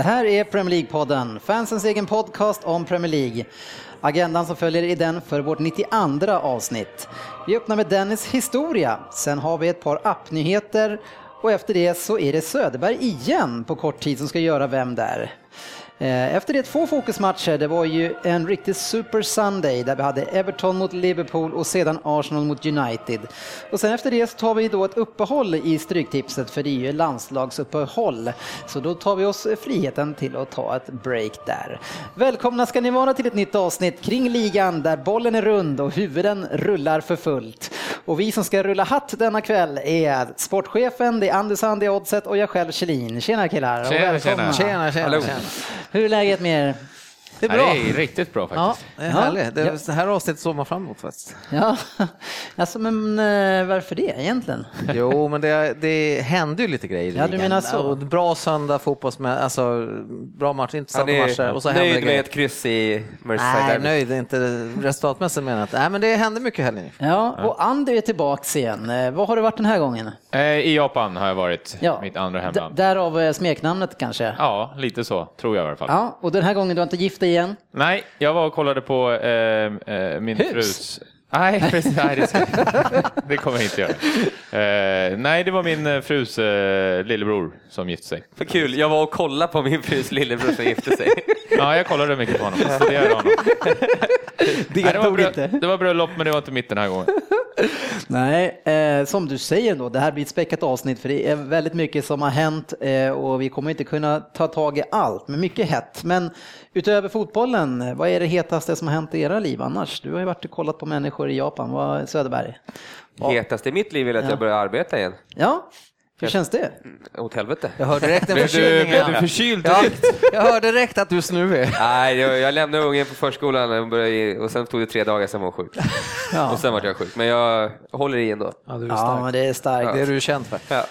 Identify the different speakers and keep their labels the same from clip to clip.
Speaker 1: Det här är Premier League-podden, fansens egen podcast om Premier League. Agendan som följer är den för vårt 92 avsnitt. Vi öppnar med Dennis historia, sen har vi ett par appnyheter och efter det så är det Söderberg igen på kort tid som ska göra Vem där? Eh, efter det två fokusmatcher, det var ju en riktig Super Sunday där vi hade Everton mot Liverpool och sedan Arsenal mot United. Och sen efter det så tar vi då ett uppehåll i Stryktipset för det är ju landslagsuppehåll. Så då tar vi oss friheten till att ta ett break där. Välkomna ska ni vara till ett nytt avsnitt kring ligan där bollen är rund och huvuden rullar för fullt. Och vi som ska rulla hatt denna kväll är sportchefen, det är Andersson, det är Oddset och jag själv Kjellin. Tjena killar och
Speaker 2: Tjena,
Speaker 1: välkomna.
Speaker 2: tjena.
Speaker 3: Tjena, tjena, tjena.
Speaker 1: Hur är läget med er?
Speaker 3: Det är
Speaker 2: Ja,
Speaker 3: bra.
Speaker 2: det är riktigt bra
Speaker 1: Ja,
Speaker 2: faktiskt.
Speaker 3: Det är härligt. Det, är, det här avsnittet såg man fram emot faktiskt.
Speaker 1: ja. Alltså, men eh, varför det egentligen?
Speaker 3: Jo, men det, det hände ju lite grejer
Speaker 1: Ja, du menar så.
Speaker 3: Och Bra söndag fotbollsmässigt, alltså bra match, intressanta matcher. Och så
Speaker 4: är
Speaker 3: hände
Speaker 4: nöjd med ett kryss i Merseyside
Speaker 3: Nej, nöjd inte resultatmässigt menar jag. Nej, men det hände mycket helgen.
Speaker 1: Ja, och Andy är tillbaks igen. Eh, Vad har du varit den här gången?
Speaker 2: Eh, I Japan har jag varit,
Speaker 1: Ja.
Speaker 2: mitt andra
Speaker 1: D-
Speaker 2: hemland.
Speaker 1: därav smeknamnet kanske?
Speaker 2: Ja, lite så, tror jag i alla fall.
Speaker 1: Ja, och den här gången du har inte gift dig igen?
Speaker 2: Nej, jag var och kollade på eh, eh, min
Speaker 1: Hus?
Speaker 2: frus... Nej, precis, nej det, ska... det kommer jag inte göra. Eh, nej, det var min eh, frus eh, lillebror som gifte sig.
Speaker 4: För kul, jag var och kollade på min frus lillebror som gifte sig.
Speaker 2: Ja, jag kollade mycket på honom, studerade honom. Nej, det, var
Speaker 1: Deltog
Speaker 2: brö-
Speaker 1: inte.
Speaker 2: det var bröllop, men det var inte mitt den här gången.
Speaker 1: Nej, eh, som du säger då, det här blir ett späckat avsnitt för det är väldigt mycket som har hänt eh, och vi kommer inte kunna ta tag i allt, men mycket hett. Men utöver fotbollen, vad är det hetaste som har hänt i era liv annars? Du har ju varit och kollat på människor i Japan, vad Söderberg?
Speaker 4: Hetast i mitt liv är att
Speaker 1: Ja.
Speaker 4: jag börjar arbeta igen.
Speaker 1: Ja, hur känns det?
Speaker 4: Åt helvete.
Speaker 3: Jag hörde direkt en
Speaker 2: Blev du,
Speaker 3: förkylning.
Speaker 2: blev du
Speaker 3: Ja.
Speaker 2: förkyld
Speaker 3: Ja, jag hörde direkt att du är snuvig.
Speaker 4: Nej, jag, jag lämnade ungen på förskolan och, började, ge- och sen tog det tre dagar, sen var hon sjuk.
Speaker 1: Ja,
Speaker 4: Och sen var jag sjuk, men jag håller i ändå.
Speaker 3: Ja, du är
Speaker 1: ja
Speaker 3: stark.
Speaker 1: men det är starkt.
Speaker 3: Det är du känd för.
Speaker 4: Ja.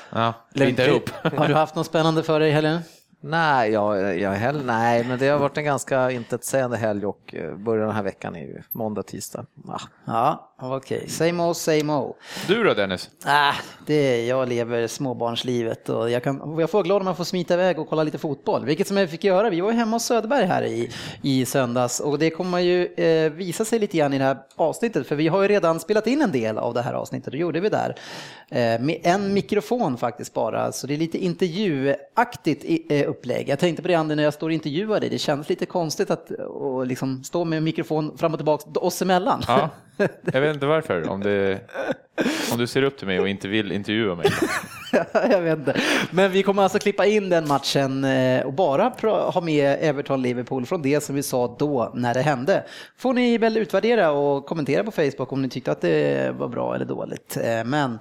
Speaker 2: Ja, ihop.
Speaker 1: Har du haft något spännande för dig i helgen?
Speaker 3: Nej, jag, jag heller, nej, men det har varit en ganska intetsägande helg och eh, början den här veckan är ju måndag, tisdag. Ah.
Speaker 1: Ja, okej. Same old, same old.
Speaker 2: Du då Dennis?
Speaker 1: Ah, det är, jag lever småbarnslivet och jag, kan, jag får glad om jag får smita iväg och kolla lite fotboll. Vilket som jag fick göra. Vi var ju hemma hos Söderberg här i, i söndags och det kommer ju eh, visa sig lite grann i det här avsnittet för vi har ju redan spelat in en del av det här avsnittet. Det gjorde vi där. Eh, med en mikrofon faktiskt bara, så det är lite intervjuaktigt i, eh, upplägg. Jag tänkte på det Andy när jag står och intervjuar dig. Det känns lite konstigt att och liksom stå med en mikrofon fram och tillbaka oss emellan.
Speaker 2: Ja, jag vet inte varför. Om, det, om du ser upp till mig och inte vill intervjua mig.
Speaker 1: jag vet inte. Men vi kommer alltså klippa in den matchen eh, och bara ha med Everton-Liverpool från det som vi sa då när det hände. Får ni väl utvärdera och kommentera på Facebook om ni tyckte att det var bra eller dåligt. Eh, Men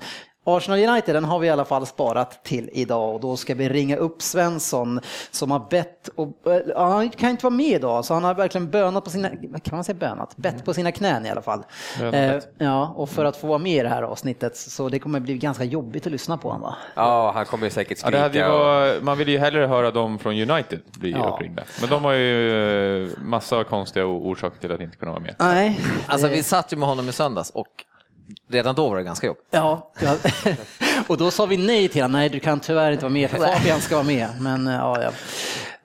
Speaker 1: Arsenal United, den har vi i alla fall sparat till idag och då ska vi ringa upp Svensson som har bett och eh, ja, han kan inte vara med idag så han har verkligen bönat på sina, kan man säga bönat? Bett på sina knän i alla fall. Eh, ja, och för att få vara med i det här avsnittet så det kommer bli ganska jobbigt att lyssna på honom va?
Speaker 4: ja, han kommer ju säkert
Speaker 2: Ja,
Speaker 4: skrika. och...
Speaker 2: var, man vill ju hellre höra dem från United bli
Speaker 1: Ja.
Speaker 2: uppringda. Men de har ju eh, massa konstiga orsaker till att inte kunna vara med.
Speaker 1: Nej.
Speaker 3: Alltså vi satt ju med honom i söndags och redan då var det ganska jobbigt.
Speaker 1: Ja, ja. och då sa vi nej till honom. Nej, du kan tyvärr inte vara med för Fabian ska vara med. Men eh, ja, ja.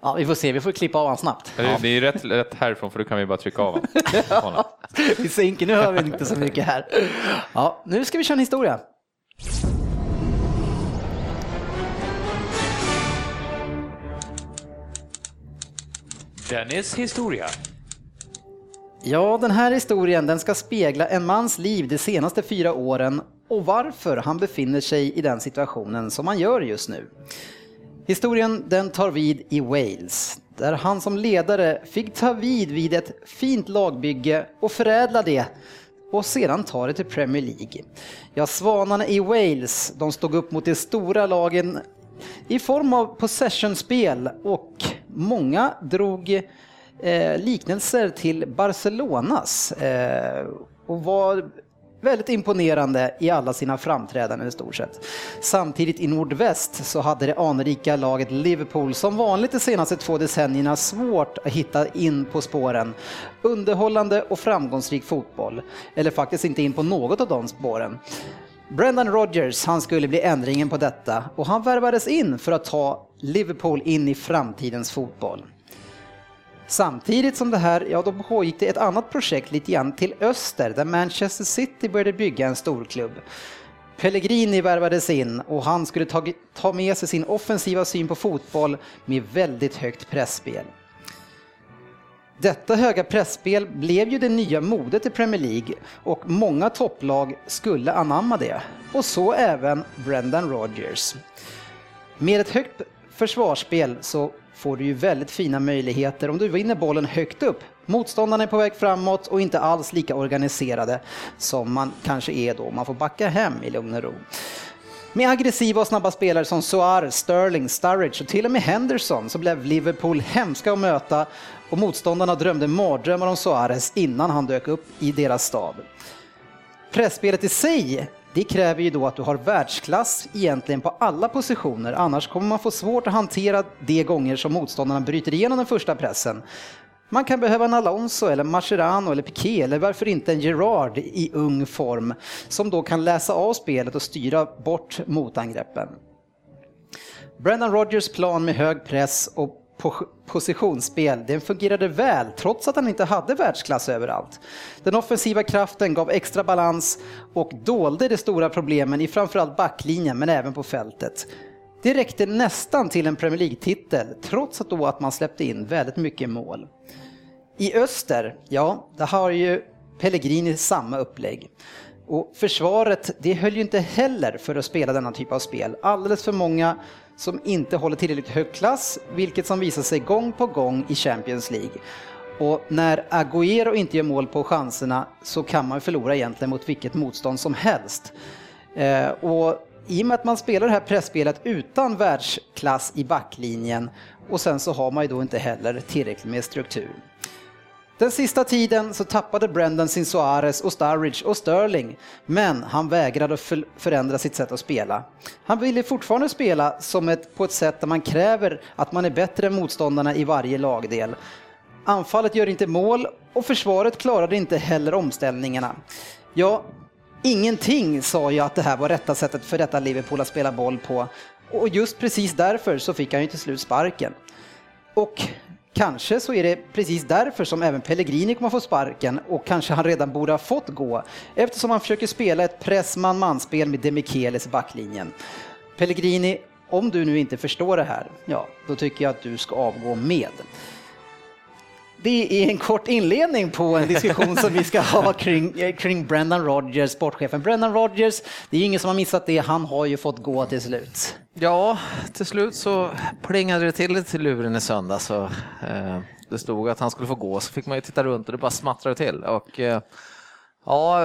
Speaker 1: ja vi får se. Vi får klippa av honom snabbt.
Speaker 2: Men Det, är rätt, rätt härifrån för då kan vi bara trycka av honom.
Speaker 1: Vi sänker, nu hör vi inte så mycket här. Ja, nu ska vi köra en historia.
Speaker 5: Dennis historia.
Speaker 1: Ja, den här historien den ska spegla en mans liv de senaste fyra åren och varför han befinner sig i den situationen som han gör just nu. Historien den tar vid i Wales, där han som ledare fick ta vid vid ett fint lagbygge och förädla det och sedan ta det till Premier League. Ja, svanarna i Wales, de stod upp mot de stora lagen i form av possessionspel och många drog eh, liknelser till Barcelonas eh, och var väldigt imponerande i alla sina framträdanden i stort sett. Samtidigt i nordväst så hade det anrika laget Liverpool som vanligt de senaste två decennierna svårt att hitta in på spåren. Underhållande och framgångsrik fotboll, eller faktiskt inte in på något av de spåren. Brendan Rodgers, han skulle bli ändringen på detta och han värvades in för att ta Liverpool in i framtidens fotboll. Samtidigt som det här, ja då pågick det ett annat projekt lite grann till öster där Manchester City började bygga en storklubb. Pellegrini värvades in och han skulle ta, ta med sig sin offensiva syn på fotboll med väldigt högt pressspel. Detta höga pressspel blev ju det nya modet i Premier League och många topplag skulle anamma det. Och så även Brendan Rodgers. Med ett högt försvarsspel så får du ju väldigt fina möjligheter om du vinner bollen högt upp. Motståndarna är på väg framåt och inte alls lika organiserade som man kanske är då. Man får backa hem i lugn och ro. Med aggressiva och snabba spelare som Suarez, Sterling, Sturridge och till och med Henderson så blev Liverpool hemska att möta och motståndarna drömde mardrömmar om Suarez innan han dök upp i deras stab. Pressspelet i sig det kräver ju då att du har världsklass egentligen på alla positioner, annars kommer man få svårt att hantera de gånger som motståndarna bryter igenom den första pressen. Man kan behöva en Alonso eller Mascherano eller Piqué eller varför inte en Gerard i ung form som då kan läsa av spelet och styra bort motangreppen. Brendan Rodgers plan med hög press och positionsspel, den fungerade väl trots att han inte hade världsklass överallt. Den offensiva kraften gav extra balans och dolde de stora problemen i framförallt backlinjen men även på fältet. Det räckte nästan till en Premier League-titel trots att, då att man släppte in väldigt mycket mål. I öster, ja, där har ju Pellegrini samma upplägg. Och försvaret, det höll ju inte heller för att spela denna typ av spel. Alldeles för många som inte håller tillräckligt hög klass, vilket som visar sig gång på gång i Champions League. Och när Agüero inte gör mål på chanserna så kan man förlora egentligen mot vilket motstånd som helst. Eh, och i och med att man spelar det här pressspelet utan världsklass i backlinjen och sen så har man ju då inte heller tillräckligt med struktur. Den sista tiden så tappade Brendan sin Suarez och Sturridge och Sterling, men han vägrade att förändra sitt sätt att spela. Han ville fortfarande spela som ett, på ett sätt där man kräver att man är bättre än motståndarna i varje lagdel. Anfallet gör inte mål och försvaret klarade inte heller omställningarna. Ja, ingenting sa ju att det här var rätta sättet för detta Liverpool att spela boll på och just precis därför så fick han ju till slut sparken. Och Kanske så är det precis därför som även Pellegrini kommer få sparken och kanske han redan borde ha fått gå eftersom han försöker spela ett press man-man-spel med Demichelis i backlinjen. Pellegrini, om du nu inte förstår det här, ja, då tycker jag att du ska avgå med. Det är en kort inledning på en diskussion som vi ska ha kring, kring Brendan Rodgers, sportchefen. Brendan Rodgers, det är ingen som har missat det, han har ju fått gå till slut.
Speaker 3: Ja, till slut så plingade det till lite till luren i söndag så eh, det stod att han skulle få gå så fick man ju titta runt och det bara smattrade till. Och, eh, ja,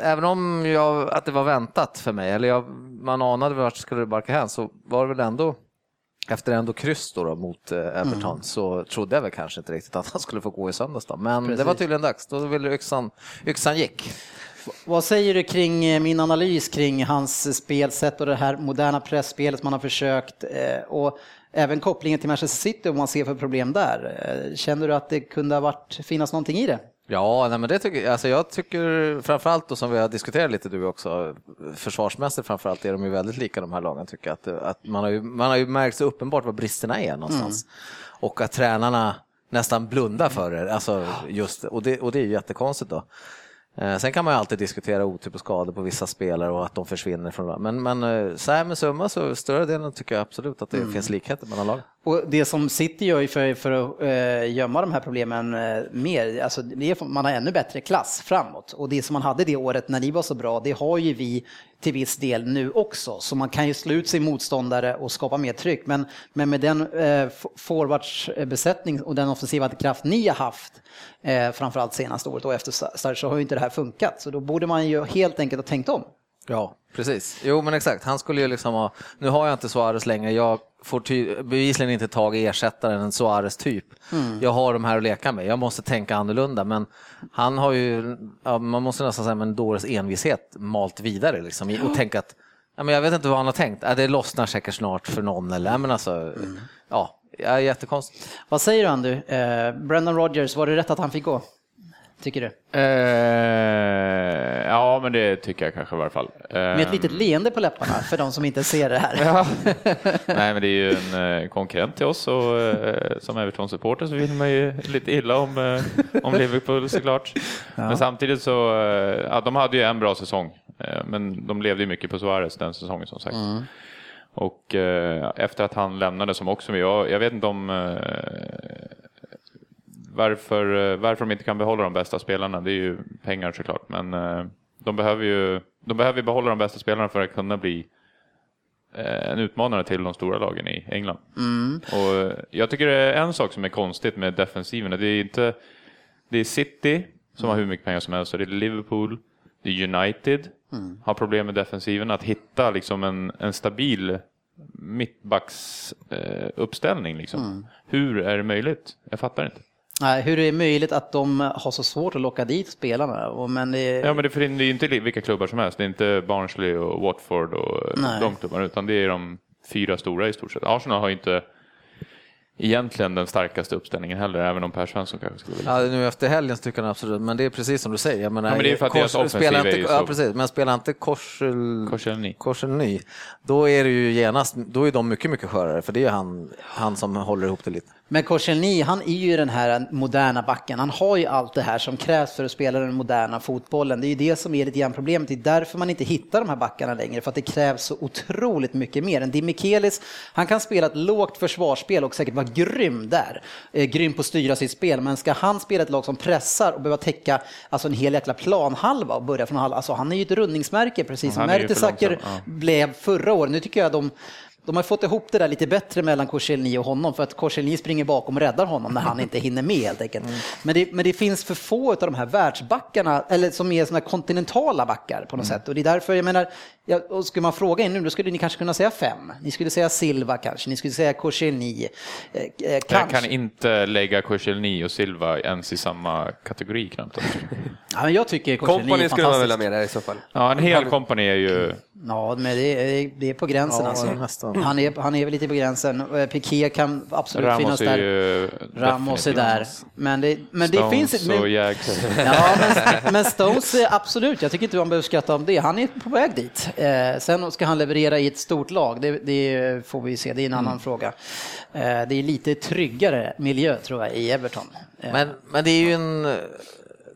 Speaker 3: även om jag, att det var väntat för mig, eller jag, man anade vart skulle det barka hän, så var det väl ändå efter ändå kryss då, då mot eh, Everton mm. så trodde jag väl kanske inte riktigt att han skulle få gå i söndags. Då. Men Precis. det var tydligen dags, då ville yxan, yxan gick.
Speaker 1: Vad säger du kring eh, min analys kring hans spelsätt och det här moderna pressspelet man har försökt eh, och även kopplingen till Manchester City om man ser för problem där. Känner du att det kunde ha varit, finnas någonting i det?
Speaker 3: Ja, nej, men det tycker, alltså jag tycker framförallt då som vi har diskuterat lite du också, försvarsmässigt framförallt är de ju väldigt lika de här lagen tycker jag. Att, att man, har ju, man har ju märkt så uppenbart vad bristerna är någonstans. Mm. Och att tränarna nästan blundar för det, alltså just, och, det, och det är ju jättekonstigt då. Eh, sen kan man ju alltid diskutera otyp och skador på vissa spelare och att de försvinner från Men, men eh, så här med summa så större delen tycker jag absolut att det mm. finns likheter mellan lagen.
Speaker 1: Och det som City gör för, för att äh, gömma de här problemen mer, alltså är, man har ännu bättre klass framåt. Och det som man hade det året när ni var så bra, det har ju vi till viss del nu också. Så man kan ju slå ut sin motståndare och skapa mer tryck. Men, men med den eh, forwardsbesättning och den offensiva kraft ni har haft, eh, framförallt senaste året och efter start, så har ju inte det här funkat. Så då borde man ju helt enkelt ha tänkt om.
Speaker 3: Ja, precis. Jo, men exakt. Han skulle ju liksom ha, nu har jag inte Suarez längre, jag får ty, bevisligen inte tag i ersättaren, en Suarez-typ. Jag har de här att leka med, jag måste tänka annorlunda, men han har ju, ja, man måste nästan säga med en dåres envishet malt vidare liksom, och tänka att, ja, men jag vet inte vad han har tänkt, ja, det lossnar säkert snart för någon, eller, men alltså, ja, ja, jättekonstigt.
Speaker 1: Vad säger du Andy? Eh, Brendan Rodgers, var det rätt att han fick gå? Tycker du?
Speaker 2: Eh, ja, men det tycker jag kanske i varje fall. Eh,
Speaker 1: Med ett litet leende på läpparna för de som inte ser det här.
Speaker 2: Ja. Nej, men det är ju en eh, konkurrent till oss och eh, som Everton-supporter så vill man ju lite illa om, eh, om Liverpool såklart. Men samtidigt så, eh, ja, de hade ju en bra säsong, eh, men de levde ju mycket på Suarez den säsongen som sagt. Och eh, efter att han lämnade som också, jag, jag vet inte om eh, varför, eh, varför de inte kan behålla de bästa spelarna. Det är ju pengar såklart, men eh, de behöver ju de behöver behålla de bästa spelarna för att kunna bli eh, en utmanare till de stora lagen i England. Och eh, jag tycker det är en sak som är konstigt med defensiven. Det är inte det är City som har hur mycket pengar som helst, och det är Liverpool, United har problem med defensiven. Att hitta liksom en, en stabil mittbacksuppställning. Eh, liksom. Hur är det möjligt? Jag fattar inte.
Speaker 1: Nej, hur är det möjligt att de har så svårt att locka dit spelarna? Men det,
Speaker 2: Ja, men det är ju inte vilka klubbar som helst. Det är inte Barnsley och Watford och
Speaker 1: Nej.
Speaker 2: de klubbarna, utan det är de fyra stora i stort sett. Arsenal har ju inte egentligen den starkaste uppställningen heller, även om Per Svensson kanske skulle vilja.
Speaker 3: Ja, nu efter helgen tycker jag absolut, men det är precis som du säger. Jag menar,
Speaker 2: Ja, men det är för att deras offensiv
Speaker 3: spelar
Speaker 2: är
Speaker 3: inte,
Speaker 2: ju
Speaker 3: Ja,
Speaker 2: så-
Speaker 3: precis, men spelar inte Korsel...
Speaker 2: Korselny.
Speaker 3: Korselny, då är det ju genast, då är de mycket, mycket skörare, för det är ju han, han som håller ihop det lite.
Speaker 1: Men Korselny, han är ju den här moderna backen. Han har ju allt det här som krävs för att spela den moderna fotbollen. Det är ju det som är lite grann problemet. Det är därför man inte hittar de här backarna längre, för att det krävs så otroligt mycket mer. En Di Michelis, han kan spela ett lågt försvarsspel och säkert vara grym där. Eh, grym på att styra sitt spel, men ska han spela ett lag som pressar och behöva täcka alltså en hel jäkla planhalva och börja från halva, alltså han är ju ett rundningsmärke precis som Mertesacker
Speaker 2: ja.
Speaker 1: blev förra året. Nu tycker jag de de har fått ihop det där lite bättre mellan Korselny och honom för att Korselny springer bakom och räddar honom när han inte hinner med helt enkelt. Men, det, men det finns för få av de här världsbackarna, eller som är här kontinentala backar på något sätt. Och det är därför, jag menar, ja, och skulle man fråga in nu, då skulle ni kanske kunna säga fem. Ni skulle säga Silva kanske, ni skulle säga Korselny. Eh, eh,
Speaker 2: Jag kan inte lägga Korselny och Silva ens i samma kategori knappt.
Speaker 1: Ja, men jag tycker Korselny är
Speaker 4: skulle man
Speaker 1: fantastisk.
Speaker 4: med där i så fall.
Speaker 2: Ja, en hel kompani är ju...
Speaker 1: Ja, men det är, det är på gränsen
Speaker 3: Ja,
Speaker 1: alltså.
Speaker 3: nästan.
Speaker 1: Han är, han är väl lite på gränsen. Eh, Piqué kan absolut
Speaker 2: Ramos
Speaker 1: finnas
Speaker 2: är
Speaker 1: där.
Speaker 2: ju...
Speaker 1: Ramos är där. Men det, men det
Speaker 2: Stones
Speaker 1: finns... Men,
Speaker 2: och Jags.
Speaker 1: ja, men, men Stones, absolut. Jag tycker inte man behöver skratta om det. Han är på väg dit. Eh, sen ska han leverera i ett stort lag. Det, det får vi se. Det är en
Speaker 2: Mm.
Speaker 1: annan fråga. Eh, det är lite tryggare miljö, tror jag, i Everton. Eh,
Speaker 3: Men, men det är ju en...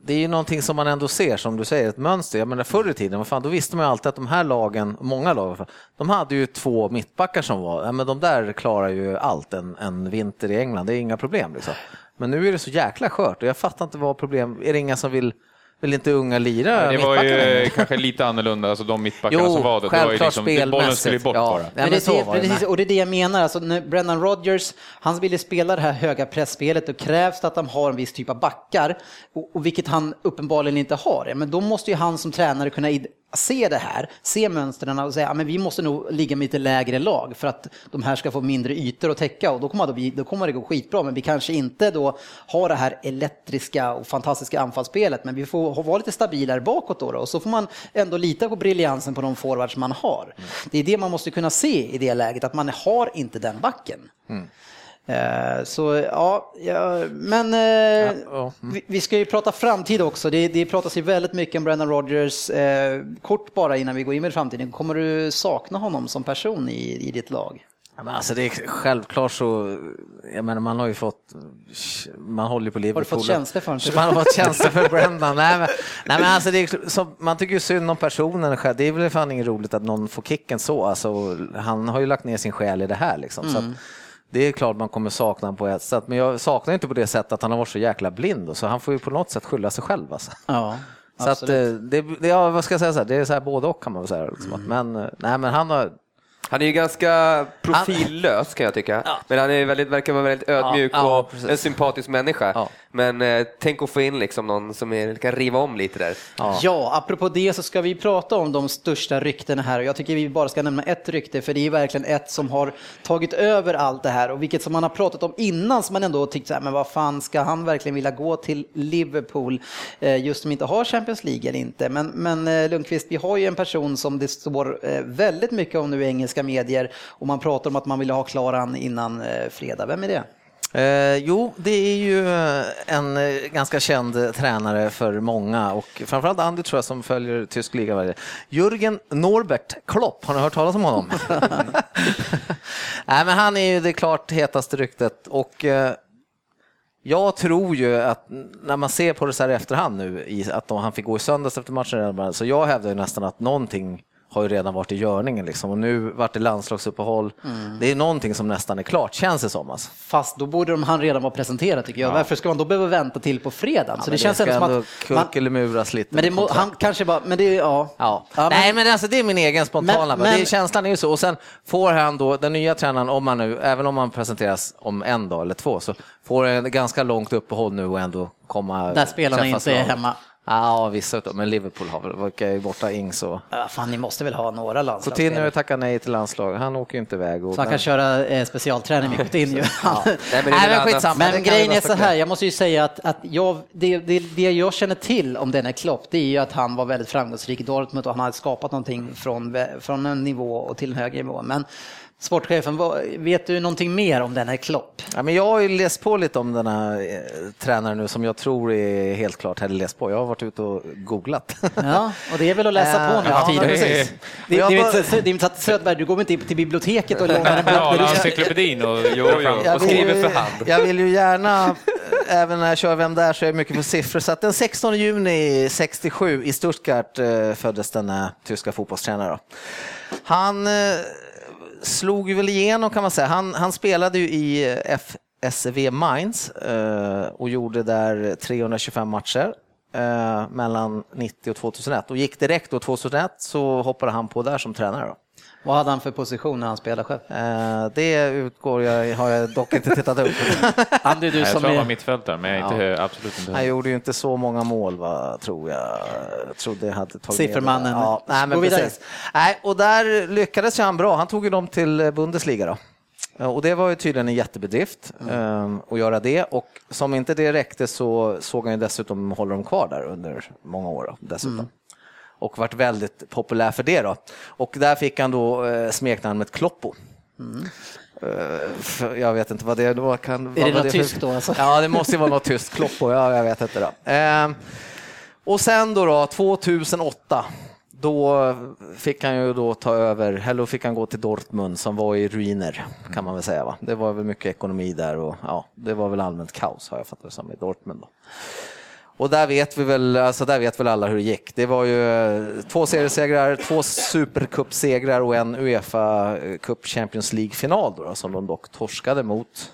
Speaker 3: Det är ju någonting som man ändå ser, som du säger, ett mönster. Jag menar förr i tiden, vad fan, då visste man ju alltid att de här lagen, många lag, de hade ju två mittbackar som var, ja, men de där klarar ju allt en, en vinter i England, det är inga problem. Liksom. Men nu är det så jäkla skört och jag fattar inte vad problem, är det inga som vill, vill inte unga lira
Speaker 2: Det var ju kanske lite annorlunda, alltså de mittbackarna
Speaker 3: Jo,
Speaker 2: som var det. Det var ju liksom, det- bollen skulle bort
Speaker 3: Ja.
Speaker 2: bara.
Speaker 3: Nej,
Speaker 1: Men
Speaker 3: men
Speaker 1: det,
Speaker 3: så
Speaker 1: det, precis, och det är det jag menar. Alltså, när Brennan Rodgers, han ville spela det här höga pressspelet, då krävs det att de har en viss typ av backar, och, och vilket han uppenbarligen inte har. Men då måste ju han som tränare kunna id- se det här, se mönstren och säga att vi måste nog ligga med lite lägre lag för att de här ska få mindre ytor att täcka och då kommer, det, då kommer det gå skitbra. Men vi kanske inte då har det här elektriska och fantastiska anfallsspelet, men vi får vara lite stabilare bakåt då, då och så får man ändå lita på briljansen på de forwards man har. Det är det man måste kunna se i det läget, att man har inte den backen. Eh, Så ja, ja men eh,
Speaker 3: ja.
Speaker 1: vi, vi ska ju prata framtid också. Det, det pratas ju väldigt mycket om Brendan Rodgers. Eh, kort bara innan vi går in med framtiden, kommer du sakna honom som person i, i ditt lag?
Speaker 3: Ja, men alltså det är självklart så, jag menar man har ju fått, man håller ju på Liverpool.
Speaker 1: fått känslor för honom?
Speaker 3: Man har fått känslor för Brendan. Nej men, nej, men alltså det är, så, man tycker ju synd om personen själv. Det är väl fan inget roligt att någon får kicken så. Alltså, han har ju lagt ner sin själ i det här liksom. Så att, det är klart man kommer sakna honom på ett sätt, men jag saknar inte på det sättet att han har varit så jäkla blind. Så han får ju på något sätt skylla sig själv. Alltså.
Speaker 1: Ja,
Speaker 3: Så att, eh, det, det, ja, vad ska jag säga, så här, det är så här både och kan man väl säga. Liksom. att- Men, eh, nej, men han har,
Speaker 4: Han är ju ganska profillös kan jag tycka. Men han är väldigt, verkar vara väldigt ödmjuk
Speaker 3: Ja, ja,
Speaker 4: och en sympatisk människa.
Speaker 3: Ja.
Speaker 4: Men eh, tänk att få in liksom någon som är, kan riva om lite där.
Speaker 1: Ja. apropå det så ska vi prata om de största ryktena här och jag tycker vi bara ska nämna ett rykte för det är verkligen ett som har tagit över allt det här och vilket som man har pratat om innan som man ändå tyckt så här, men vad fan ska han verkligen vilja gå till Liverpool eh, just som inte har Champions League eller inte. Men, men eh, Lundqvist, vi har ju en person som det står eh, väldigt mycket om nu i engelska medier och man pratar om att man vill ha klaran innan eh, fredag. Vem är det?
Speaker 3: Eh, jo, det är ju eh, en eh, ganska känd tränare för många och framförallt Andy tror jag som följer tysk liga varje Jürgen Norbert Klopp, har ni hört talas om honom? Nej, men han är ju det klart hetaste ryktet och eh, jag tror ju att när man ser på det så här i efterhand nu, att han fick gå i söndags efter matchen, så jag hävdar ju nästan att någonting har ju redan varit i görningen liksom. och nu vart det landslagsuppehåll. Mm. Det är någonting som nästan är klart, känns det som. Alltså.
Speaker 1: Fast då borde de, han redan vara presenterad tycker jag. Ja. Varför ska man då behöva vänta till på fredag?
Speaker 3: Ja, så det, känns ändå som att... Kuckelimuras lite.
Speaker 1: Men det må, han kanske bara, men det, ja.
Speaker 3: ja. ja Nej, men alltså det är min egen spontana, men, men, det, känslan är ju så. Och sen får han då, den nya tränaren, om man nu, även om han presenteras om en dag eller två, så får en ganska långt uppehåll nu och ändå komma...
Speaker 1: Där spelarna inte är hemma.
Speaker 3: Ja, vissa utav men Liverpool har väl, varit borta Ings och...
Speaker 1: Ja, fan, ni måste väl ha några landslag?
Speaker 3: Coutinho har tackat nej till landslag, han åker ju inte iväg.
Speaker 1: Och så han kan köra eh, specialträning med Coutinho. ja. Nej, men, nej, men skitsamma. Men grejen är så här, jag måste ju säga att, att jag, det, det, det jag känner till om denna Klopp, det är ju att han var väldigt framgångsrik i Dortmund och han hade skapat någonting från, från en nivå och till en högre nivå. Men Sportchefen, vet du någonting mer om den här Klopp?
Speaker 3: Ja, men jag har ju läst på lite om den här eh, tränaren nu som jag tror är helt klart hade läst på. Jag har varit ute och googlat.
Speaker 1: Ja, och det är väl att läsa på nu ja, tiden. Precis. Det, det, är inte så att Söderberg, du går inte in till biblioteket och lånar en bok.
Speaker 2: Ja, encyklopedin och, jo, jo, och skriver för hand.
Speaker 3: Jag vill ju gärna, eh, även när jag kör Vem där så är jag mycket på siffror. Så att den 16 juni 67 i Stuttgart eh, föddes denna tyska fotbollstränare. Han slog ju väl igenom kan man säga. Han, han spelade ju i eh, FSV Mainz eh, och gjorde där 325 matcher eh, mellan 90 och 2001 och gick direkt då 2001 så hoppade han på där som tränare. Då.
Speaker 1: Vad hade han för position när han spelade själv?
Speaker 3: Eh, det utgår jag, har jag dock inte tittat upp.
Speaker 1: Andy, du
Speaker 2: jag
Speaker 1: som
Speaker 2: tror han var mittfältare, men jag är inte, absolut inte
Speaker 3: Han gjorde ju inte så många mål, va, tror jag. jag trodde jag hade tagit
Speaker 1: Siffermannen.
Speaker 3: Ja, nej, men precis. Nej, och där lyckades han bra. Han tog ju dem till Bundesliga. Då. Och det var ju tydligen en jättebedrift mm. att göra det och som inte det räckte så såg han ju dessutom hålla dem kvar där under många år. Dessutom. Mm och varit väldigt populär för det. Då. Och där fick han då eh, smeknamnet Kloppo. Mm. Uh, jag vet inte vad det då kan.
Speaker 1: Är det något det tyskt då? Alltså?
Speaker 3: Ja, det måste ju vara något tyskt. Kloppo, ja, jag vet inte. Då. Uh, och sen då, då 2008 då fick han ju då ta över, eller då fick han gå till Dortmund som var i ruiner kan man väl säga. Va? Det var väl mycket ekonomi där och ja, det var väl allmänt kaos har jag fattat det som i Dortmund. Då. Och där vet vi väl, alltså där vet väl alla hur det gick. Det var ju eh, två seriesegrar, två supercupsegrar och en Uefa Cup Champions League-final då, som de dock torskade mot.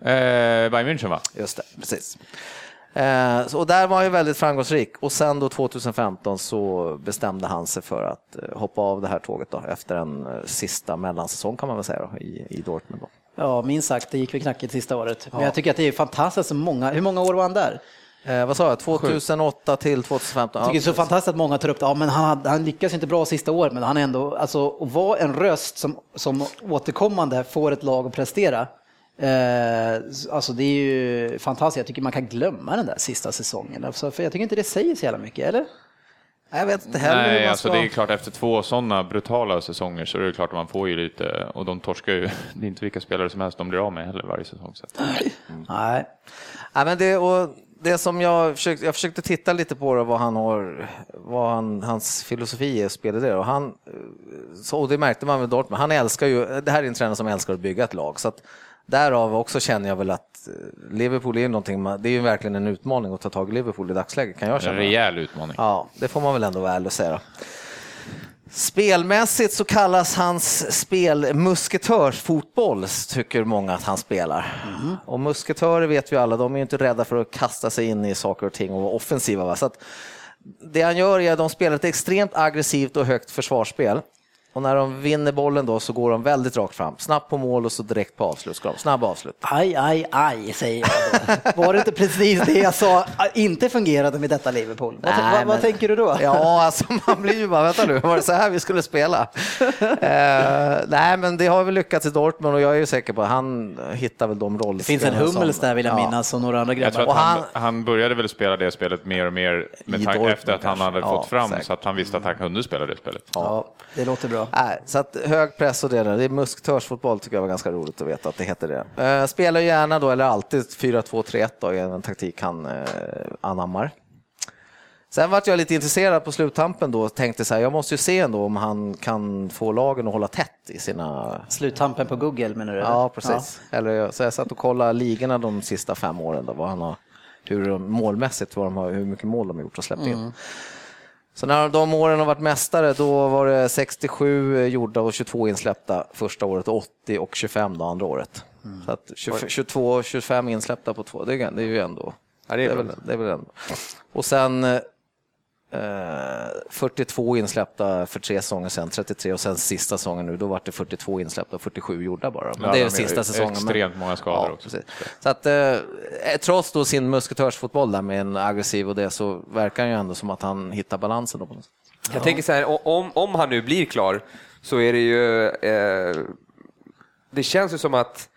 Speaker 2: Eh, Bayern München va?
Speaker 3: Just det, precis. Eh, och där var han ju väldigt framgångsrik och sen då 2015 så bestämde han sig för att eh, hoppa av det här tåget då, efter en eh, sista mellansäsong kan man väl säga då, i, i Dortmund. Då.
Speaker 1: Ja, minst sagt, det gick väl knackigt sista året. Men jag tycker att det är fantastiskt många, hur många år var han där?
Speaker 3: Eh, vad sa jag, 2008 till 2015?
Speaker 1: Jag tycker det är så fantastiskt att många tar upp det. Ja, men han, han lyckas inte bra sista året, men han är ändå, alltså att vara en röst som, som återkommande får ett lag att prestera. Eh, alltså det är ju fantastiskt. Jag tycker man kan glömma den där sista säsongen. Alltså, för jag tycker inte det säger så jävla mycket, eller?
Speaker 3: Jag vet inte heller
Speaker 2: Nej, alltså ska... det är klart efter två sådana brutala säsonger så är det klart att man får ju lite, och de torskar ju, det är inte vilka spelare som helst de blir av med heller varje säsong. Så.
Speaker 1: Mm. Nej.
Speaker 3: Nej, men det, och det som jag försökte, jag försökte titta lite på det, vad han har, vad han, hans filosofi är spelet det och han, så, och det märkte man med Dortmund, han älskar ju, det här är en tränare som älskar att bygga ett lag, så att därav också känner jag väl att Eh, Liverpool är någonting, det är ju verkligen en utmaning att ta tag i Liverpool i dagsläget kan jag känna.
Speaker 2: En rejäl utmaning.
Speaker 3: Ja, det får man väl ändå vara ärlig och säga. Spelmässigt så kallas hans spel musketörsfotboll, tycker många att han spelar. Mm. Och musketörer vet vi alla, de är ju inte rädda för att kasta sig in i saker och ting och vara offensiva. Va? Så att det han gör är att de spelar ett extremt aggressivt och högt försvarsspel Och när de vinner bollen då så går de väldigt rakt fram. Snabbt på mål och så direkt på avslut. Ska de. Snabb avslut.
Speaker 1: Aj, aj, aj, säger jag då. Var det inte precis det jag sa inte fungerade med detta Liverpool? Vad,
Speaker 3: Nej,
Speaker 1: vad, vad
Speaker 3: men-
Speaker 1: tänker du då?
Speaker 3: Ja, alltså man blir ju bara, vänta nu, var det så här vi skulle spela? Eh, nej, men det har väl lyckats i Dortmund och jag är ju säker på att han hittar väl de roller.
Speaker 1: Det finns en Hummels där vill jag minnas och några andra
Speaker 2: Jag tror
Speaker 1: grabbar.
Speaker 2: att
Speaker 3: Och
Speaker 2: han,
Speaker 3: han-
Speaker 2: han började väl spela det spelet mer och mer med tanke
Speaker 3: Dortmund
Speaker 2: efter att han hade
Speaker 3: Ja,
Speaker 2: fått fram
Speaker 3: säkert.
Speaker 2: så att han visste att han kunde spela det spelet.
Speaker 1: Ja, det låter bra.
Speaker 3: Nej, så att hög press och det där, det är musktörsfotboll tycker jag var ganska roligt att veta att det heter det. Eh, spelar gärna då, eller alltid 4-2-3-1 då, är en taktik han eh, anammar. Sen vart jag lite intresserad på sluttampen då och tänkte så här, jag måste ju se ändå om han kan få lagen att hålla tätt i sina...
Speaker 1: Sluttampen på Google menar du?
Speaker 3: Ja, precis. Eller, så jag satt och kollade ligorna de sista fem åren, då, vad han har, hur de, målmässigt, vad de har, hur mycket mål de har gjort och släppt in. Så när de åren har varit mästare, då var det 67 gjorda och 22 insläppta första året, 80 och 25 det andra året. Så att 20, 22 och 25 insläppta på två, det är, det är ju ändå...
Speaker 4: Ja, det är bra.
Speaker 3: väl, det är väl ändå. Och sen eh, 42 insläppta för tre säsonger sen, 33 och sen sista säsongen nu, då var det 42 insläppta och 47 gjorda bara. Men
Speaker 2: Ja,
Speaker 3: det är sista säsongen. men-
Speaker 2: Extremt många skador
Speaker 3: Ja,
Speaker 2: också.
Speaker 3: precis. Så att, eh, trots då sin musketörsfotboll där med en aggressiv och det så verkar det ju ändå som att han hittar balansen. Då på något sätt.
Speaker 4: Jag tänker så här, om, om han nu blir klar så är det ju... Eh, det känns ju som att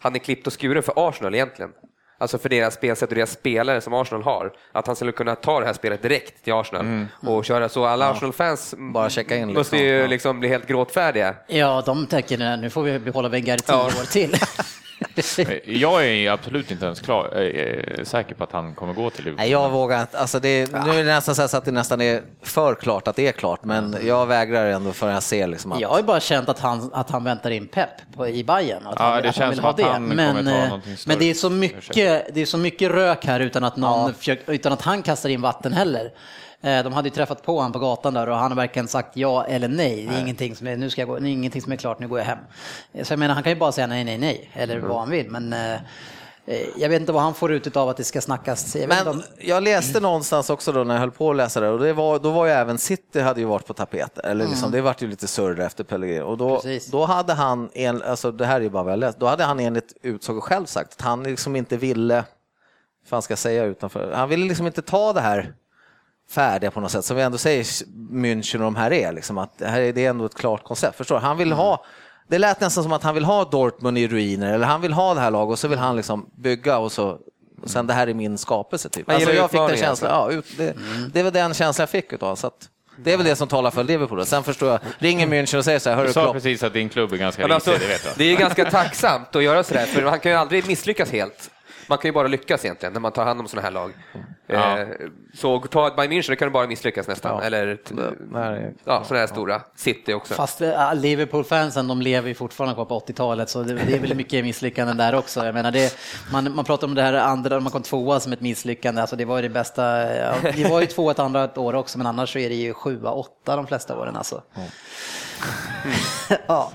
Speaker 4: han är klippt och skuren för Arsenal egentligen. Alltså för deras spelsätt och deras spelare som Arsenal har. Att han skulle kunna ta det här spelet direkt till Arsenal och köra så. Alla Arsenal-fans
Speaker 3: Bara checka in,
Speaker 4: måste
Speaker 3: liksom.
Speaker 4: ju
Speaker 3: Ja.
Speaker 4: liksom bli helt gråtfärdiga.
Speaker 1: Ja, de tänker nu får vi behålla Wenger i tio
Speaker 4: Ja.
Speaker 1: år till.
Speaker 2: Jag är absolut inte ens klar, eh, eh, säker på att han kommer gå till Liverpool.
Speaker 3: Nej, jag vågar inte. Alltså det, nu är det nästan så att det nästan är för klart att det är klart, men jag vägrar ändå förrän jag ser liksom att...
Speaker 1: Jag har ju bara känt att han, att han väntar in Pep på, i Bayern. Att
Speaker 2: Ja,
Speaker 1: han,
Speaker 2: det
Speaker 1: att
Speaker 2: känns som att han kommer
Speaker 1: men,
Speaker 2: ta
Speaker 1: eh,
Speaker 2: någonting större.
Speaker 1: men det är, så mycket, det är så mycket rök här utan att, någon försöker, utan att han kastar in vatten heller. Eh, De hade ju träffat på honom på gatan där och han har verkligen sagt ja eller nej. Det är, ingenting som är, nu ska jag gå, det är ingenting som är klart, nu går jag hem. Så jag menar, han kan ju bara säga nej, nej, nej, eller vad han vill. Men eh, eh, jag vet inte vad han får ut av att det ska snackas. Jag
Speaker 3: Men
Speaker 1: om,
Speaker 3: jag läste någonstans också då när jag höll på att läsa det och det var, då var ju även City hade ju varit på tapeten. Eller liksom, Det vart ju lite surr efter Pellegrini. Och då,
Speaker 1: Precis.
Speaker 3: då hade han, en, alltså det här är ju bara vad jag läst, då hade han enligt utsago själv sagt att han liksom inte ville, vad fan ska jag säga utanför, han ville liksom inte ta det här färdiga på något sätt, som vi ändå säger München och de här är, liksom, att det här är, det är ändå ett klart koncept. Förstår du? Han vill ha, det lät nästan som att han vill ha Dortmund i ruiner, eller han vill ha det här laget och så vill han liksom bygga och så och sen det här är min skapelse. Typ. Alltså, jag fick den känslan, ja, ut, det, det är väl den känslan jag fick utav så att det är väl det som talar för Liverpool. Sen förstår jag, ringer München och säger så här,
Speaker 2: Du
Speaker 3: hörru
Speaker 2: sa
Speaker 3: Klopp,
Speaker 2: precis att din klubb är ganska
Speaker 4: Men alltså,
Speaker 2: risig, det vet jag.
Speaker 4: det är ju ganska tacksamt att göra sådär, för man kan ju aldrig misslyckas helt. Man kan ju bara lyckas egentligen när man tar hand om sådana här lag.
Speaker 2: Ja.
Speaker 4: Eh, så ta ett Bayern München, då kan du bara misslyckas nästan.
Speaker 3: Ja.
Speaker 4: Eller
Speaker 3: Nej,
Speaker 4: ja, sådana här stora. City också.
Speaker 1: Fast äh, Liverpool-fansen, de lever ju fortfarande kvar på 80-talet, så det, det är väl mycket misslyckanden där också. Jag menar, det, man, man pratar om det här andra, man kom tvåa som ett misslyckande, alltså det var ju det bästa. Ja, det var ju två ett andra ett år också, men annars så är det ju sjua, åtta de flesta åren alltså. ja.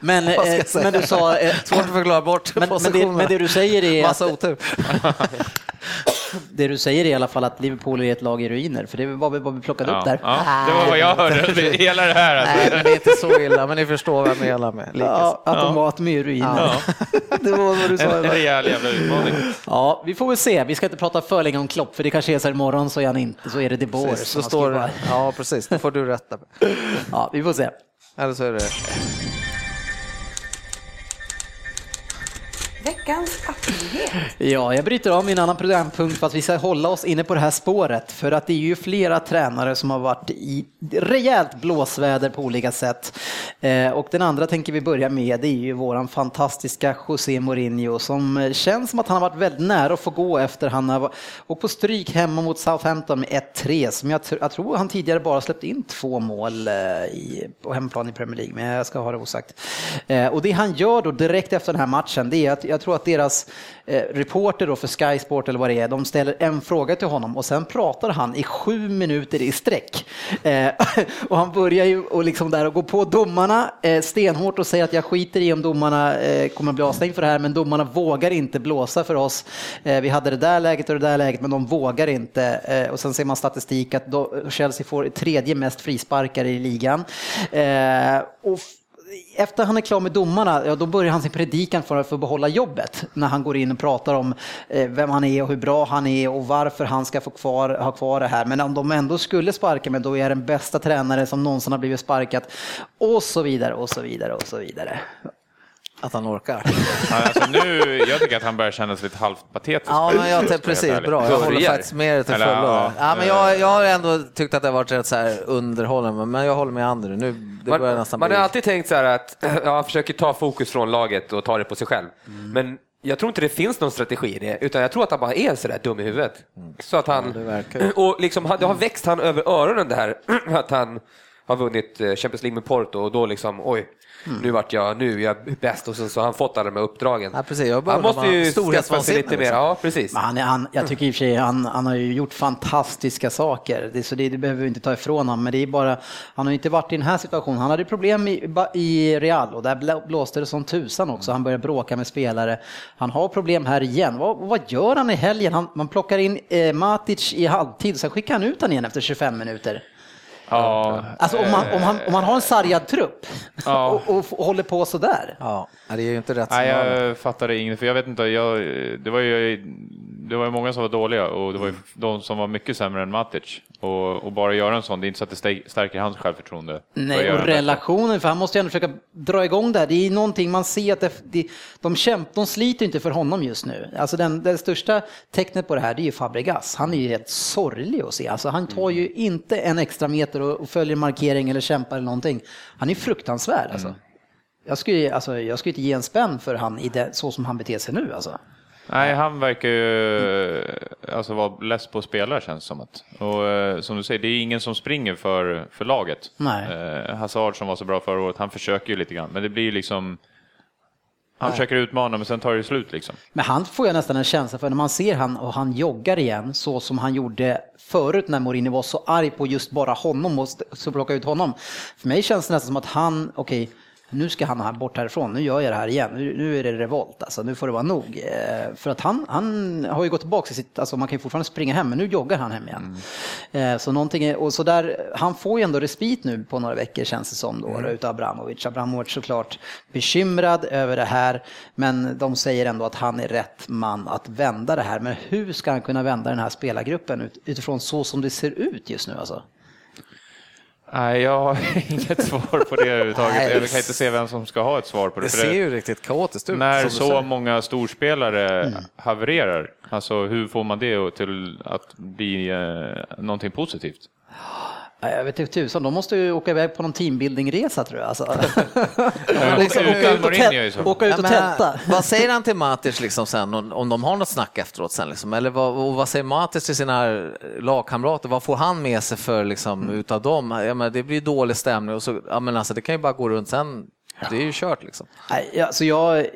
Speaker 1: Men, eh, men du sa... Eh,
Speaker 3: svårt att förklara bort
Speaker 1: men, men, det, men det du säger är
Speaker 3: Massa otur.
Speaker 1: det du säger är i alla fall att Liverpool är ett lag i ruiner, för det var väl vad vi plockade upp
Speaker 2: Ja,
Speaker 1: där.
Speaker 2: ja, det var vad jag hörde. Det- Hela det här. Alltså.
Speaker 3: Nej, men det är inte så illa, men ni förstår vad jag menar med.
Speaker 1: Ja, automat med i ruiner. det var vad du sa.
Speaker 2: En rejäl jävla utmaning.
Speaker 1: Ja, vi får väl se. Vi ska inte prata för länge om Klopp, för det kanske är så här imorgon så är han inte, så är det De Boer
Speaker 3: Precis,
Speaker 1: som
Speaker 3: då står ja, precis. Det får du rätta.
Speaker 1: Ja, vi får se.
Speaker 3: Eller så är det...
Speaker 6: Veckans appnyhet.
Speaker 1: Ja, jag bryter av min annan programpunkt för att vi ska hålla oss inne på det här spåret. För att det är ju flera tränare som har varit i rejält blåsväder på olika sätt. Eh, och den andra tänker vi börja med, det är ju våran fantastiska José Mourinho som känns som att han har varit väldigt nära att få gå efter han har och på stryk hemma mot Southampton med 1-3 som jag, jag tror han tidigare bara släppt in två mål eh, i, på hemplan i Premier League, men jag ska ha det osagt. Eh, och det han gör då direkt efter den här matchen, det är att jag tror att deras eh, reporter då för Sky Sport eller vad det är, de ställer en fråga till honom och sen pratar han i sju minuter i sträck. Eh, och han börjar ju och liksom där och gå på domarna eh, stenhårt och säger att jag skiter i om domarna eh, kommer att bli avstängd för det här, men domarna vågar inte blåsa för oss. Eh, vi hade det där läget och det där läget, men de vågar inte. Eh, och sen ser man statistik att då, Chelsea får tredje mest frisparkar i ligan. Eh, och efter han är klar med domarna, ja, då börjar han sin predikan för att få behålla jobbet. När han går in och pratar om eh, vem han är och hur bra han är och varför han ska få kvar, ha kvar det här. Men om de ändå skulle sparka mig, då är jag den bästa tränare som någonsin har blivit sparkat. Och så vidare och så vidare och så vidare.
Speaker 3: Att han orkar.
Speaker 2: Ja, alltså nu, jag tycker att han börjar kännas lite halvt patetisk.
Speaker 3: Ja, men jag tänkte precis, bra. Jag håller
Speaker 4: Börjar.
Speaker 3: faktiskt med dig till
Speaker 2: Eller,
Speaker 3: fullo.
Speaker 2: ja.
Speaker 3: Ja, men jag, jag har ändå tyckt att det har varit rätt så här underhållande, men jag håller med Andrew. Nu, det börjar
Speaker 4: Man,
Speaker 3: nästan
Speaker 4: man
Speaker 3: bli...
Speaker 4: har alltid tänkt så här att ja, han försöker ta fokus från laget och ta det på sig själv.
Speaker 3: Mm.
Speaker 4: Men jag tror inte det finns någon strategi i det, utan jag tror att han bara är så där dum i huvudet. Så att han,
Speaker 3: Mm. ju.
Speaker 4: och liksom, det har växt han över öronen det här, att han har vunnit eh, Champions League med Porto och då liksom, oj,
Speaker 3: Mm.
Speaker 4: nu vart jag, nu är jag bäst och så, så har han fått alla de här uppdragen.
Speaker 3: Ja, precis. Jag
Speaker 4: han måste ju skaffa sig lite mer,
Speaker 3: liksom.
Speaker 4: ja precis.
Speaker 1: Men han, han, jag tycker i och för sig han, han har ju gjort fantastiska saker, det, så det, det behöver vi inte ta ifrån honom. Men det är bara, han har ju inte varit i den här situationen. Han hade problem i, i Real och där blå- blåste det som tusan också. Han började bråka med spelare. Han har problem här igen. Vad, vad gör han i helgen? Han, man plockar in eh, Matic i halvtid, sen skickar han ut honom igen efter 25 minuter.
Speaker 2: Ja,
Speaker 1: Alltså om man, om han, om man har en sargad trupp
Speaker 2: Ja.
Speaker 1: och, och, och håller på sådär.
Speaker 3: Ja, det är ju inte rätt
Speaker 2: Nej, jag fattade inget, för jag vet inte, jag, det var ju det var ju många som var dåliga och det var ju de som var mycket sämre än Matic. Och, och bara göra en sån, det är inte så att det stä- stärker hans självförtroende.
Speaker 1: Nej, och relationen, för han måste ju ändå försöka dra igång det här. Det är någonting man ser att det, det, de kämpar, de sliter inte för honom just nu. Alltså den, det största tecknet på det här, det är ju Fabregas. Han är ju helt sorglig att se. Alltså han tar ju inte en extra meter och, och följer markering eller kämpar eller någonting. Han är fruktansvärd alltså. Jag skulle, alltså, jag skulle inte ge en spänn för han i det, så som han beter sig nu alltså.
Speaker 2: Nej, han verkar ju alltså, vara less på att spela känns det som. Att. Och eh, som du säger, det är ingen som springer för, för laget.
Speaker 1: Nej.
Speaker 2: Eh, Hazard som var så bra förra året, han försöker ju lite grann, men det blir ju liksom han försöker utmana men sen tar det slut liksom.
Speaker 1: Men han får jag nästan en känsla för när man ser han och han joggar igen så som han gjorde förut när Mourinho var så arg på just bara honom och så plocka ut honom. För mig känns det nästan som att han, okej, nu ska han här bort härifrån, nu gör jag det här igen, nu, nu är det revolt, alltså nu får det vara nog. Eh, för att han, han har ju gått tillbaka till sitt, alltså man kan ju fortfarande springa hem, men nu joggar han hem igen. Eh, så någonting, är, och så där, han får ju ändå respit nu på några veckor känns det som då, utav Abramovic. Abramovic såklart bekymrad över det här, men de säger ändå att han är rätt man att vända det här. Men hur ska han kunna vända den här spelargruppen ut, utifrån så som det ser ut just nu alltså?
Speaker 2: Nej, jag har inget svar på det överhuvudtaget.
Speaker 3: Nej.
Speaker 2: Jag kan inte se vem som ska ha ett svar på det.
Speaker 3: Det ser ju riktigt kaotiskt ut.
Speaker 2: när så
Speaker 3: säger.
Speaker 2: många storspelare
Speaker 1: Mm.
Speaker 2: havererar, alltså hur får man det till att bli eh, någonting positivt?
Speaker 1: Ja, Jag vet inte tusan, de måste ju åka iväg på någon teambuildingresa tror jag. Alltså.
Speaker 2: men
Speaker 1: liksom,
Speaker 2: åka-
Speaker 1: ut och,
Speaker 2: Mourinho är ju så.
Speaker 1: tä- åka ut
Speaker 3: Ja,
Speaker 1: och tälta.
Speaker 3: vad säger han till Matic liksom sen, om, de har något snack efteråt sen? Liksom? Eller vad, och vad säger Matic till sina lagkamrater? Vad får han med sig för liksom,
Speaker 1: Mm.
Speaker 3: utav dem? Ja, men det blir dålig stämning och så, ja, men alltså, det kan ju bara gå runt sen. Det är ju kört liksom.
Speaker 1: Nej, alltså jag,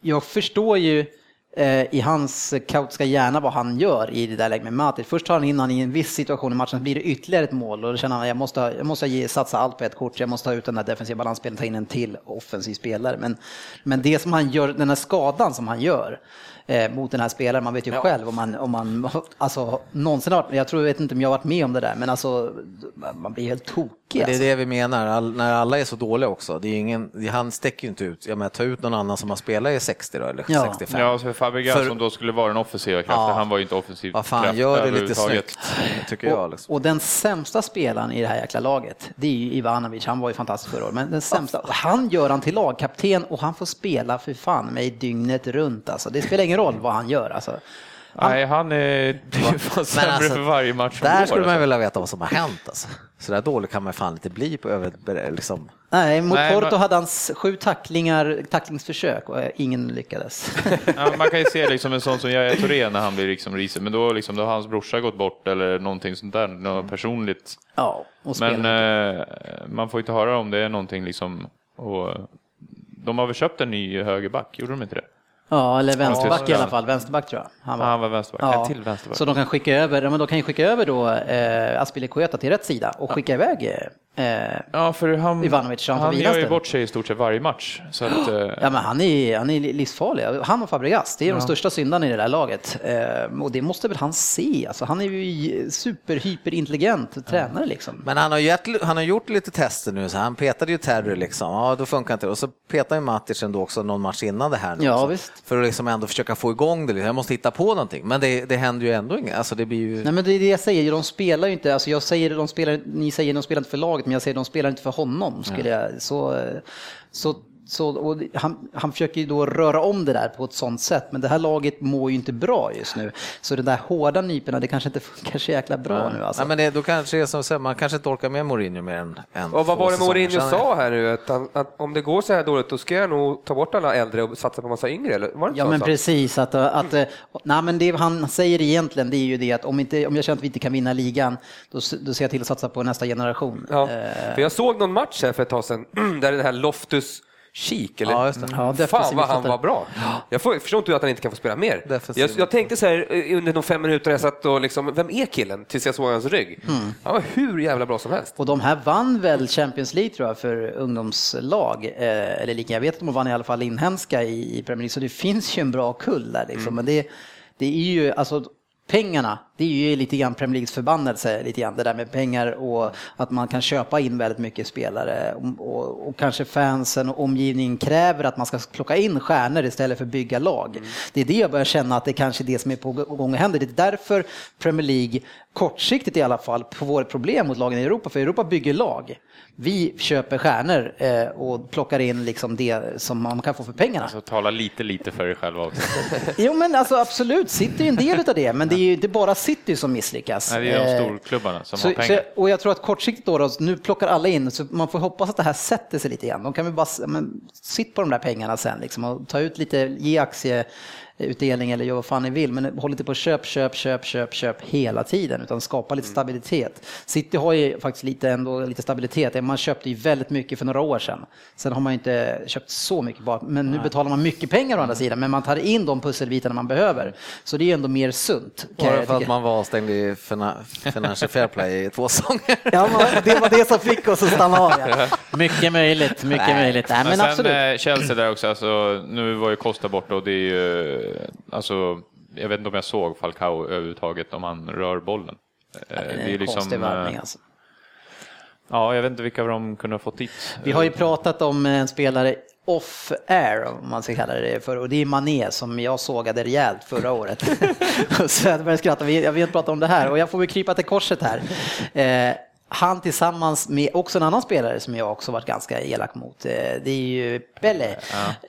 Speaker 1: jag förstår ju eh, Eh, i hans kaotiska hjärna vad han gör i det där läget med Matic. Först tar han in han i en viss situation i matchen, så blir det ytterligare ett mål och då känner han jag måste, jag måste ge, satsa allt på ett kort, jag måste ta ut den där defensiva balansspelaren, ta in en till offensiv spelare. Men, men det som han gör, den här skadan som han gör eh, mot den här spelaren, man vet ju själv om man, om man alltså, någonsin har varit, jag tror, jag vet inte om jag har varit med om det där, men alltså man blir helt tokig.
Speaker 3: Det är
Speaker 1: Alltså.
Speaker 3: det vi menar, all, när alla är så dåliga också. Det är ingen, han sticker ju inte ut. Jag menar, ta ut någon annan som har spelat i 60 då, eller
Speaker 1: Ja.
Speaker 3: 65.
Speaker 2: Ja, så Fabregas
Speaker 3: För-
Speaker 2: som då skulle vara den offensiva kraften,
Speaker 3: Ja.
Speaker 2: han var ju inte offensiv
Speaker 3: Vad fan,
Speaker 2: kraft
Speaker 3: gör det lite snyggt, tycker jag. Liksom.
Speaker 1: Och den sämsta spelaren i det här jäkla laget, det är ju Ivanovic. Han var ju fantastisk förra året. Men den sämsta, han gör han till lagkapten och han får spela för fan mig dygnet runt. Alltså. Det spelar ingen roll vad han gör. Alltså.
Speaker 2: Nej, han är ju fan sämre
Speaker 3: alltså,
Speaker 2: för varje match som
Speaker 3: Där
Speaker 2: går.
Speaker 3: skulle man
Speaker 2: alltså.
Speaker 3: vilja veta vad som har hänt. Alltså. Så där dålig kan man fan inte bli på över... Liksom.
Speaker 1: Nej, mot
Speaker 2: Nej,
Speaker 1: Porto
Speaker 2: men-
Speaker 1: hade han sju tacklingar, tacklingsförsök och eh, ingen lyckades.
Speaker 2: Ja, man kan ju se liksom en sån som Yahya Touré när han blir liksom risig, men då, liksom, då har hans brorsa gått bort eller någonting sånt där, något personligt.
Speaker 1: ja, och
Speaker 2: Men eh, man får inte höra om det är någonting liksom, och de har väl köpt en ny högerback, gjorde de inte det?
Speaker 1: Ja, eller vänsterback i alla fall. Vänsterback tror jag. Han
Speaker 2: Ja, han var vänsterback. En till vänsterback.
Speaker 1: Så de kan skicka över, ja, men de kan ju skicka över då eh, Aspilicueta till rätt sida och skicka iväg eh,
Speaker 2: Ja, för han,
Speaker 1: Ivanovic, så han
Speaker 2: han gör ju bort sig i stort sett varje match. Så att, eh,
Speaker 1: Ja, men han är, han är livsfarlig. Han och Fabregas, det är de
Speaker 2: Ja.
Speaker 1: största syndarna i det där laget. Eh, och det måste väl han se. Alltså, han är ju super, hyperintelligent tränare liksom.
Speaker 3: Men han har, gett, han har gjort lite tester nu, så han petade ju Terry liksom, ja då funkar inte det. Och så petade ju Matic ändå också någon match innan det här. Nu
Speaker 1: Ja,
Speaker 3: också,
Speaker 1: visst.
Speaker 3: För att liksom ändå försöka få igång det. Jag måste hitta på någonting, men det, det händer ju ändå inget. Alltså det blir ju...
Speaker 1: Nej men det är det jag säger, de spelar ju inte, alltså jag säger, de spelar, ni säger de spelar inte för laget, men jag säger de spelar inte för honom. Skulle jag, så, så, så, och han, han försöker ju då röra om det där på ett sånt sätt, men det här laget mår ju inte bra just nu. Så de där hårda nyporna, det kanske inte funkar så jäkla bra nu alltså.
Speaker 3: Nej, men det, då kanske det är som man kanske inte orkar med Mourinho mer än, än
Speaker 4: Och vad var det. Mourinho sa här nu? Att, han, att om det går så här dåligt då ska jag nog ta bort alla äldre och satsa på massa yngre, eller? Var det
Speaker 1: Ja
Speaker 4: så
Speaker 1: men
Speaker 4: han sa?
Speaker 1: precis, att, att, nej, men det han säger egentligen det är ju det att om, inte, om jag känner att vi inte kan vinna ligan, då, då ser jag till att satsa på nästa generation.
Speaker 4: Ja.
Speaker 1: Eh,
Speaker 4: För jag såg någon match här för ett tag sedan, där den här Loftus Cheek, eller?
Speaker 3: Ja, just det.
Speaker 1: Ja, defensiv
Speaker 4: Fan vad han
Speaker 1: mittfältare.
Speaker 4: var bra. Jag får- förstår inte hur att han inte kan få spela mer.
Speaker 3: Defensiv
Speaker 4: Jag, jag tänkte så här eh, under de fem minuter jag satt och liksom, vem är killen? Tills jag såg hans rygg.
Speaker 1: Mm.
Speaker 4: Han var hur jävla bra som helst.
Speaker 1: Och de här vann väl Champions League tror jag för ungdomslag, eh, eller lika, jag vet att de vann i alla fall inhemska i, i Premier League, så det finns ju en bra kull där liksom. Men det, det är ju, alltså pengarna, det är ju lite grann Premier Leagues förbannelse, lite grann det där med pengar och att man kan köpa in väldigt mycket spelare och, och, och kanske fansen och omgivningen kräver att man ska plocka in stjärnor istället för bygga lag. Det är det jag börjar känna att det kanske är det som är på gång och händer. Det är därför Premier League, kortsiktigt i alla fall, får vårt problem mot lagen i Europa, för Europa bygger lag. Vi köper stjärnor eh, och plockar in liksom det som man kan få för pengarna.
Speaker 2: så tala lite, lite för er själva också.
Speaker 1: Jo men alltså absolut, City är en del av det, men det är ju inte bara City som misslyckas.
Speaker 2: Nej, det är de
Speaker 1: Eh,
Speaker 2: storklubbarna som
Speaker 1: så,
Speaker 2: har pengar.
Speaker 1: Så, och jag tror att kortsiktigt då, då, nu plockar alla in, så man får hoppas att det här sätter sig lite grann. De kan väl bara, men, sitt på de där pengarna sen liksom, och ta ut lite, ge aktieutdelning eller gör vad fan ni vill, men håll inte på köp, köp, köp, köp, köp hela tiden, utan skapa
Speaker 2: Mm.
Speaker 1: lite stabilitet. City har ju faktiskt lite, ändå lite stabilitet, man köpte ju väldigt mycket för några år sedan. Sen har man ju inte köpt så mycket bara, men nu betalar man mycket pengar å andra sidan, men man tar in de pusselbitarna man behöver. Så det är ju ändå mer sunt.
Speaker 3: Bara för att man var avstängd i Fina- Financial Fair Play i två säsonger.
Speaker 1: Ja, det var det som fick oss att stanna av. Ja. Mycket möjligt, mycket möjligt. Nej, men,
Speaker 2: Men sen
Speaker 1: absolut.
Speaker 2: eh, Chelsea där också, alltså, nu var ju Costa borta och det är ju, alltså, jag vet inte om jag såg Falcao överhuvudtaget om han rör bollen. Eh,
Speaker 1: det är en konstig värvning
Speaker 2: eh,
Speaker 1: alltså.
Speaker 2: Ja, jag vet inte vilka de kunde ha fått dit.
Speaker 1: Vi har ju pratat om en spelare off-air, om man ska kalla det för, och det är Mané som jag sågade rejält förra året. så jag började skratta, Vi- vill inte prata om det här och jag får väl krypa till korset här. Han tillsammans med också en annan spelare som jag också varit ganska elak mot, eh, det är ju Pelle.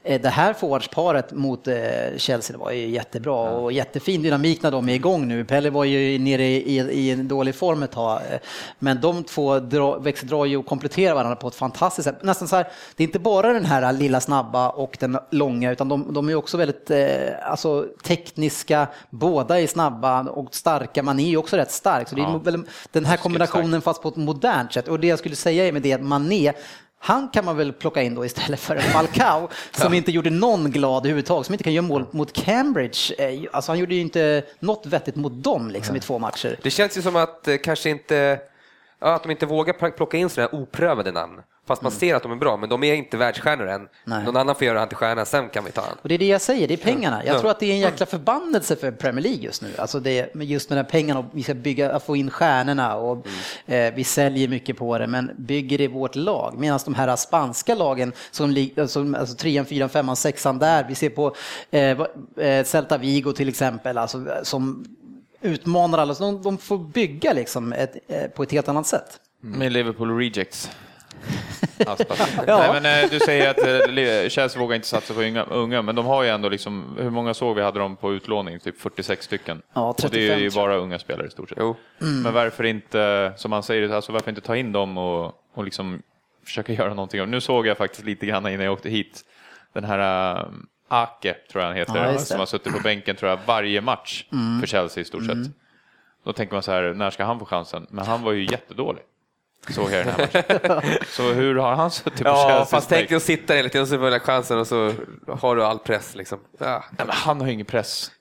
Speaker 1: Eh, Det här forwardsparet mot eh, Chelsea var ju jättebra och jättefin dynamik när de är igång nu. Pelle var ju nere i, i, en dålig form ett tag, men de två dra, växeldrar ju och kompletterar varandra på ett fantastiskt sätt. Nästan så här, det är inte bara den här lilla snabba och den långa, utan de, de är också väldigt alltså, tekniska, båda är snabba och starka. Man är ju också rätt stark, så det är
Speaker 2: Ja.
Speaker 1: väl den här kombinationen fast på ett modernt sätt. Och det jag skulle säga är med det att Mané, han kan man väl plocka in då istället för Falcao som inte gjorde någon glad överhuvudtaget, som inte kan göra mål mot Cambridge. Eh, Alltså han gjorde ju inte något vettigt mot dem liksom, i två matcher.
Speaker 4: Det känns ju som att eh, kanske inte, ja, att de inte vågar pl- plocka in sådana här oprövade namn. Fast man ser att de är bra, men de är inte världsstjärnor än.
Speaker 1: Nej.
Speaker 4: Någon annan får göra han till stjärna, sen kan vi ta han.
Speaker 1: Och det är det jag säger, det är pengarna. Jag
Speaker 4: Ja.
Speaker 1: tror att det är en jäkla förbannelse för Premier League just nu. Alltså det, just med de här pengarna och vi ska bygga, att få in stjärnorna och eh, vi säljer mycket på det, men bygger det vårt lag. Medan de här spanska lagen som ligger, som, alltså trean, fyran, femman, sexan där, vi ser på eh, eh, Celta Vigo till exempel, alltså, som utmanar alla, så de, de får bygga liksom ett, eh, på ett helt annat sätt.
Speaker 2: Med Liverpool Rejects.
Speaker 1: Ja.
Speaker 2: Nej, men, eh, du säger att eh, Chelsea vågar inte satsa på unga, unga, men de har ju ändå liksom, hur många såg vi hade de på utlåning? Typ 46 stycken.
Speaker 1: Ja,
Speaker 2: och det är
Speaker 1: 35
Speaker 2: ju bara unga spelare i stort sett.
Speaker 4: Jo.
Speaker 2: Men varför inte, som man säger, alltså varför inte ta in dem och, och liksom försöka göra någonting? Nu såg jag faktiskt lite grann innan jag åkte hit, den här Ake, tror jag han heter,
Speaker 1: Ja,
Speaker 2: som har suttit på bänken tror jag varje match för Chelsea i stort sett. Då tänker man så här, när ska han få chansen? Men han var ju jättedålig. såg jag i den här matchen. Så hur har han suttit på
Speaker 4: Ja,
Speaker 2: Chelseas
Speaker 4: fast tänk dig att sitta hela tiden och så får chansen och så har du all press. Liksom. Ja.
Speaker 2: Nej, men Han har ju ingen press.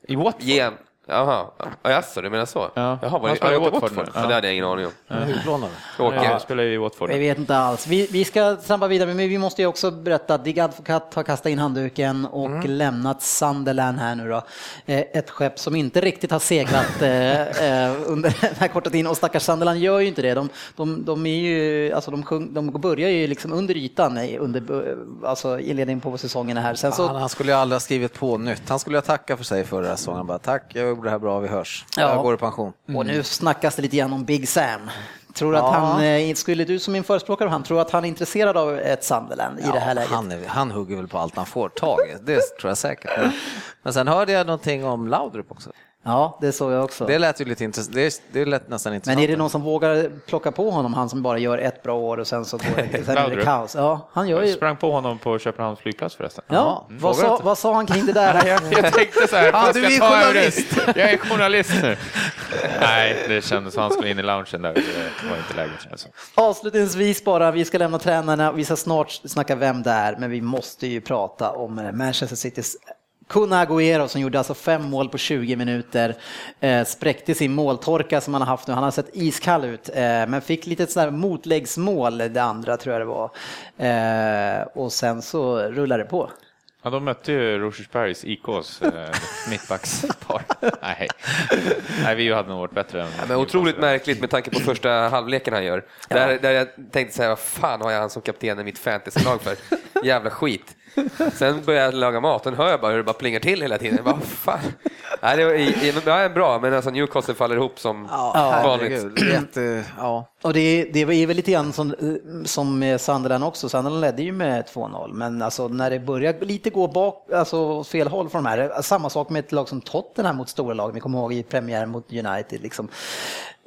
Speaker 2: I
Speaker 4: en. Jaha, ja, jaså, du menar så?
Speaker 2: Ja.
Speaker 4: Jaha, var det,
Speaker 2: spelar
Speaker 4: har
Speaker 2: i Watford
Speaker 4: Watford?
Speaker 2: nu.
Speaker 4: Ja. Det hade jag ingen aning om.
Speaker 3: Utlånade.
Speaker 4: Åke.
Speaker 2: Ja, han spelar ju i Watford.
Speaker 1: Jag vet inte alls. Vi, vi ska trampa vidare, men vi måste ju också berätta att Dig Advocat har kastat in handduken och
Speaker 4: Mm.
Speaker 1: lämnat Sunderland här nu då. Eh, Ett skepp som inte riktigt har seglat eh, eh, under den här korta tiden och stackars Sunderland gör ju inte det. De, de, de, är ju, alltså de, sjung, de börjar ju liksom under ytan i- under alltså inledningen på säsongen här. Sen så,
Speaker 3: Han, han skulle ju aldrig ha skrivit på nytt. Han skulle ha tackat för sig förra säsongen. Han bara, tack, jag gjorde det här bra, vi hörs.
Speaker 1: Ja.
Speaker 3: Jag går i pension.
Speaker 1: Och nu snackas det lite grann om Big Sam. Tror att
Speaker 3: Ja.
Speaker 1: han, eh, skulle du som min förespråkare han, tror att han är intresserad av ett Sunderland i det här läget?
Speaker 3: han, är, han hugger väl på allt han får tag i, det tror jag säkert. Men, men sen hörde jag någonting om Laudrup också.
Speaker 1: Ja, det såg jag också.
Speaker 3: Det lät ju lite intressant. Det, det lät nästan intressant.
Speaker 1: Men är det någon som vågar plocka på honom, han som bara gör ett bra år och sen så går det, sen är det kaos? Ja, han gör
Speaker 2: Jag
Speaker 1: ju...
Speaker 2: sprang på honom på Köpenhamns flygplats förresten.
Speaker 1: Ja,
Speaker 3: Ja,
Speaker 1: vad, sa, vad sa han kring det där?
Speaker 2: Jag, jag tänkte så här,
Speaker 3: Ja,
Speaker 2: fan,
Speaker 3: du är
Speaker 2: jag
Speaker 3: journalist.
Speaker 2: det? Jag är journalist nu. Nej, det kändes som han skulle in i loungen där. Det var inte läget. Alltså.
Speaker 1: Avslutningsvis bara, vi ska lämna tränarna, vi ska snart snacka vem det är, men vi måste ju prata om Manchester Citys Kun Agüero som gjorde alltså fem mål på 20 minuter, eh, spräckte sin måltorka som han har haft nu. Han har sett iskall ut, eh, men fick lite sådär motläggsmål, det andra tror jag det var. Eh, och sen så rullar det på.
Speaker 2: Ja, de mötte ju Rosersbergs IKs eh, mittbackspar. Nej. Nej, vi hade nog varit bättre än
Speaker 4: Ja, men otroligt märkligt med tanke på första halvleken han gör. Där, där jag tänkte så här, vad fan har jag han som kapten i mitt fantasylag för? Jävla skit. Sen började jag laga mat och hör jag bara hur det bara plingar till hela tiden. Jag bara, fan. Nej, det, var, i- i- det är bra, men alltså Newcastle faller ihop som
Speaker 3: Ja,
Speaker 4: vanligt.
Speaker 3: Jätte, ja.
Speaker 1: Och det, det är väl lite grann som, som med Sunderland också. Sunderland ledde ju med 2-0, men alltså när det börjar lite gå bak, alltså åt fel håll från de här. Samma sak med ett lag som Tottenham mot stora lag. Vi kommer ihåg i premiären mot United. Liksom.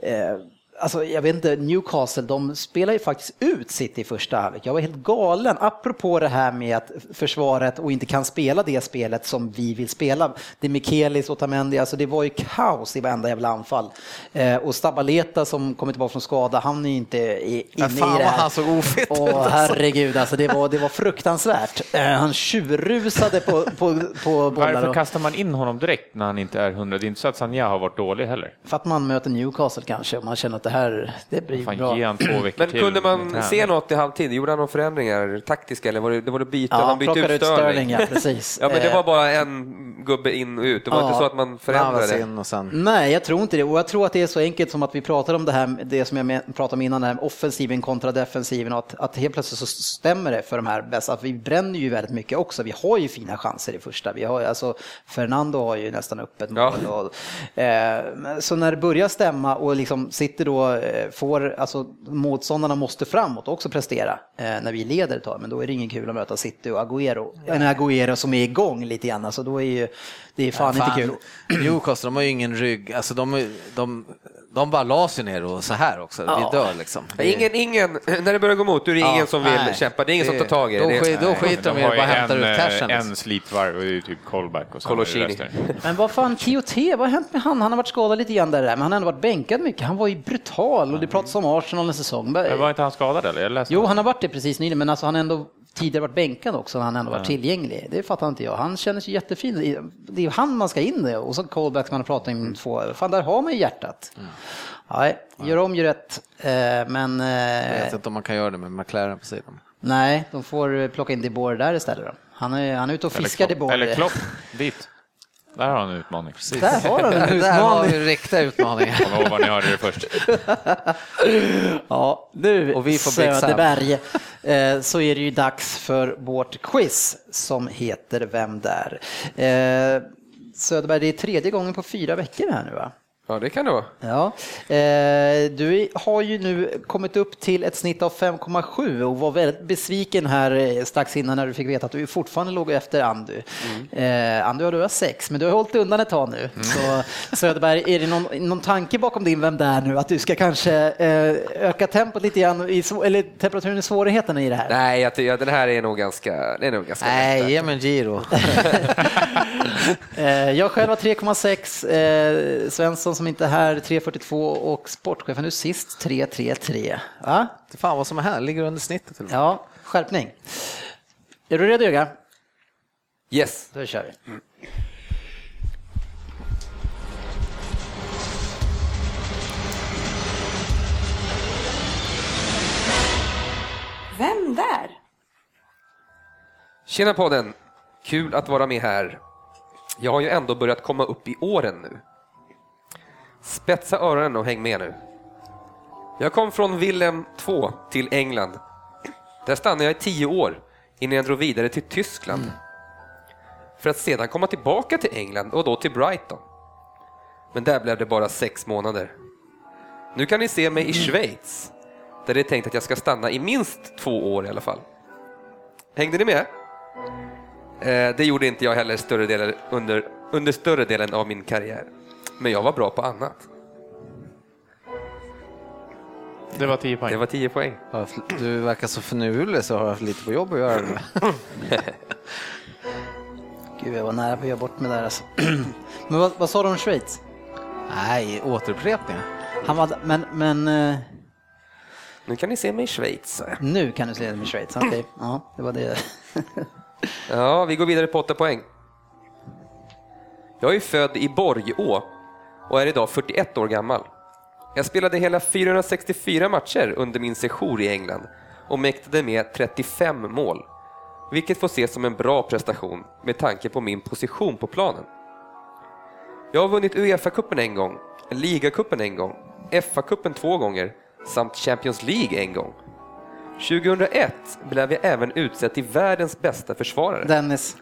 Speaker 1: Eh, Alltså, jag vet inte, Newcastle, de spelar ju faktiskt ut City i första halvlek. Jag var helt galen, apropå det här med att försvaret och inte kan spela det spelet som vi vill spela. Det är Mikelis och Tamendi, alltså det var ju kaos i varenda jävla anfall. Eh, och Stabaleta som kommer tillbaka från skada, han är ju inte i, inne
Speaker 3: fan
Speaker 1: i det
Speaker 3: vad
Speaker 1: här.
Speaker 3: han såg ofit ut,
Speaker 1: Åh,
Speaker 3: alltså.
Speaker 1: herregud, alltså det var, det var fruktansvärt. Eh, han tjurrusade på, på, på bollar.
Speaker 2: Varför kastar man in honom direkt när han inte är hundra? Det är inte så att Sanja har varit dålig heller.
Speaker 1: För att man möter Newcastle kanske och man känner att det här det blir
Speaker 2: Fan,
Speaker 1: bra.
Speaker 2: ge han två veckor
Speaker 4: Men
Speaker 2: till
Speaker 4: kunde man se något i halvtid? Gjorde han några förändringar taktiska eller var det, det var det byte?
Speaker 1: Ja, han
Speaker 4: bytte
Speaker 1: ut
Speaker 4: Sterling.
Speaker 1: Sterling, ja precis.
Speaker 4: Ja, men det
Speaker 1: Eh,
Speaker 4: var bara en gubbe in och ut. Det var
Speaker 1: Ja.
Speaker 4: inte så att man förändrade.
Speaker 3: sen...
Speaker 1: Nej, jag tror inte det. Och jag tror att det är så enkelt som att vi pratar om det här, det som jag pratade om innan, här offensiven kontra defensiven och att, att helt plötsligt så stämmer det för de här bästa. Att vi bränner ju väldigt mycket också. Vi har ju fina chanser i första. Vi har, alltså, Fernando har ju nästan öppet mål.
Speaker 4: Ja.
Speaker 1: Och, eh, så när det börjar stämma och liksom sitter då, eh, får, alltså motståndarna måste framåt också prestera eh, när vi leder ett tag. Men då är det ingen kul att möta City och Agüero. En Agüero som är igång lite grann. Alltså, då är ju, det är fan, inte kul.
Speaker 3: Newcastle, de har ju ingen rygg. Alltså de, de, de bara la sig ner och så här också.
Speaker 1: Ja.
Speaker 3: Vi dör liksom.
Speaker 4: Ingen, ingen, när det börjar gå emot, då är det
Speaker 3: Ja,
Speaker 4: ingen som vill
Speaker 3: nej.
Speaker 4: kämpa. Det är ingen som tar tag i det.
Speaker 3: Då,
Speaker 4: det.
Speaker 3: skit, då skiter de i det
Speaker 2: har
Speaker 3: och bara hämtar
Speaker 2: en,
Speaker 3: ut
Speaker 2: eh,
Speaker 3: cashen.
Speaker 2: En slitvarv och det är typ callback och så. Det.
Speaker 1: Men vad fan, Kioté, vad har hänt med han? Han har varit skadad lite grann där, men han har ändå varit bänkad mycket. Han var ju brutal och det pratas om Arsenal en säsong.
Speaker 2: Men var inte han skadad eller? Jag läste
Speaker 1: Jo, han har varit det precis nyligen, men alltså han har ändå tidigare varit bänkad också när han ändå varit tillgänglig. Det fattar inte jag. Han känner sig jättefin. Det är ju han man ska in i och så callback som man har pratat om två. Fan, där har man ju hjärtat. Nej, gör om, gör rätt. Eh, Men
Speaker 3: Jag
Speaker 1: eh,
Speaker 3: vet inte om man kan göra det med McLaren på sidan.
Speaker 1: nej, de får plocka in DeBoer där istället. Då. Han är, han är ute och fiskar DeBoer.
Speaker 2: eller Klopp, dit. Där har han en utmaning.
Speaker 1: Där har han en
Speaker 3: Där har
Speaker 1: utmaning.
Speaker 3: vi riktiga utmaningar.
Speaker 2: Kom ihåg var ni hörde det först.
Speaker 1: Ja, nu
Speaker 3: Och vi får.
Speaker 1: Söderberg, eh, så är det ju dags för vårt quiz som heter Vem där? Eh, Söderberg, det är tredje gången på fyra veckor här nu va?
Speaker 4: Ja, det kan det vara.
Speaker 1: Ja. Eh, du har ju nu kommit upp till ett snitt av 5,7 och var väldigt besviken här eh, strax innan när du fick veta att du fortfarande låg efter Andy. Eh, Andy har du har 6, men du har hållit undan ett tag nu. Så Söderberg, är det någon, någon tanke bakom din Vem där nu? Att du ska kanske öka tempot lite grann, i, eller temperaturen i svårigheterna i det här?
Speaker 4: Nej, jag, ty- ja, den här är nog ganska... Det är nog ganska
Speaker 3: Nej, ge mig en Giro.
Speaker 1: Jag själv har 3,6, eh, Svensson som inte är här, 3.42 och sportchefen nu sist 3.33. Ja?
Speaker 3: Fan vad som är här, ligger under snittet. Till och med.
Speaker 1: ja, skärpning. Är du redo Jörgen?
Speaker 4: Yes.
Speaker 1: Då kör vi.
Speaker 6: Vem där?
Speaker 4: Tjena podden! Kul att vara med här. Jag har ju ändå börjat komma upp i åren nu. Spetsa öronen och häng med nu. Jag kom från Willem 2 till England. Där stannade jag i tio år innan jag drog vidare till Tyskland. För att sedan komma tillbaka till England och då till Brighton. Men där blev det bara sex månader. Nu kan ni se mig i Schweiz, där det är tänkt att jag ska stanna i minst två år i alla fall. Hängde ni med? Eh, det gjorde inte jag heller större delen, under, under större delen av min karriär. Men jag var bra på annat.
Speaker 2: Det var 10 poäng.
Speaker 4: Det var 10 poäng.
Speaker 3: Ja, Du verkar så finurlig så har du haft lite på jobb att göra. nu.
Speaker 1: Gud, jag var nära på att göra bort mig där alltså. Men vad, vad sa du om Schweiz?
Speaker 3: Nej, återupprepningar.
Speaker 1: Han var, men, men eh,
Speaker 4: Nu kan ni se mig i Schweiz. jag.
Speaker 1: nu kan du se det med Schweiz, okej. Ja, det var det.
Speaker 4: Ja, vi går vidare på 8 poäng. Jag är född i Borgå och är idag 41 år gammal. Jag spelade hela 464 matcher under min sejour i England och mäktade med 35 mål, vilket får ses som en bra prestation med tanke på min position på planen. Jag har vunnit Uefa-cupen en gång, ligacupen en gång, FA-cupen två gånger samt Champions League en gång. 2001 blev jag även utsedd till världens bästa försvarare.
Speaker 1: Dennis.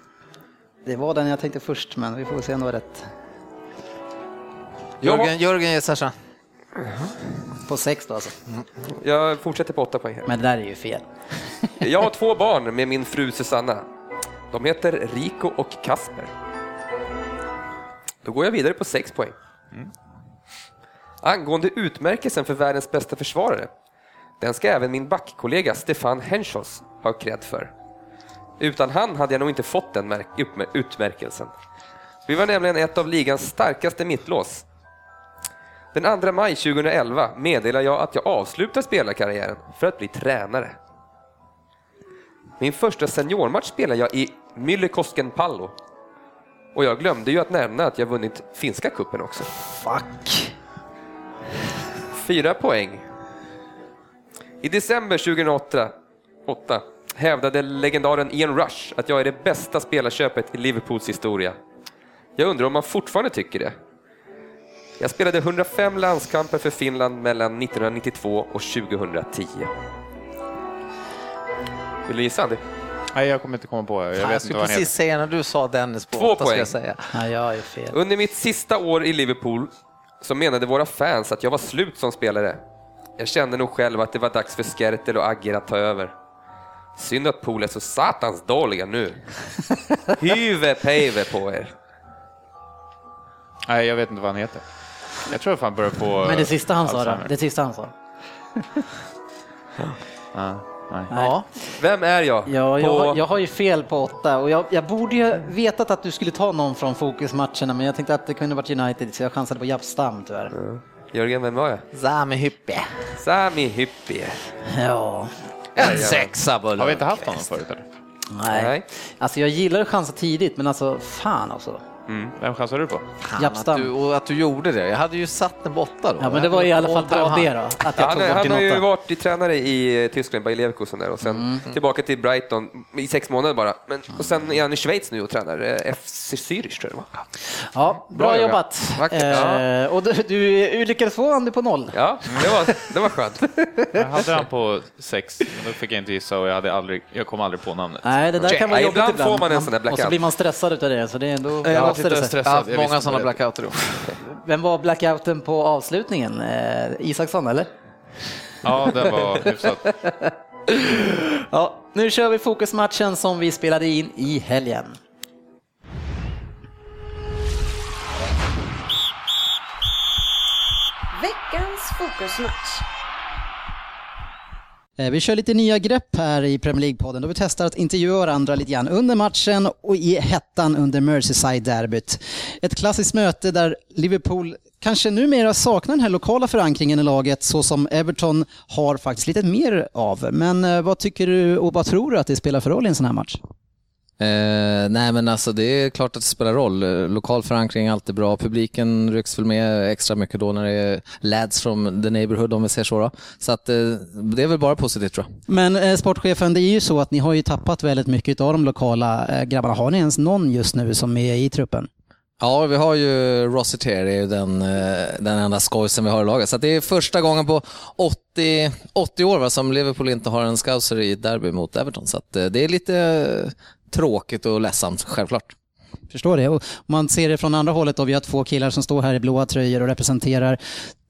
Speaker 1: Det var den jag tänkte först, men vi får se om det var rätt.
Speaker 3: Jörgen, Jörgen ger Sasha.
Speaker 1: På sex då alltså.
Speaker 4: Jag fortsätter på 8 poäng här.
Speaker 1: Men det där är ju fel.
Speaker 4: Jag har två barn med min fru Susanna. De heter Rico och Kasper. Då går jag vidare på 6 poäng. Angående utmärkelsen för världens bästa försvarare. Den ska även min backkollega Stefan Henschos ha cred för. Utan han hade jag nog inte fått den utmärkelsen. Vi var nämligen ett av ligans starkaste mittlås. Den 2 maj 2011 meddelar jag att jag avslutar spelarkarriären för att bli tränare. Min första seniormatch spelade jag i Myllekosken Pallo. Och jag glömde ju att nämna att jag vunnit finska kuppen också.
Speaker 1: Fuck.
Speaker 4: Fyra poäng. I december 2008 8, hävdade legendaren Ian Rush att jag är det bästa spelarköpet i Liverpools historia. Jag undrar om man fortfarande tycker det. Jag spelade 105 landskamper för Finland mellan 1992 och 2010. Vill du gissa Andy?
Speaker 2: Nej, jag kommer inte komma på. Jag
Speaker 3: Jag,
Speaker 2: vet
Speaker 3: skulle precis säga när du sa Dennis på
Speaker 4: Två poäng.
Speaker 3: jag säga.
Speaker 1: Ja, jag är fel.
Speaker 4: Under mitt sista år i Liverpool så menade våra fans att jag var slut som spelare. Jag kände nog själv att det var dags för Skertel och Agger att ta över. Synd att Pool är så satans dåliga nu. Hyve pejve på er.
Speaker 2: Nej, jag vet inte vad han heter. Jag tror att han börjar på...
Speaker 1: Men det sista han sa då? Det sista han sa?
Speaker 2: Ja, nej.
Speaker 3: Ja,
Speaker 4: Vem är jag?
Speaker 1: Ja, jag,
Speaker 4: på...
Speaker 1: har- jag har ju fel på åtta och jag, jag borde ju vetat att du skulle ta någon från fokusmatcherna men jag tänkte att det kunde varit United så jag chansade på Japp Stam tyvärr.
Speaker 4: Jörgen, vem var jag?
Speaker 3: Sami Hyppe.
Speaker 4: Sami Hyppie.
Speaker 1: Ja,
Speaker 3: En sexa Bull
Speaker 2: Har vi inte haft honom förut eller?
Speaker 1: nej.
Speaker 4: Nej.
Speaker 1: Alltså jag gillar att chansa tidigt men alltså fan alltså.
Speaker 2: Vem chansar du på?
Speaker 3: Fan, att
Speaker 1: Jappstam.
Speaker 3: du, och att du gjorde det. Jag hade ju satt den på åtta då.
Speaker 1: Ja men det var i alla fall bra det då, att jag
Speaker 4: Han,
Speaker 1: tog bort
Speaker 4: han
Speaker 1: din
Speaker 4: har ju
Speaker 1: åtta.
Speaker 4: varit i tränare i eh, Tyskland, Bayer Leverkusen där och sen
Speaker 1: Mm.
Speaker 4: tillbaka till Brighton i sex månader bara. Men, och sen är han i Schweiz nu och tränar eh, FC Zürich tror jag det var.
Speaker 1: Ja, bra,
Speaker 4: Bra
Speaker 1: jobbat.
Speaker 4: Vackert, ja.
Speaker 1: Eh, och du, du lyckades få Andy på noll.
Speaker 4: Ja, det var, det var skönt.
Speaker 2: Jag hade han på sex, men då fick jag inte gissa och jag, hade aldrig, jag kom aldrig på namnet.
Speaker 1: Nej, det där kan vara jobbigt
Speaker 4: ibland
Speaker 1: ibland.
Speaker 4: får man en sån där
Speaker 1: Och så
Speaker 4: blackout.
Speaker 1: blir man stressad utav det, så det är ändå
Speaker 2: Jag
Speaker 1: ja.
Speaker 3: Jag har haft
Speaker 2: Jag
Speaker 3: många sådana blackouter. då.
Speaker 1: Vem var blackouten på avslutningen? Eh, Isaksson eller?
Speaker 2: Ja, den var hyfsat.
Speaker 1: Ja, nu kör vi fokusmatchen som vi spelade in i helgen.
Speaker 6: Veckans fokusmatch.
Speaker 1: Eh, vi kör lite nya grepp här i Premier League-podden då vi testar att intervjua varandra lite grann under matchen och i hettan under Merseyside-derbyt. Ett klassiskt möte där Liverpool kanske numera saknar den här lokala förankringen i laget så som Everton har faktiskt lite mer av. Men eh, vad tycker du och vad tror du att det spelar för roll i en sån här match?
Speaker 3: Eh, nej men alltså det är klart att det spelar roll. Eh, lokal förankring är alltid bra. Publiken rycks väl med extra mycket då när det är lads from the neighborhood om vi säger så. Då. Så att, eh, det är väl bara positivt tror jag.
Speaker 1: Men eh, sportchefen, det är ju så att ni har ju tappat väldigt mycket av de lokala eh, grabbarna. Har ni ens någon just nu som är i truppen?
Speaker 3: Ja, vi har ju Rossi Terry, den, eh, den enda skojsen vi har i laget. Så det är första gången på 80, 80 år va, som Liverpool inte har en scouser i derby mot Everton. Så det är lite tråkigt och ledsamt, självklart.
Speaker 1: Förstår det. Och man ser det från andra hållet och vi har två killar som står här i blåa tröjor och representerar.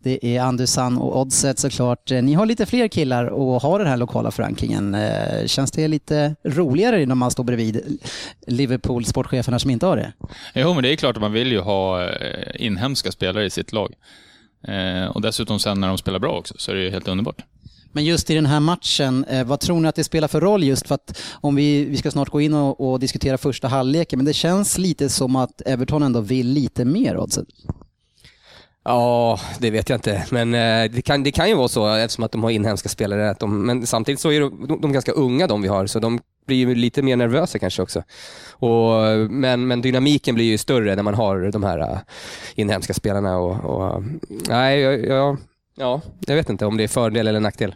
Speaker 1: Det är Andusan och Oddset såklart. Ni har lite fler killar och har den här lokala förankringen. Eh, känns det lite roligare när man står bredvid Liverpool sportcheferna som inte har det?
Speaker 2: Jo, men det är klart att man vill ju ha eh, inhemska spelare i sitt lag. Eh, och dessutom sen när de spelar bra också, så är det ju helt underbart.
Speaker 1: Men just i den här matchen, eh, vad tror ni att det spelar för roll just för att om vi, vi ska snart gå in och, och diskutera första halvleken, men det känns lite som att Everton ändå vill lite mer Oddset.
Speaker 4: Ja, det vet jag inte. Men eh, det, kan, det kan ju vara så eftersom att de har inhemska spelare. Att de, men samtidigt så är de, de, de ganska unga de vi har, så de blir ju lite mer nervösa kanske också. Och, men, men dynamiken blir ju större när man har de här eh, inhemska spelarna. Och, och, nej, jag, jag, ja, jag vet inte om det är fördel eller nackdel.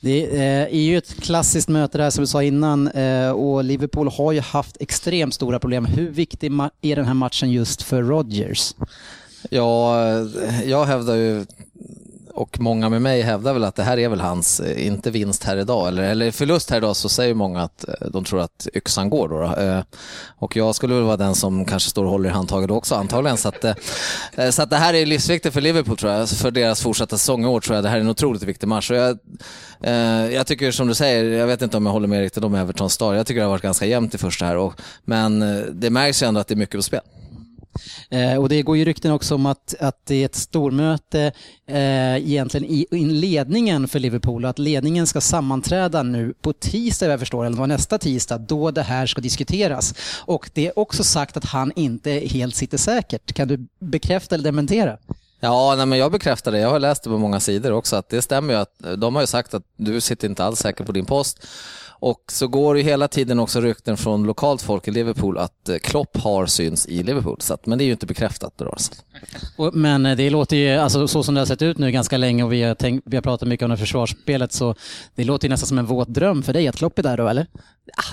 Speaker 1: Det eh, är ju ett klassiskt möte där som vi sa innan eh, och Liverpool har ju haft extremt stora problem. Hur viktig är den här matchen just för Rodgers?
Speaker 3: Ja, eh, jag hävdar ju och många med mig hävdar väl att det här är väl hans, eh, inte vinst här idag, eller, eller förlust här idag så säger många att eh, de tror att yxan går då. då. Eh, och jag skulle väl vara den som kanske står och håller i handtaget då också antagligen. Så att, så att det här är livsviktigt för Liverpool tror jag, för deras fortsatta säsong i år tror jag det här är en otroligt viktig match. Och jag, jag tycker som du säger, jag vet inte om jag håller med riktigt om Everton Star, jag tycker det har varit ganska jämnt i första här. Och, men det märks ju ändå att det är mycket på spel.
Speaker 1: Eh, och det går ju rykten också om att, att det är ett stormöte eh, egentligen i, i ledningen för Liverpool och att ledningen ska sammanträda nu på tisdag jag förstår, eller nästa tisdag, då det här ska diskuteras. Och det är också sagt att han inte helt sitter säkert. Kan du bekräfta eller dementera?
Speaker 3: Ja, nej, men jag bekräftar det. Jag har läst det på många sidor också att det stämmer ju att de har ju sagt att du sitter inte alls säker på din post. Och så går det hela tiden också rykten från lokalt folk i Liverpool att eh, Klopp har syns i Liverpool. Så att, men det är ju inte bekräftat. Då, alltså.
Speaker 1: Men eh, det låter ju, alltså, så som det har sett ut nu ganska länge och vi har, tänkt, vi har pratat mycket om det försvarsspelet så det låter ju nästan som en våt dröm för dig att Klopp är där då, eller?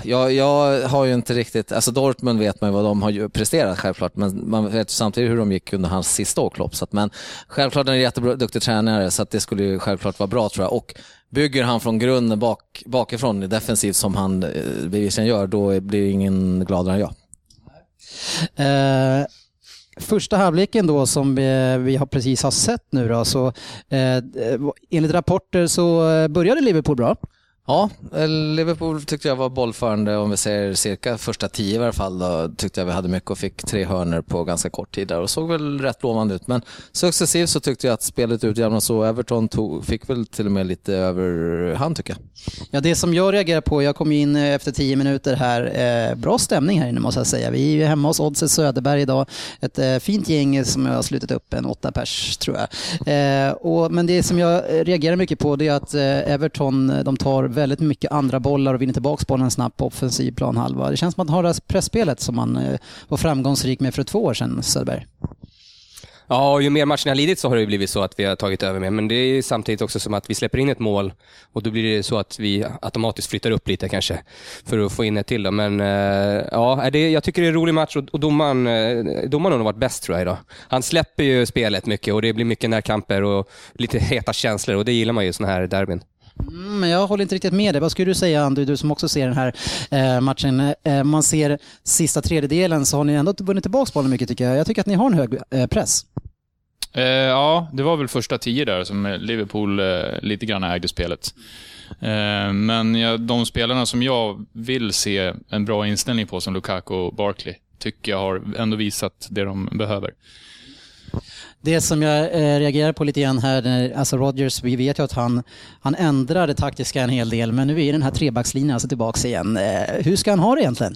Speaker 3: Jag, jag har ju inte riktigt, alltså Dortmund vet man ju vad de har presterat självklart, men man vet samtidigt hur de gick under hans sista år Klopp. Så att, men självklart är en jätteduktig tränare så att det skulle ju självklart vara bra tror jag. Och bygger han från grunden bak, bakifrån defensivt som han eh, bevisligen gör, då blir ingen gladare än jag.
Speaker 1: Eh, första halvleken då som vi, vi har precis har sett nu då, så eh, enligt rapporter så eh, började Liverpool bra.
Speaker 3: Ja, eh, Liverpool tyckte jag var bollförande om vi säger cirka första tio i alla fall. Då tyckte jag vi hade mycket och fick tre hörner på ganska kort tid där och såg väl rätt lovande ut. Men successivt så tyckte jag att spelet utjämnades så Everton tog, fick väl till och med lite överhand tycker jag.
Speaker 1: Ja, det som jag reagerar på, jag kom in eh, efter tio minuter här, eh, bra stämning här inne måste jag säga. Vi är ju hemma hos Oddset Söderberg idag, ett eh, fint gäng som jag har slutit upp, en åtta pers tror jag. Eh, och, men det som jag reagerar mycket på det är att eh, Everton, de tar väldigt mycket andra bollar och vinner tillbaka bollen snabbt på offensiv planhalva. Det känns som att man har det här pressspelet som man eh, var framgångsrik med för två år sedan, Söderberg.
Speaker 4: Ja, och ju mer matchen har lidit så har det blivit så att vi har tagit över mer. Men det är samtidigt också som att vi släpper in ett mål och då blir det så att vi automatiskt flyttar upp lite kanske för att få in ett till. Då. Men eh, ja, det, jag tycker det är en rolig match och domaren, eh, domaren har nog varit bäst tror jag idag. Han släpper ju spelet mycket och det blir mycket närkamper och lite heta känslor och det gillar man ju i sådana här derbyn.
Speaker 1: Mm, men jag håller inte riktigt med dig. Vad skulle du säga, Andy, du som också ser den här eh, matchen? Eh, man ser sista tredjedelen så har ni ändå vunnit tillbaka bollen mycket tycker jag. Jag tycker att ni har en hög eh, press.
Speaker 2: Eh, ja, det var väl första tio där som Liverpool eh, lite grann ägde spelet. Eh, men ja, de spelarna som jag vill se en bra inställning på, som Lukaku och Barkley, tycker jag har ändå visat det de behöver.
Speaker 1: Det som jag eh, reagerar på lite grann här, alltså Rodgers, vi vet ju att han, han ändrar det taktiska en hel del, men nu är den här trebackslinjen alltså tillbaka igen. Eh, hur ska han ha det egentligen?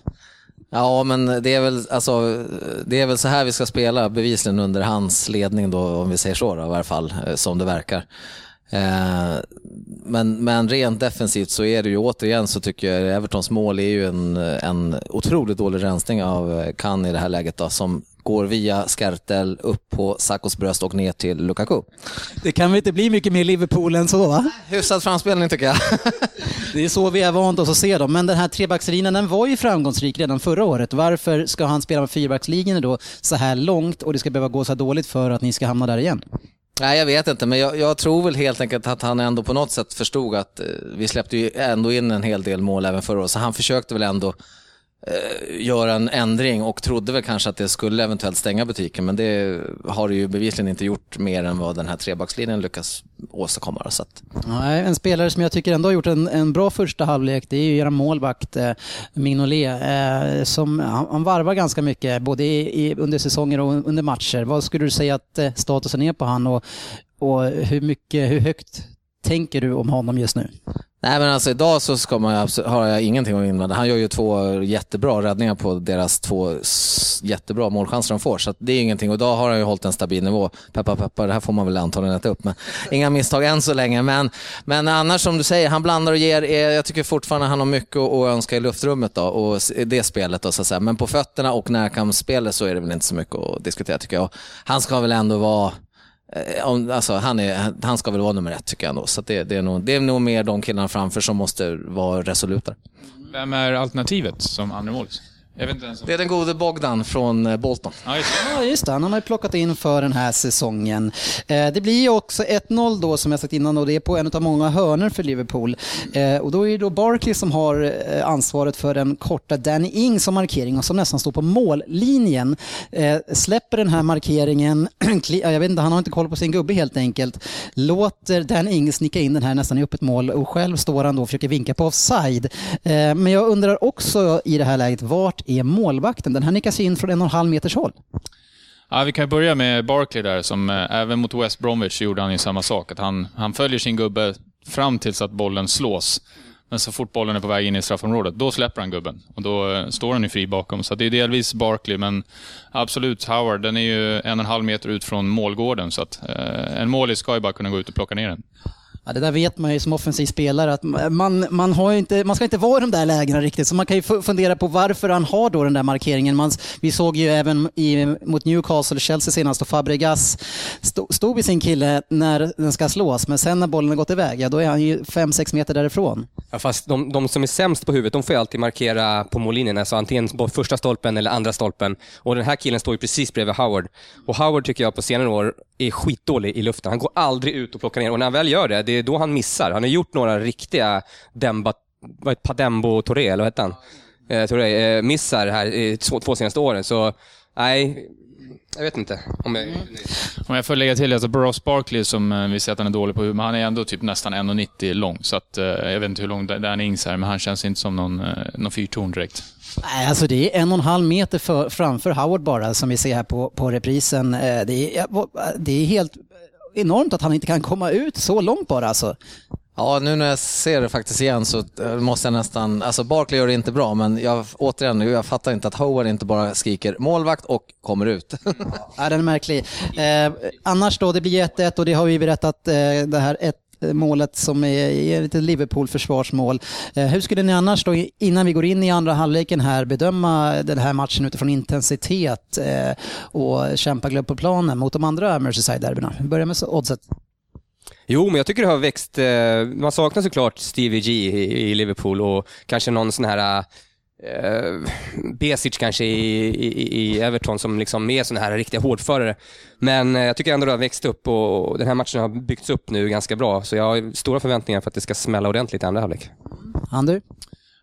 Speaker 3: Ja, men det är, väl, alltså, det är väl så här vi ska spela, bevisligen under hans ledning då, om vi säger så då, i varje fall, eh, som det verkar. Eh, men, men rent defensivt så är det ju återigen så tycker jag Evertons mål är ju en, en otroligt dålig rensning av eh, Kan i det här läget då, som går via Skertel upp på Sakos bröst och ner till Lukaku.
Speaker 1: Det kan väl inte bli mycket mer Liverpool än så va?
Speaker 3: Hyfsad framspelning tycker jag.
Speaker 1: det är så vi är vant oss att se dem. Men den här trebackslinjen den var ju framgångsrik redan förra året. Varför ska han spela med fyrbackslinjen då så här långt och det ska behöva gå så här dåligt för att ni ska hamna där igen?
Speaker 3: Nej, jag vet inte, men jag, jag, tror väl helt enkelt att han ändå på något sätt förstod att eh, vi släppte ju ändå in en hel del mål även förra året, så han försökte väl ändå eh, göra en ändring och trodde väl kanske att det skulle eventuellt stänga butiken, men det har det ju bevisligen inte gjort mer än vad den här trebackslinjen lyckas åstadkomma. Så att...
Speaker 1: Nej, en spelare som jag tycker ändå har gjort en, en bra första halvlek, det är ju er målvakt eh, Mignolet, eh, som han, han, varvar ganska mycket, både i, i, under säsonger och under matcher. Vad skulle du säga att eh, statusen är på han och, och hur, mycket, hur högt tänker du om honom just nu?
Speaker 3: Nej men alltså idag så ska man, har jag ingenting att invända. Han gör ju två jättebra räddningar på deras två jättebra målchanser de får. Så det är ingenting. Och idag har han ju hållit en stabil nivå. Peppar peppar, det här får man väl antagligen äta upp. Men inga misstag än så länge. Men, men annars som du säger, han blandar och ger. Jag tycker fortfarande han har mycket att önska i luftrummet då, och det spelet. Då, så att säga. Men på fötterna och närkampsspelet så är det väl inte så mycket att diskutera tycker jag. Han ska väl ändå vara Eh, alltså, han, är, han ska väl vara nummer ett tycker jag ändå. Så det, det, är nog, det är nog mer de killarna framför som måste vara resolutare.
Speaker 2: Vem är alternativet som andremålis? Andra målis?
Speaker 3: Det är den gode Bogdan från eh, Bolton.
Speaker 1: Ja, just det. Ja, just det. Han har man plockat in för den här säsongen. Eh, det blir ju också 1-0 då, som jag sagt innan, och det är på en av många hörner för Liverpool. Eh, och då är det då Barkley som har ansvaret för den korta Danny Ings som markering och som nästan står på mållinjen. Släpper den här markeringen, jag vet inte, han har inte koll på sin gubbe helt enkelt. Låter Danny Ings nicka in den här nästan i öppet mål och själv står han då och försöker vinka på offside. Men jag undrar också i det här läget, vart är målvakten? Den här nickas in från en och en halv meters håll.
Speaker 2: Ja, vi kan börja med Barkley där, som eh, även mot West Bromwich gjorde han ju samma sak. Att han, han följer sin gubbe fram tills att bollen slås. Men så fort bollen är på väg in i straffområdet, då släpper han gubben. Och då eh, står han ju fri bakom. Så det är delvis Barkley, men absolut Howard, den är ju en och en halv meter ut från målgården. Så att eh, en målis ska ju bara kunna gå ut och plocka ner den.
Speaker 1: Ja, det där vet man ju som offensiv spelare att man, man, har inte, man ska inte vara i de där lägena riktigt. Så man kan ju fundera på varför han har då den där markeringen. Man, vi såg ju även i, mot Newcastle och Chelsea senast och Fabregas stod, stod vid sin kille när den ska slås. Men sen när bollen har gått iväg, ja, då är han ju 5-6 meter därifrån.
Speaker 4: Ja, fast de, de, som är sämst på huvudet, de får ju alltid markera på mållinjen. Alltså antingen på första stolpen eller andra stolpen. Och den här killen står ju precis bredvid Howard. Och Howard tycker jag på senare år är skitdålig i luften. Han går aldrig ut och plockar ner. Och när han väl gör det, det är då han missar. Han har gjort några riktiga Demba, vad heter Padembo Touré, eller vad hette han? Eh, Touré, eh, missar här i två, två senaste åren. Så nej, jag vet inte om jag
Speaker 2: Om jag får lägga till, alltså Ross Barkley som eh, vi säger att han är dålig på, men han är ändå typ nästan 1,90 lång. Så att, eh, jag vet inte hur lång Dan Ings är, men han känns inte som någon, eh, någon fyrtorn direkt.
Speaker 1: Nej, alltså det är en och en halv meter för, framför Howard bara, som vi ser här på, på reprisen. Det är, det är helt enormt att han inte kan komma ut så långt bara alltså.
Speaker 3: Ja, nu när jag ser det faktiskt igen så måste jag nästan, alltså Barkley gör det inte bra, men jag, återigen, jag fattar inte att Howard inte bara skriker målvakt och kommer ut.
Speaker 1: ja, den är märklig. Eh, annars då, det blir 1-1 och det har vi berättat, eh, det här Eh, målet som är ett Liverpool-försvarsmål. Eh, hur skulle ni annars då, innan vi går in i andra halvleken här, bedöma den här matchen utifrån intensitet eh, och kämpaglöd på planen mot de andra Merseyside-derbyna? Vi börjar med oddset.
Speaker 4: Jo, men jag tycker det har växt. Man saknar såklart Stevie G i Liverpool och kanske någon sån här eh, Besic kanske i, i, i, Everton som liksom är såna här riktiga hårdförare. Men eh, jag tycker ändå det har växt upp och den här matchen har byggts upp nu ganska bra. Så jag har stora förväntningar för att det ska smälla ordentligt i andra halvlek.
Speaker 1: Andu?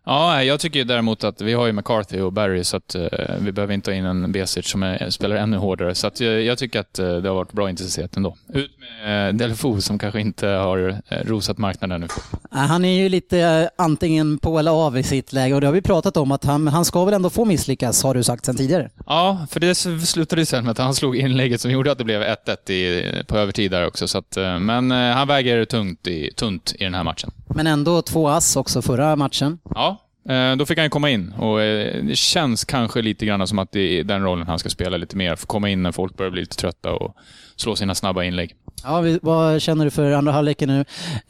Speaker 2: Ja, jag tycker däremot att vi har ju McCarthy och Barry så att uh, vi behöver inte ha in en Besic som är, spelar ännu hårdare. Så att, uh, jag tycker att uh, det har varit bra intensitet ändå. Ut med Delfo som kanske inte har rosat marknaden nu.
Speaker 1: Han är ju lite antingen på eller av i sitt läge och det har vi pratat om att han, han ska väl ändå få misslyckas har du sagt sedan tidigare.
Speaker 2: Ja, för det slutade ju sen med att han slog inlägget som gjorde att det blev 1-1 på övertid där också. Så att, men han väger tungt i, tunt i den här matchen.
Speaker 1: Men ändå två ass också förra matchen.
Speaker 2: Ja, Eh, då fick han ju komma in och eh, det känns kanske lite grann som att det är den rollen han ska spela lite mer. Få komma in när folk börjar bli lite trötta och slå sina snabba inlägg.
Speaker 1: Ja, vad känner du för andra halvleken nu?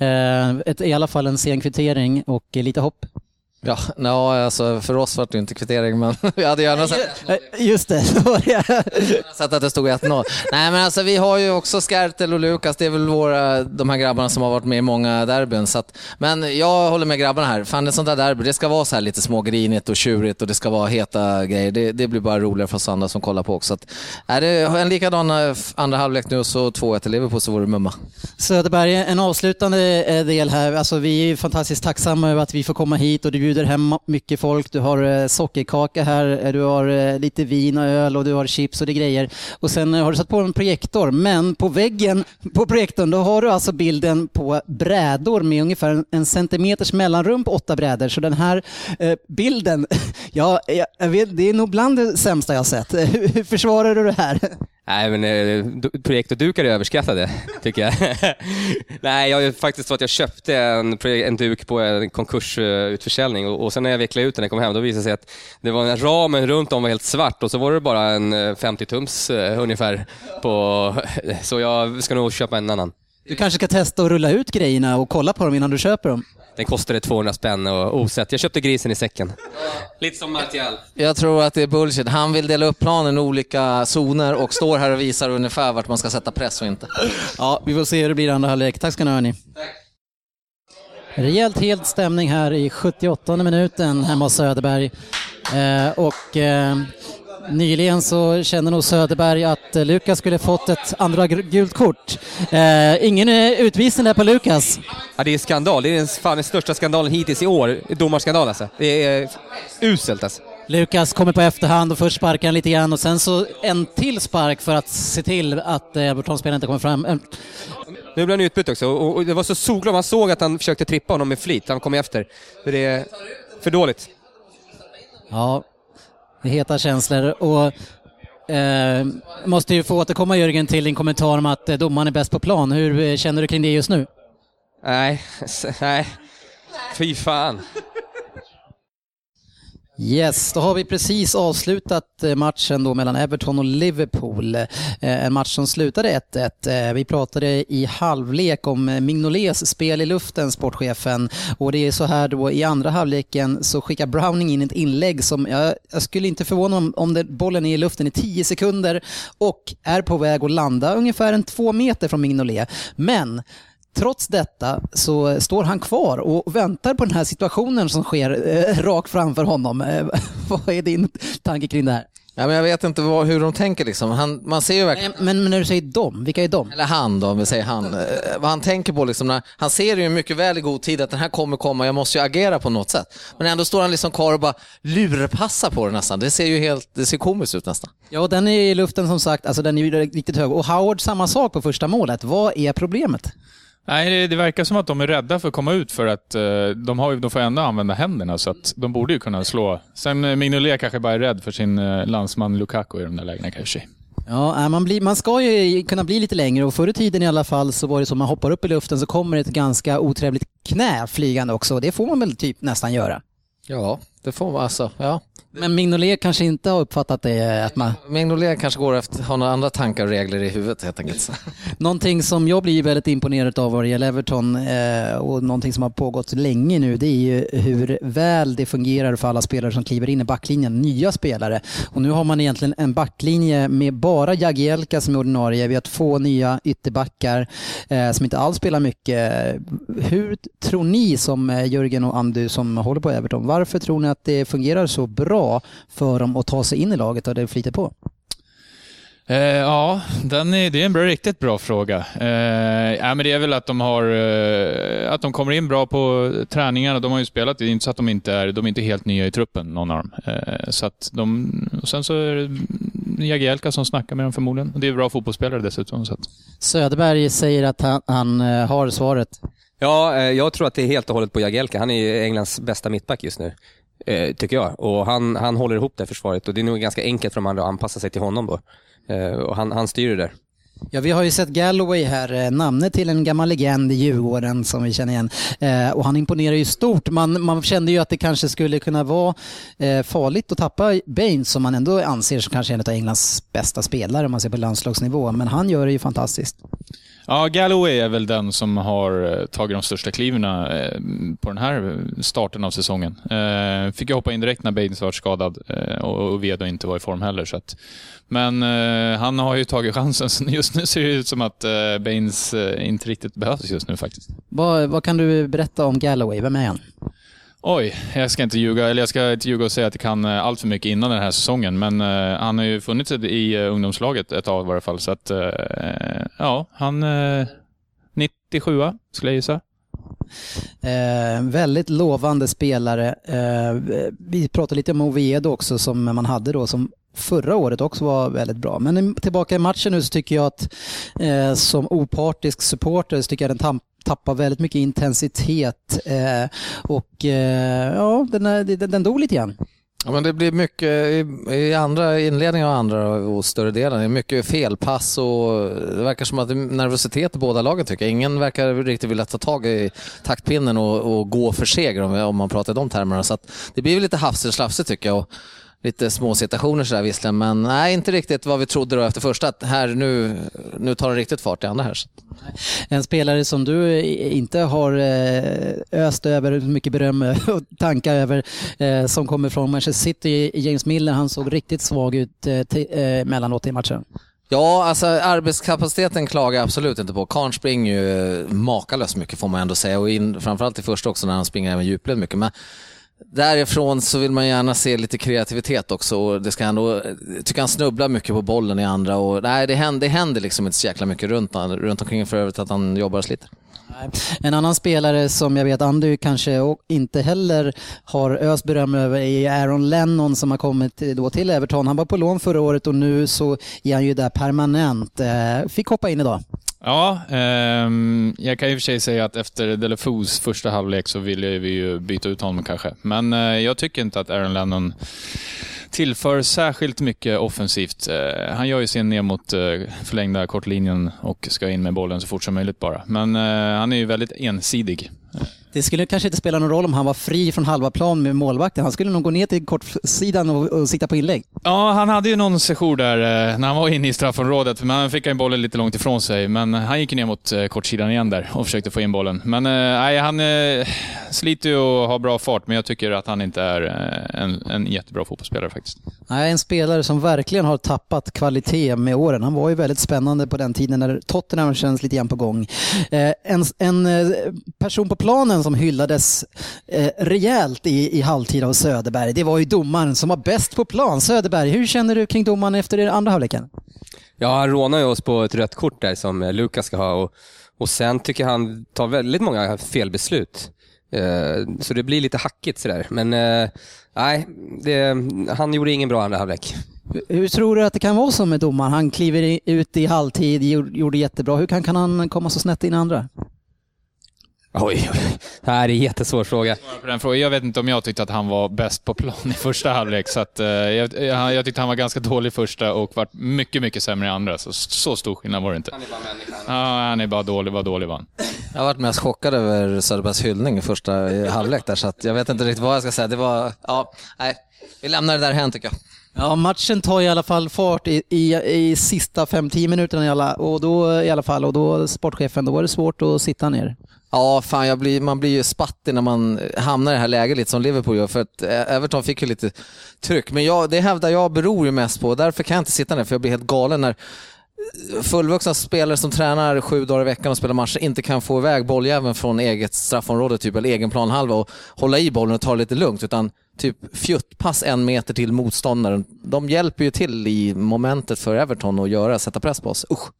Speaker 1: Eh, ett, I alla fall en sen kvittering och lite hopp.
Speaker 3: Ja, ja alltså för oss var det inte kvittering, men vi hade gärna sett,
Speaker 1: Just det,
Speaker 3: sett att det stod 1-0. Nej, men alltså vi har ju också Skertel och Lukas, det är väl våra, de här grabbarna som har varit med i många derbyn. Så att, men jag håller med grabbarna här. Fan, ett sånt där derby, det ska vara så här lite smågrinigt och tjurigt och det ska vara heta grejer. Det, det blir bara roligare för oss andra som kollar på också. Så att, är det en likadan eh, andra halvlek nu och så 2-1 till Liverpool så vore det mumma.
Speaker 1: Söderberg, en avslutande eh, del här. Alltså, vi är fantastiskt tacksamma över att vi får komma hit och du bjuder hem mycket folk. Du har eh, sockerkaka här, eh, du har eh, lite vin och öl och du har chips och det är grejer. Och sen har du satt på en projektor, men på väggen på projektorn då har du alltså bilden på brädor med ungefär en, centimeters mellanrum på åtta brädor. Så den här bilden, ja, jag, vet, det är nog bland det sämsta jag har sett. Hur försvarar du det här?
Speaker 4: Nej, men eh, och projektordukar är överskattade, tycker jag. Nej, jag är faktiskt så att jag köpte en, en duk på en konkursutförsäljning och, och sen när jag vecklade ut den när jag kom hem, då visade det sig att det var en ramen runt om var helt svart och så var det bara en eh, 50 tums eh, ungefär. På, så jag ska nog köpa en annan.
Speaker 1: Du kanske ska testa att rulla ut grejerna och kolla på dem innan du köper dem.
Speaker 4: Den kostade 200 spänn och osett. Jag köpte grisen i säcken. Lite som Martial.
Speaker 3: Jag tror att det är bullshit. Han vill dela upp planen i olika zoner och står här och visar ungefär vart man ska sätta press och inte.
Speaker 1: Ja, vi får se hur det blir i andra halvlek. Tack ska ni ha hörni. Rejält helt stämning här i 78 minuten hemma hos Söderberg. Eh, och eh, nyligen så kände nog Söderberg att eh, Lukas skulle fått ett andra gult kort. Eh, ingen eh, utvisning där på Lukas.
Speaker 4: Ja, det är skandal. Det är den, fan den största skandalen hittills i år. Domarskandal alltså. Det är uselt alltså.
Speaker 1: Lukas kommer på efterhand och först sparkar han lite grann och sen så en till spark för att se till att eh, Everton-spelaren inte kommer fram. Eh,
Speaker 4: Nu blev han utbytt också och, det var så solklart. Man såg att han försökte trippa honom med flit. Han kom efter. För det är för dåligt.
Speaker 1: Ja, det är heta känslor och eh, måste ju få återkomma Jörgen till din kommentar om att eh, domaren är bäst på plan. Hur eh, känner du kring det just nu?
Speaker 4: Nej, nej. Fy fan.
Speaker 1: Yes, då har vi precis avslutat eh, matchen då mellan Everton och Liverpool. Eh, en match som slutade 1-1. Eh, vi pratade i halvlek om Mignolets spel i luften, sportchefen. Och det är så här då i andra halvleken så skickar Browning in ett inlägg som jag, jag skulle inte förvåna mig om, om det, bollen är i luften i 10 sekunder och är på väg att landa ungefär en två meter från Mignolet. Men Trots detta så står han kvar och väntar på den här situationen som sker eh, rakt framför honom. Eh, vad är din tanke kring det här?
Speaker 3: Ja, men jag vet inte vad, hur de tänker liksom. Han, man ser ju verkligen...
Speaker 1: Men, men när du säger dem, vilka är de?
Speaker 3: Eller han då, om vi säger han. Eh, vad han tänker på liksom, när, han ser ju mycket väl i god tid att den här kommer komma, jag måste ju agera på något sätt. Men ändå står han liksom kvar och bara lurpassar på det nästan. Det ser ju helt, det ser komiskt ut nästan.
Speaker 1: Ja, den är i luften som sagt, alltså den är ju riktigt hög. Och Howard samma sak på första målet. Vad är problemet?
Speaker 2: Nej, det, det verkar som att de är rädda för att komma ut för att eh, de, har, ju- de får ändå använda händerna så att de borde ju kunna slå. Sen eh, Mignolet kanske bara är rädd för sin eh, landsman Lukaku i de där lägena kanske.
Speaker 1: Ja, man, blir, man ska ju kunna bli lite längre och förr i tiden i alla fall så var det så man hoppar upp i luften så kommer ett ganska otrevligt knä flygande också och det får man väl typ nästan göra.
Speaker 3: Ja, det får man alltså. Ja.
Speaker 1: Men Mignolet kanske inte har uppfattat det att man...
Speaker 3: Mignolet kanske går efter, har några andra tankar och regler i huvudet helt enkelt.
Speaker 1: Någonting som jag blir väldigt imponerad av vad det gäller Everton eh, och någonting som har pågått länge nu det är ju hur väl det fungerar för alla spelare som kliver in i backlinjen, nya spelare. Och nu har man egentligen en backlinje med bara Jagielka som är ordinarie. Vi har två nya ytterbackar eh, som inte alls spelar mycket. Hur tror ni som eh, Jörgen och Andu som håller på Everton, varför tror ni att det fungerar så bra för dem att ta sig in i laget och det flyter på?
Speaker 2: Eh, ja, den är, det är en bra, riktigt bra fråga. Eh, ja, men det är väl att de, har, eh, att de kommer in bra på träningarna. De har ju spelat, det är inte så att de inte är, de är inte helt nya i truppen, någon av dem. Eh, så att de, och sen så är det Jagielka som snackar med dem förmodligen. Och det är bra fotbollsspelare dessutom. Så att.
Speaker 1: Söderberg säger att han, han eh, har svaret.
Speaker 4: Ja, eh, jag tror att det är helt och hållet på Jagielka. Han är ju Englands bästa mittback just nu eh, Tycker jag. Och han, han håller ihop det försvaret och det är nog ganska enkelt för de andra att anpassa sig till honom då. Eh, Och han, han styr det där.
Speaker 1: Ja, vi har ju sett Galloway här, eh, namnet till en gammal legend i Djurgården som vi känner igen. Eh, och han imponerar ju stort. Man, man kände ju att det kanske skulle kunna vara eh, farligt att tappa Baines som man ändå anser som kanske en av Englands bästa spelare om man ser på landslagsnivå. Men han gör det ju fantastiskt.
Speaker 2: Ja, Galloway är väl den som har eh, tagit de största kliven eh, på den här starten av säsongen. Eh, fick jag hoppa in direkt när Baines var skadad och Vedo inte var i form heller. Så att, men han har ju tagit chansen, så just nu ser det ut som att Baines inte riktigt behövs just nu faktiskt.
Speaker 1: Vad, vad kan du berätta om Galloway? Vem är han?
Speaker 2: Oj, jag ska inte ljuga, eller jag ska inte ljuga och säga att jag kan eh, allt för mycket innan den här säsongen, men uh, han har ju funnits i uh, ungdomslaget ett tag i varje fall, så att uh, ja, han... 97 skulle jag gissa.
Speaker 1: Eh, väldigt lovande spelare. Eh, vi pratade lite om Oviedo också som man hade då som förra året också var väldigt bra. Men tillbaka i matchen nu så tycker jag att eh, som opartisk supporter så tycker jag den tappar väldigt mycket intensitet eh, och eh, ja, den, den, den dog lite grann.
Speaker 3: Ja, men det blir mycket i, i andra inledningar och andra och större delen. Det är mycket felpass och det verkar som att det är nervositet i båda lagen tycker jag. Ingen verkar riktigt vilja ta tag i taktpinnen och, och gå för seger om, om man pratar i de termerna. Så det blir lite hafsigt och slafsigt tycker jag. Och lite små situationer sådär visserligen, men nej, inte riktigt vad vi trodde då efter första. Att här nu, nu tar det riktigt fart i andra här.
Speaker 1: En spelare som du inte har eh, öst över mycket beröm och tankar över, eh, som kommer från Manchester City, James Miller, han såg riktigt svag ut eh, mellanåt i matchen.
Speaker 3: Ja, alltså arbetskapaciteten klagar jag absolut inte på. Karn springer ju makalöst mycket får man ändå säga och in, framförallt i första också när han springer även djupled mycket. Men Därifrån så vill man gärna se lite kreativitet också och det ska ändå, jag tycker han snubblar mycket på bollen i andra och nej det händer, det händer liksom inte så jäkla mycket runt, runt omkring för övrigt att han jobbar och sliter.
Speaker 1: En annan spelare som jag vet Andy kanske inte heller har öst beröm över är Aaron Lennon som har kommit då till Everton. Han var på lån förra året och nu så är han ju där permanent. Eh, fick hoppa in idag.
Speaker 2: Ja, eh, jag kan i och för sig säga att efter Delefous första halvlek så ville vi ju byta ut honom kanske. Men eh, jag tycker inte att Aaron Lennon tillför särskilt mycket offensivt. Eh, han gör ju sin ner mot eh, förlängda kortlinjen och ska in med bollen så fort som möjligt bara. Men eh, han är ju väldigt ensidig.
Speaker 1: Det skulle kanske inte spela någon roll om han var fri från halva plan med målvakten. Han skulle nog gå ner till kortsidan och, och sitta på inlägg.
Speaker 2: Ja, han hade ju någon session där när han var inne i straffområdet. Men han fick en bollen lite långt ifrån sig. Men han gick ner mot kortsidan igen där och försökte få in bollen. Men nej, han eh, sliter ju och har bra fart, men jag tycker att han inte är en, en jättebra fotbollsspelare faktiskt.
Speaker 1: Nej, en spelare som verkligen har tappat kvalitet med åren. Han var ju väldigt spännande på den tiden när Tottenham känns lite grann på gång. Eh, en, en person på planen som hyllades eh, rejält i, i halvtid av Söderberg, det var ju domaren som var bäst på plan. Söderberg, hur känner du kring domaren efter andra halvleken?
Speaker 4: Ja, han rånar ju oss på ett rött kort där som eh, Lukas ska ha och, och sen tycker jag han tar väldigt många felbeslut. Eh, så det blir lite hackigt sådär. Men eh, nej, det, han gjorde ingen bra andra halvlek.
Speaker 1: Hur tror du att det kan vara så med domaren? Han kliver ut i halvtid, gjorde jättebra. Hur kan, kan han komma så snett in andra?
Speaker 4: Oj, det här är en jättesvår fråga.
Speaker 2: Jag vet inte om jag tyckte att han var bäst på plan i första halvlek. Så att, eh, jag, jag, tyckte han var ganska dålig i första och var mycket, mycket sämre i andra. Så, så stor skillnad var det inte. Han är bara människa. Ja, han är bara dålig. Vad dålig var han.
Speaker 3: Jag har varit mest chockad över Söderbergs hyllning i första halvlek där, så att jag vet inte riktigt vad jag ska säga. Det var, ja, nej, vi lämnar det där här tycker jag.
Speaker 1: Ja, matchen tar i alla fall fart i, i, i sista 5-10 minuterna i alla, och då, eh, i alla fall och då eh, sportchefen, då var det svårt att sitta ner.
Speaker 3: Ja, fan jag blir, man blir ju spattig när man eh, hamnar i det här läget lite som Liverpool gör för att Everton fick ju lite tryck. Men jag, det hävdar jag beror ju mest på, därför kan jag inte sitta ner för jag blir helt galen när fullvuxna spelare som tränar sju dagar i veckan och spelar matcher inte kan få iväg bolljäveln från eget straffområde typ, eller egen planhalva och hålla i bollen och ta det lite lugnt utan typ fjuttpass en meter till motståndaren. De hjälper ju till i momentet för Everton att göra, sätta press på oss. Usch.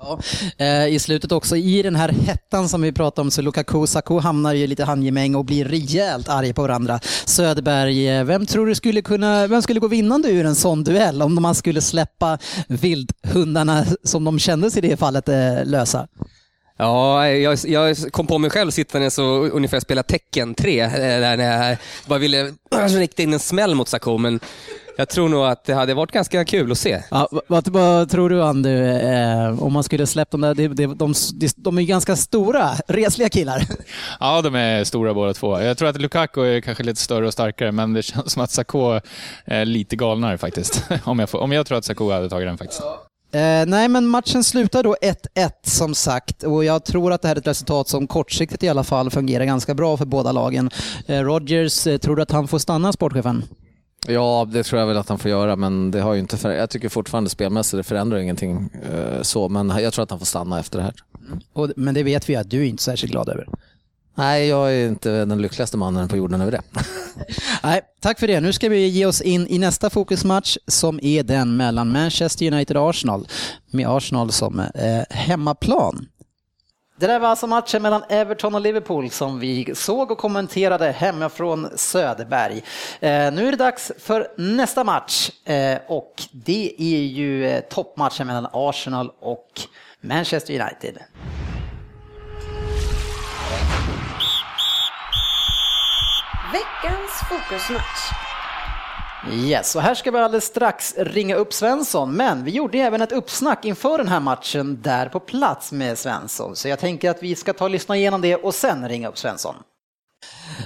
Speaker 1: Ja, eh, I slutet också, i den här hettan som vi pratade om, så Lukaku Saku hamnar i lite handgemäng och blir rejält arg på varandra. Söderberg, eh, vem tror du skulle kunna, vem skulle gå vinnande ur en sån duell om man skulle släppa vildhundarna som de kändes i det fallet eh, lösa?
Speaker 4: Ja, jag, jag, kom på mig själv sittandes och ungefär spela tecken 3, där när jag bara ville rikta in en smäll mot Saku, men jag tror nog att det hade varit ganska kul att se.
Speaker 1: Ja, vad, vad tror du Andy, eh, om man skulle släppt de där, de, de, de, de är ganska stora, resliga killar.
Speaker 2: Ja, de är stora båda två. Jag tror att Lukaku är kanske lite större och starkare, men det känns som att Sakho är lite galnare faktiskt. om, jag får, om jag tror att Sakho hade tagit den faktiskt.
Speaker 1: Eh, nej, men matchen slutar då 1-1 som sagt och jag tror att det här är ett resultat som kortsiktigt i alla fall fungerar ganska bra för båda lagen. Eh, Rodgers, eh, tror du att han får stanna, sportchefen?
Speaker 3: Ja, det tror jag väl att han får göra, men det har ju inte för... jag tycker fortfarande spelmässigt det förändrar ingenting eh, så, men jag tror att han får stanna efter det här.
Speaker 1: Och, men det vet vi att du är inte särskilt glad över.
Speaker 3: Nej, jag är inte den lyckligaste mannen på jorden över det.
Speaker 1: Nej, tack för det. Nu ska vi ge oss in i nästa fokusmatch som är den mellan Manchester United och Arsenal. Med Arsenal som eh, hemmaplan. Det där var alltså matchen mellan Everton och Liverpool som vi såg och kommenterade hemifrån Söderberg. Eh, nu är det dags för nästa match eh, och det är ju eh, toppmatchen mellan Arsenal och Manchester United.
Speaker 6: Veckans fokusmatch.
Speaker 1: Yes, och här ska vi alldeles strax ringa upp Svensson, men vi gjorde även ett uppsnack inför den här matchen där på plats med Svensson. Så jag tänker att vi ska ta och lyssna igenom det och sen ringa upp Svensson.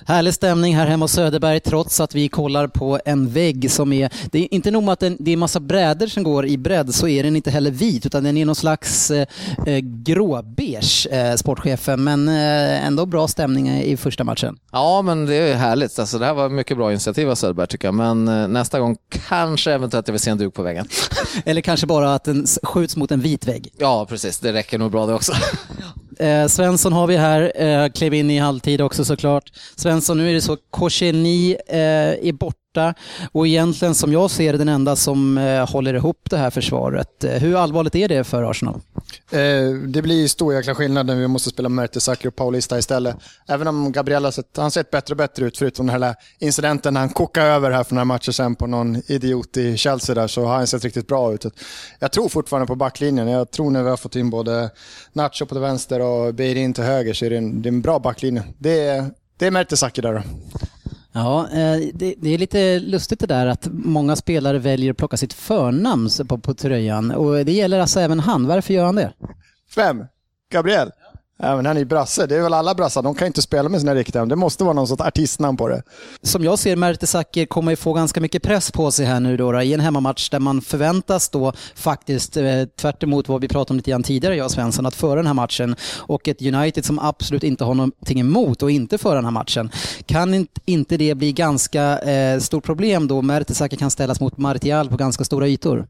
Speaker 1: Härlig stämning här hemma hos Söderberg trots att vi kollar på en vägg som är, det är inte nog med att det är massa brädor som går i bredd så är den inte heller vit utan den är någon slags eh, eh gråbeige, eh, sportchefen, men eh, ändå bra stämning i första matchen.
Speaker 3: Ja, men det är härligt. Alltså, det här var mycket bra initiativ av Söderberg tycker jag, men eh, nästa gång kanske eventuellt jag vill se en duk på väggen.
Speaker 1: Eller kanske bara att den skjuts mot en vit vägg.
Speaker 3: Ja, precis. Det räcker nog bra det också.
Speaker 1: Eh, Svensson har vi här, eh, klev in i halvtid också såklart. Svensson, nu är det så, Kosheni eh, är borta och egentligen som jag ser det den enda som eh, håller ihop det här försvaret. Eh, hur allvarligt är det för Arsenal?
Speaker 7: Eh, det blir stor jäkla skillnad när vi måste spela Mertesacker och Paulista istället. Även om Gabriel har sett, han sett bättre och bättre ut, förutom den här incidenten när han kokade över här för några matcher sen på någon idiot i Chelsea där, så har han sett riktigt bra ut. Jag tror fortfarande på backlinjen. Jag tror när vi har fått in både Nacho på vänster och Beirin till höger så är det en, det är en bra backlinje. Det är, det är Mertesacker där då.
Speaker 1: Ja, eh, det, det, är lite lustigt det där att många spelare väljer att plocka sitt förnamn på, på tröjan och det gäller alltså även han. Varför gör han det?
Speaker 7: Vem? Gabriel? Ja, men han är ju brasse. Det är väl alla brassar. De kan inte spela med sina riktiga. Det måste vara någon sorts artistnamn på det.
Speaker 1: Som jag ser Mertesacker kommer ju få ganska mycket press på sig här nu då, då i en hemmamatch där man förväntas då faktiskt, eh, tvärt vad vi pratade om lite grann tidigare jag och Svensson, att föra den här matchen och ett United som absolut inte har någonting emot att inte föra den här matchen. Kan inte det bli ganska eh, stort problem då Mertesacker kan ställas mot Martial på ganska stora ytor?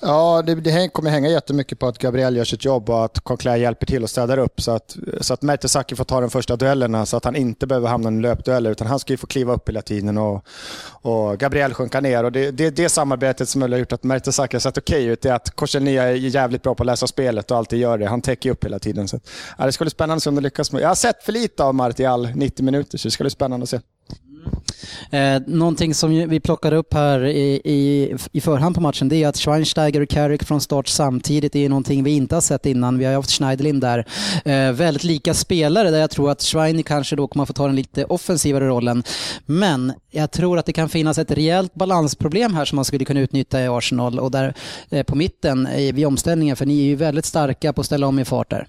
Speaker 7: Ja, det, det kommer hänga jättemycket på att Gabriel gör sitt jobb och att Conclair hjälper till och städar upp så att, så att Mertesacker får ta de första duellerna så att han inte behöver hamna i löpdueller utan han ska ju få kliva upp hela tiden och, och Gabriel sjunka ner. Och det, det, det samarbetet som har gjort att Mertesacker har sett okej okay ut är att Korsenia är jävligt bra på att läsa spelet och alltid gör det. Han täcker upp hela tiden. Så, ja, det skulle bli spännande om de lyckas med Jag har sett för lite av Martial 90 minuter så det ska bli spännande att se.
Speaker 1: Eh, någonting som vi plockar upp här i, i, i förhand på matchen det är att Schweinsteiger och Carrick från start samtidigt är någonting vi inte har sett innan. Vi har haft Schneiderlin där. Eh, väldigt lika spelare där jag tror att Schwein kanske då kommer få ta den lite offensivare rollen. Men jag tror att det kan finnas ett rejält balansproblem här som man skulle kunna utnyttja i Arsenal och där eh, på mitten eh, vid omställningen för ni är ju väldigt starka på att ställa om i fart där.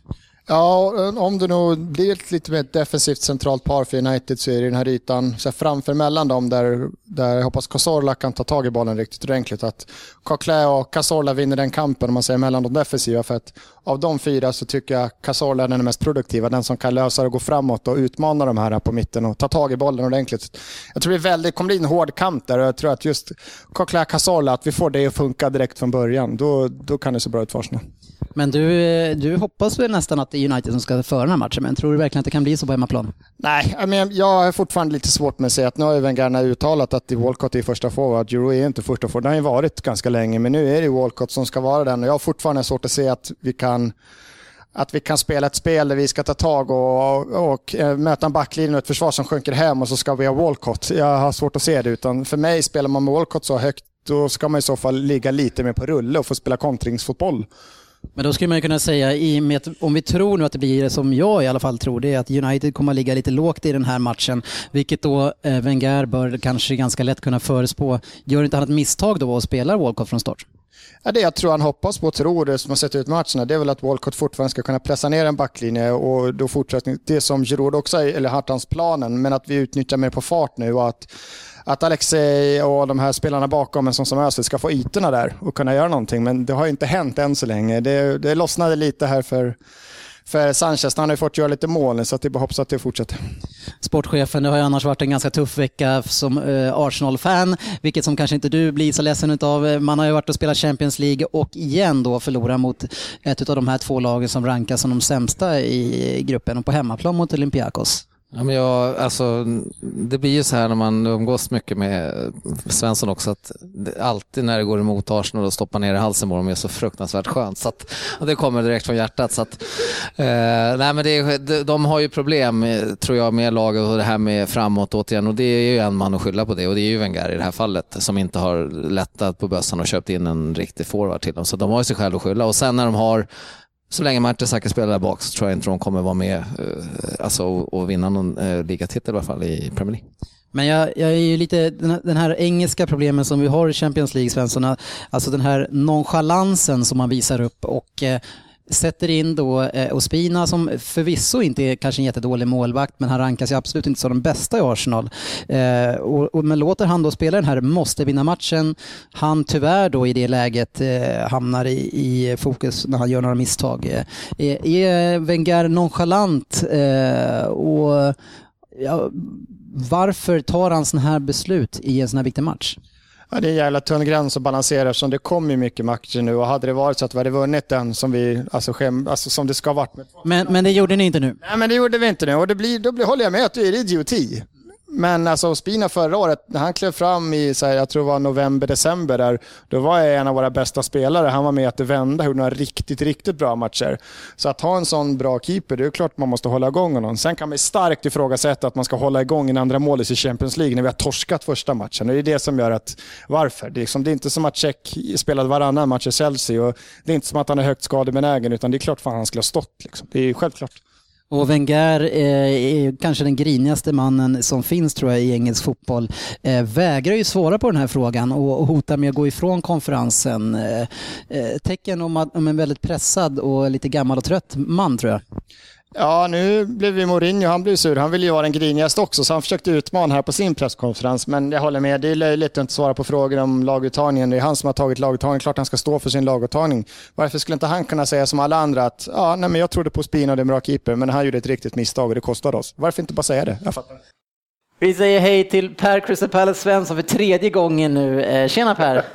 Speaker 7: Ja, eh, om det nog blir ett lite mer defensivt centralt par för United så är det den här ytan så här framför mellan dem där, där jag hoppas Cazorla kan ta tag i bollen riktigt ordentligt. Att Coquelin och Cazorla vinner den kampen om man säger mellan de defensiva. För att av de fyra så tycker jag Cazorla är den mest produktiva. Den som kan lösa och gå framåt och utmana de här på mitten och ta tag i bollen ordentligt. Jag tror det väldigt, kommer bli en hård kamp där och jag tror att just Coquelin Cazorla, att vi får det att funka direkt från början. Då, då kan det se bra ut för Arsenal.
Speaker 1: Men du, eh, du hoppas väl nästan att det är United som ska föra den här matchen, men tror du verkligen att det kan bli så på hemmaplan?
Speaker 7: Nej, jag har fortfarande lite svårt med att säga att nu har ju Wengarna uttalat att Walcott är första forward, Juro är inte första forward. Det har ju varit ganska länge, men nu är det Walcott som ska vara den och jag har fortfarande svårt att se att vi kan att vi kan spela ett spel där vi ska ta tag och, och, och eh, möta en backlinje och ett försvar som sjunker hem och så ska vi ha Walcott. Jag har svårt att se det, utan för mig spelar man med Walcott så högt, då ska man i så fall ligga lite mer på rulle och få spela kontringsfotboll.
Speaker 1: Men då skulle man kunna säga, i med, om vi tror nu att det blir som jag i alla fall tror, det är att United kommer att ligga lite lågt i den här matchen, vilket då eh, Wenger bör kanske ganska lätt kunna förespå. Gör inte han ett misstag då och spelar Walcott från start?
Speaker 7: Ja, det jag tror han hoppas på och tror, det som har sett ut matcherna, det är väl att Walcott fortfarande ska kunna pressa ner en backlinje och då fortsätter det som Giroud också, eller Hartans planen, men att vi utnyttjar mer på fart nu och att att Alexei och de här spelarna bakom en sån som Özil ska få ytorna där och kunna göra någonting. Men det har inte hänt än så länge. Det, det lossnade lite här för, för Sanchez. Han har ju fått göra lite mål nu så att det bara hoppas att det fortsätter.
Speaker 1: Sportchefen, det har ju annars varit en ganska tuff vecka som eh, Arsenal-fan, vilket som kanske inte du blir så ledsen utav. Man har ju varit och spelat Champions League och igen då förlorat mot ett av de här två lagen som rankas som de sämsta i gruppen och på hemmaplan mot Olympiakos.
Speaker 3: Ja, men jag, alltså, det blir ju så här när man umgås mycket med Svensson också att det, alltid när det går emot Arsenal och stoppar ner i halsen på dem är så fruktansvärt skönt. Så att, det kommer direkt från hjärtat. Så att, eh, nej, men det, de, de har ju problem tror jag med laget och det här med framåt återigen och det är ju en man att skylla på det och det är ju Wenger i det här fallet som inte har lättat på bössan och köpt in en riktig forward till dem. Så de har ju sig själva att skylla och sen när de har så länge Mertesacker spelar där bak så tror jag inte de kommer vara med eh, alltså, och, vinna någon eh, ligatitel i alla fall i Premier League.
Speaker 1: Men jag, jag är ju lite, den här, den här, engelska problemen som vi har i Champions League, Svensson, alltså den här nonchalansen som man visar upp och eh, sätter in då eh, Ospina som förvisso inte är kanske en jättedålig målvakt men han rankas ju absolut inte som den bästa i Arsenal. Eh, och, och, men låter han då spela den här måste vinna matchen. Han tyvärr då i det läget eh, hamnar i, i, fokus när han gör några misstag. Eh, är Wenger nonchalant eh, och ja, varför tar han sådana här beslut i en sån här viktig match?
Speaker 7: Ja, det är en jävla tunn gräns att balansera eftersom det kommer mycket matcher nu och hade det varit så att vi hade vunnit den som, vi, alltså, skäm, alltså, som det ska varit.
Speaker 1: Men, men det gjorde ni inte nu?
Speaker 7: Nej, men det gjorde vi inte nu och det blir, då blir, håller jag med att det är idioti. Men alltså Spina förra året, när han klev fram i, så här, jag tror det var november, december där, då var jag en av våra bästa spelare. Han var med att det vände, gjorde några riktigt, riktigt bra matcher. Så att ha en sån bra keeper, det är klart man måste hålla igång honom. Sen kan man starkt ifrågasätta att man ska hålla igång en andra målis i Champions League när vi har torskat första matchen. Det är det som gör att, varför? Det är, liksom, det är inte som att Check spelade varannan match i Chelsea och det är inte som att han är högt skadebenägen, utan det är klart fan han skulle ha stått. Liksom. Det är självklart.
Speaker 1: Och Wenger eh, är kanske den grinigaste mannen som finns tror jag i engelsk fotboll. Eh, vägrar ju svara på den här frågan och, och hotar med att gå ifrån konferensen. Eh, eh tecken om, att, om en väldigt pressad och lite gammal och trött man tror jag.
Speaker 7: Ja, nu blev ju Mourinho, han blev sur. Han ville ju vara den grinigaste också, så han försökte utmana här på sin presskonferens. Men jag håller med, det är löjligt att inte svara på frågor om laguttagningen. Det är han som har tagit laguttagningen, klart han ska stå för sin laguttagning. Varför skulle inte han kunna säga som alla andra att ja, nej, men jag trodde på Spina och det är en bra keeper, men han gjorde ett riktigt misstag och det kostade oss. Varför inte bara säga det? Jag fattar.
Speaker 1: Vi säger hej till Per Crystal Palace Svensson för tredje gången nu. Eh, tjena Per!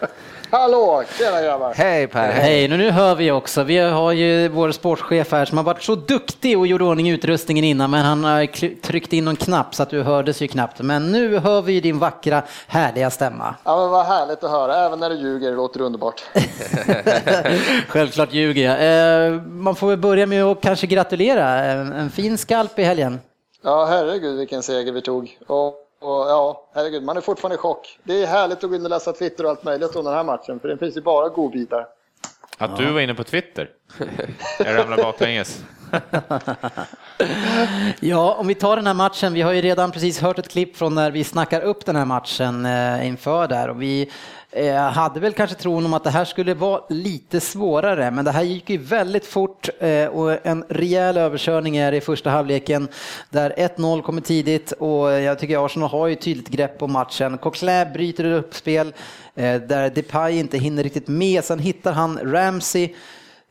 Speaker 7: Hallå, tjena grabbar!
Speaker 3: Hej Per!
Speaker 1: Hej, nu, nu hör vi också. Vi har ju vår sportchef här som har varit så duktig och gjorde ordning utrustningen innan men han har tryckt in någon knapp så att du hördes ju knappt. Men nu hör vi din vackra, härliga stämma.
Speaker 7: Ja men vad härligt att höra, även när du ljuger det låter underbart.
Speaker 1: Självklart ljuger jag. Eh, man får väl börja med att kanske gratulera. En fin skalp i helgen.
Speaker 7: Ja herregud vilken seger vi tog. Och och ja, herregud, man är fortfarande i chock. Det är härligt att gå in och läsa Twitter och allt möjligt om den här matchen, för det finns ju bara godbitar.
Speaker 2: Att du var inne på Twitter? Jag ramlar baklänges.
Speaker 1: ja, om vi tar den här matchen. Vi har ju redan precis hört ett klipp från när vi snackar upp den här matchen eh, inför där och vi eh, hade väl kanske tron om att det här skulle vara lite svårare, men det här gick ju väldigt fort eh, och en rejäl överkörning är i första halvleken där 1-0 kommer tidigt och jag tycker Arsenal har ju tydligt grepp på matchen. Coquelin bryter ett uppspel eh, där Depay inte hinner riktigt med. Sen hittar han Ramsey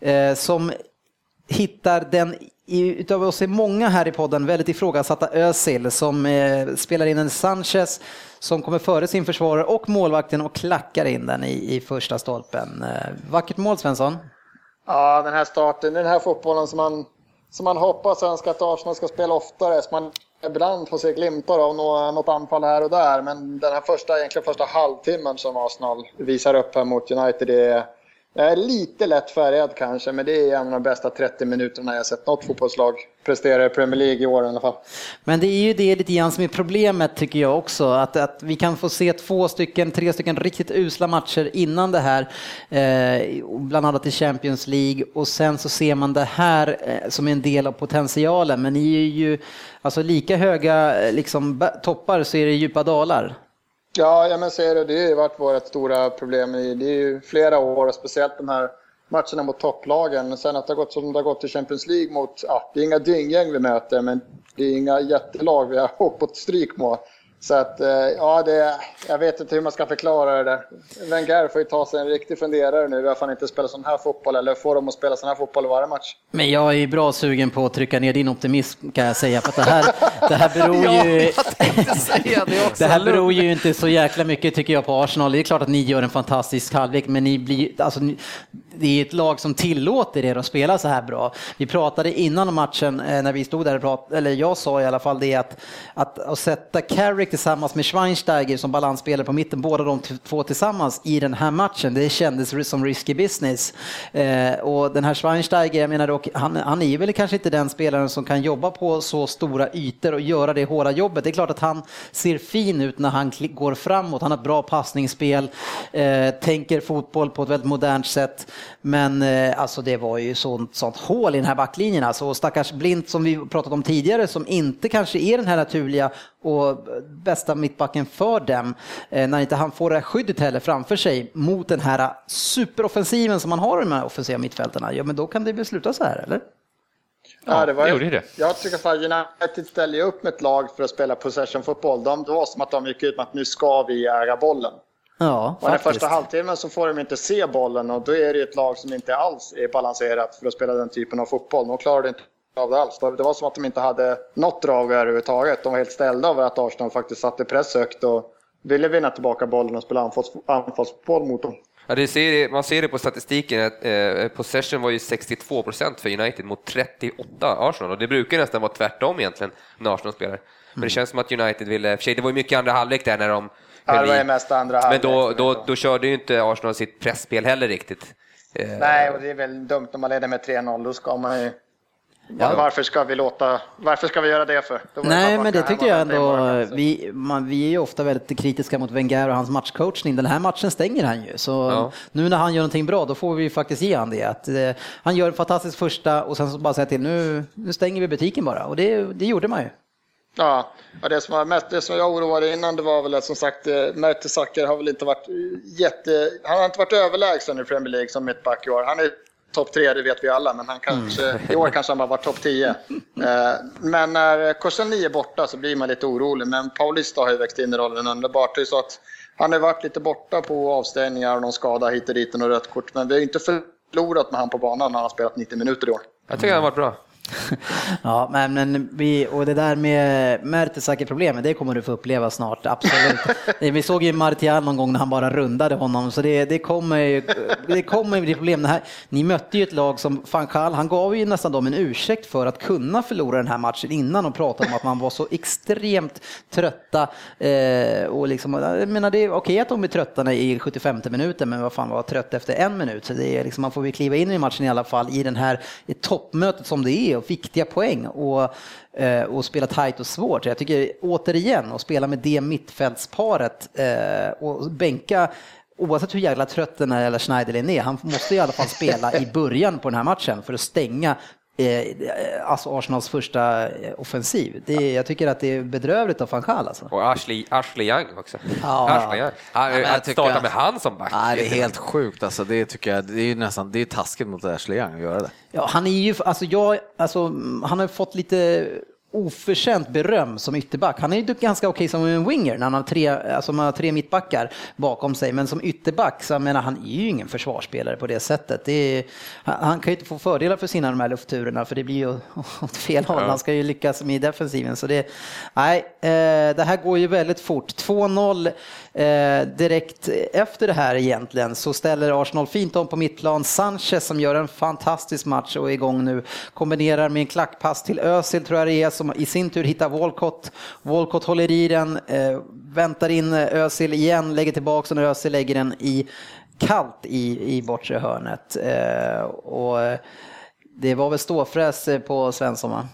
Speaker 1: eh, som hittar den utav oss är många här i podden väldigt ifrågasatta Özil som eh, spelar in en Sanchez som kommer före sin försvarare och målvakten och klackar in den i, i första stolpen. Eh, vackert mål Svensson.
Speaker 7: Ja, den här starten, den här fotbollen som man, som man hoppas och önskar att Arsenal ska spela oftare. Så man ibland får se glimtar av något anfall här och där. Men den här första, egentligen första halvtimmen som Arsenal visar upp här mot United, det är
Speaker 8: jag är lite lätt färgad kanske, men det är en av de bästa 30 minuterna jag sett något fotbollslag prestera i Premier League i år i alla fall.
Speaker 1: Men det är ju det lite grann som är problemet tycker jag också, att, att vi kan få se två stycken, tre stycken riktigt usla matcher innan det här, eh, bland annat i Champions League, och sen så ser man det här eh, som en del av potentialen, men ni är ju alltså lika höga eh, liksom, toppar så är det djupa dalar.
Speaker 8: Ja, jag men ser det. Det har varit vårt stora problem. Det är ju flera år, och speciellt de här matcherna mot topplagen. Sen att det har gått som det har gått i Champions League mot, ja, det är inga dynggäng vi möter, men det är inga jättelag vi har fått stryk mot. Så att, eh, ja, det, jag vet inte hur man ska förklara det där. Wenger får ju ta sig en riktig funderare nu varför han inte spelar sån här fotboll, eller får dem att spela sån här fotboll varje match.
Speaker 1: Men jag är bra sugen på att trycka ner din optimism kan jag säga, för att det här, det här beror ju... det, det här beror ju inte så jäkla mycket tycker jag på Arsenal. Det är klart att ni gör en fantastisk halvlek, men ni blir, alltså, det är ett lag som tillåter er att spela så här bra. Vi pratade innan matchen, eh, när vi stod där och pratade, eller jag sa i alla fall det att, att, att sätta Carrick tillsammans med Schweinsteiger som balansspelare på mitten, båda de två tillsammans i den här matchen, det kändes som risky business. Eh, och den här Schweinsteiger, jag menar dock, han, han är väl kanske inte den spelaren som kan jobba på så stora ytor och göra det hårda jobbet. Det är klart att han ser fin ut när han går framåt, han har ett bra passningsspel, eh, tänker fotboll på ett väldigt modernt sätt. Men eh, alltså det var ju sånt, sånt hål i den här backlinjen. Alltså, stackars Blint som vi pratat om tidigare som inte kanske är den här naturliga och bästa mittbacken för dem. Eh, när inte han får det här skyddet heller framför sig mot den här superoffensiven som man har i de här offensiva mittfältarna. Ja men då kan det väl sluta så här eller?
Speaker 8: Ja, det var,
Speaker 2: det gjorde det.
Speaker 8: Jag tycker att United ställer upp med ett lag för att spela possession-fotboll. De, det var som att de gick ut med att nu ska vi äga bollen.
Speaker 1: Ja,
Speaker 8: och den första halvtimmen så får de inte se bollen och då är det ett lag som inte alls är balanserat för att spela den typen av fotboll. De klarade inte av det alls. Det var som att de inte hade något drag överhuvudtaget. De var helt ställda över att Arsenal faktiskt satte press högt och ville vinna tillbaka bollen och spela anfalls, anfallsfotboll mot dem.
Speaker 4: Ja, ser, man ser det på statistiken att eh, possession var ju 62 procent för United mot 38 Arsenal och det brukar nästan vara tvärtom egentligen när Arsenal spelar. Men det mm. känns som att United ville, för sig, det var ju mycket andra halvlek där när de
Speaker 8: Ja, det var ju mest andra
Speaker 4: Men då, då, då körde ju inte Arsenal sitt pressspel heller riktigt.
Speaker 8: Eh, Nej, och det är väl dumt om man leder med 3-0. Då ska man ju Ja. Varför ska vi låta, varför ska vi göra det för?
Speaker 1: Nej, men det tycker jag ändå. Vi, man, vi är ju ofta väldigt kritiska mot Wenger och hans matchcoachning. Den här matchen stänger han ju. Så ja. nu när han gör någonting bra, då får vi faktiskt ge han det. Att, eh, han gör en fantastisk första och sen så bara säga till nu, nu stänger vi butiken bara. Och det, det gjorde man ju.
Speaker 8: Ja, det som, var mest, det som jag oroade innan det var väl att som sagt eh, Mertesacker har väl inte varit jätte... Han har inte varit överlägsen i Premier League som mittback i år. Han är topp tre, det vet vi alla, men han kanske, mm. i år kanske han bara var topp tio. Eh, men när Korselny är borta så blir man lite orolig, men Paulista har ju växt in i rollen underbart. Det är så att han har varit lite borta på avstängningar och någon skada hit och dit och något rött kort, men vi har inte förlorat med han på banan när han har spelat 90 minuter i år.
Speaker 4: Jag tycker han har varit bra.
Speaker 1: ja, men, men vi, och det där med Mertesacker-problemet, det kommer du få uppleva snart, absolut. vi såg ju Martial någon gång när han bara rundade honom, så det, det kommer det kommer bli problem. Det här, ni mötte ju ett lag som Fanchal, han gav ju nästan dem en ursäkt för att kunna förlora den här matchen innan och pratade om att man var så extremt trötta. Eh, och liksom, jag menar, det är okej att de är trötta i 75 minuten, men vad fan var trött efter en minut? Så det är liksom, man får väl kliva in i matchen i alla fall i den här i toppmötet som det är och viktiga poäng och, eh, och spela tajt och svårt. Jag tycker återigen att spela med det mittfältsparet eh, och bänka Oavsett hur jävla trött den här eller Schneiderlin är, han måste i alla fall spela i början på den här matchen för att stänga alltså Arsenals första eh, offensiv. Det jag tycker att det är bedrövligt av van Gaal alltså.
Speaker 4: Och Ashley, Ashley Young också. Ja, Ashley Young. Han, ja, att starta med han som back.
Speaker 3: Ja, det är helt sjukt alltså. Det tycker jag, det är nästan, det är taskigt mot Ashley Young att göra det.
Speaker 1: Ja, han är ju, alltså jag, alltså han har fått lite oförtjänt beröm som ytterback. Han är ju ganska okej som en winger när han har tre, alltså man har tre mittbackar bakom sig, men som ytterback så jag menar han är ju ingen försvarsspelare på det sättet. Det är, han kan ju inte få fördelar för sina de här luftturerna för det blir ju åt fel håll. Han ska ju lyckas med defensiven. Så det, nej, eh, det här går ju väldigt fort. 2-0 Eh, direkt efter det här egentligen så ställer Arsenal fint om på mittplan. Sanchez som gör en fantastisk match och är igång nu kombinerar med en klackpass till Özil tror jag det är som i sin tur hittar Walcott. Walcott håller i den, eh, väntar in Özil igen, lägger tillbaka och Özil lägger den i kallt i, i bortre hörnet. Eh, och eh, det var väl ståfräs eh, på Svensson va?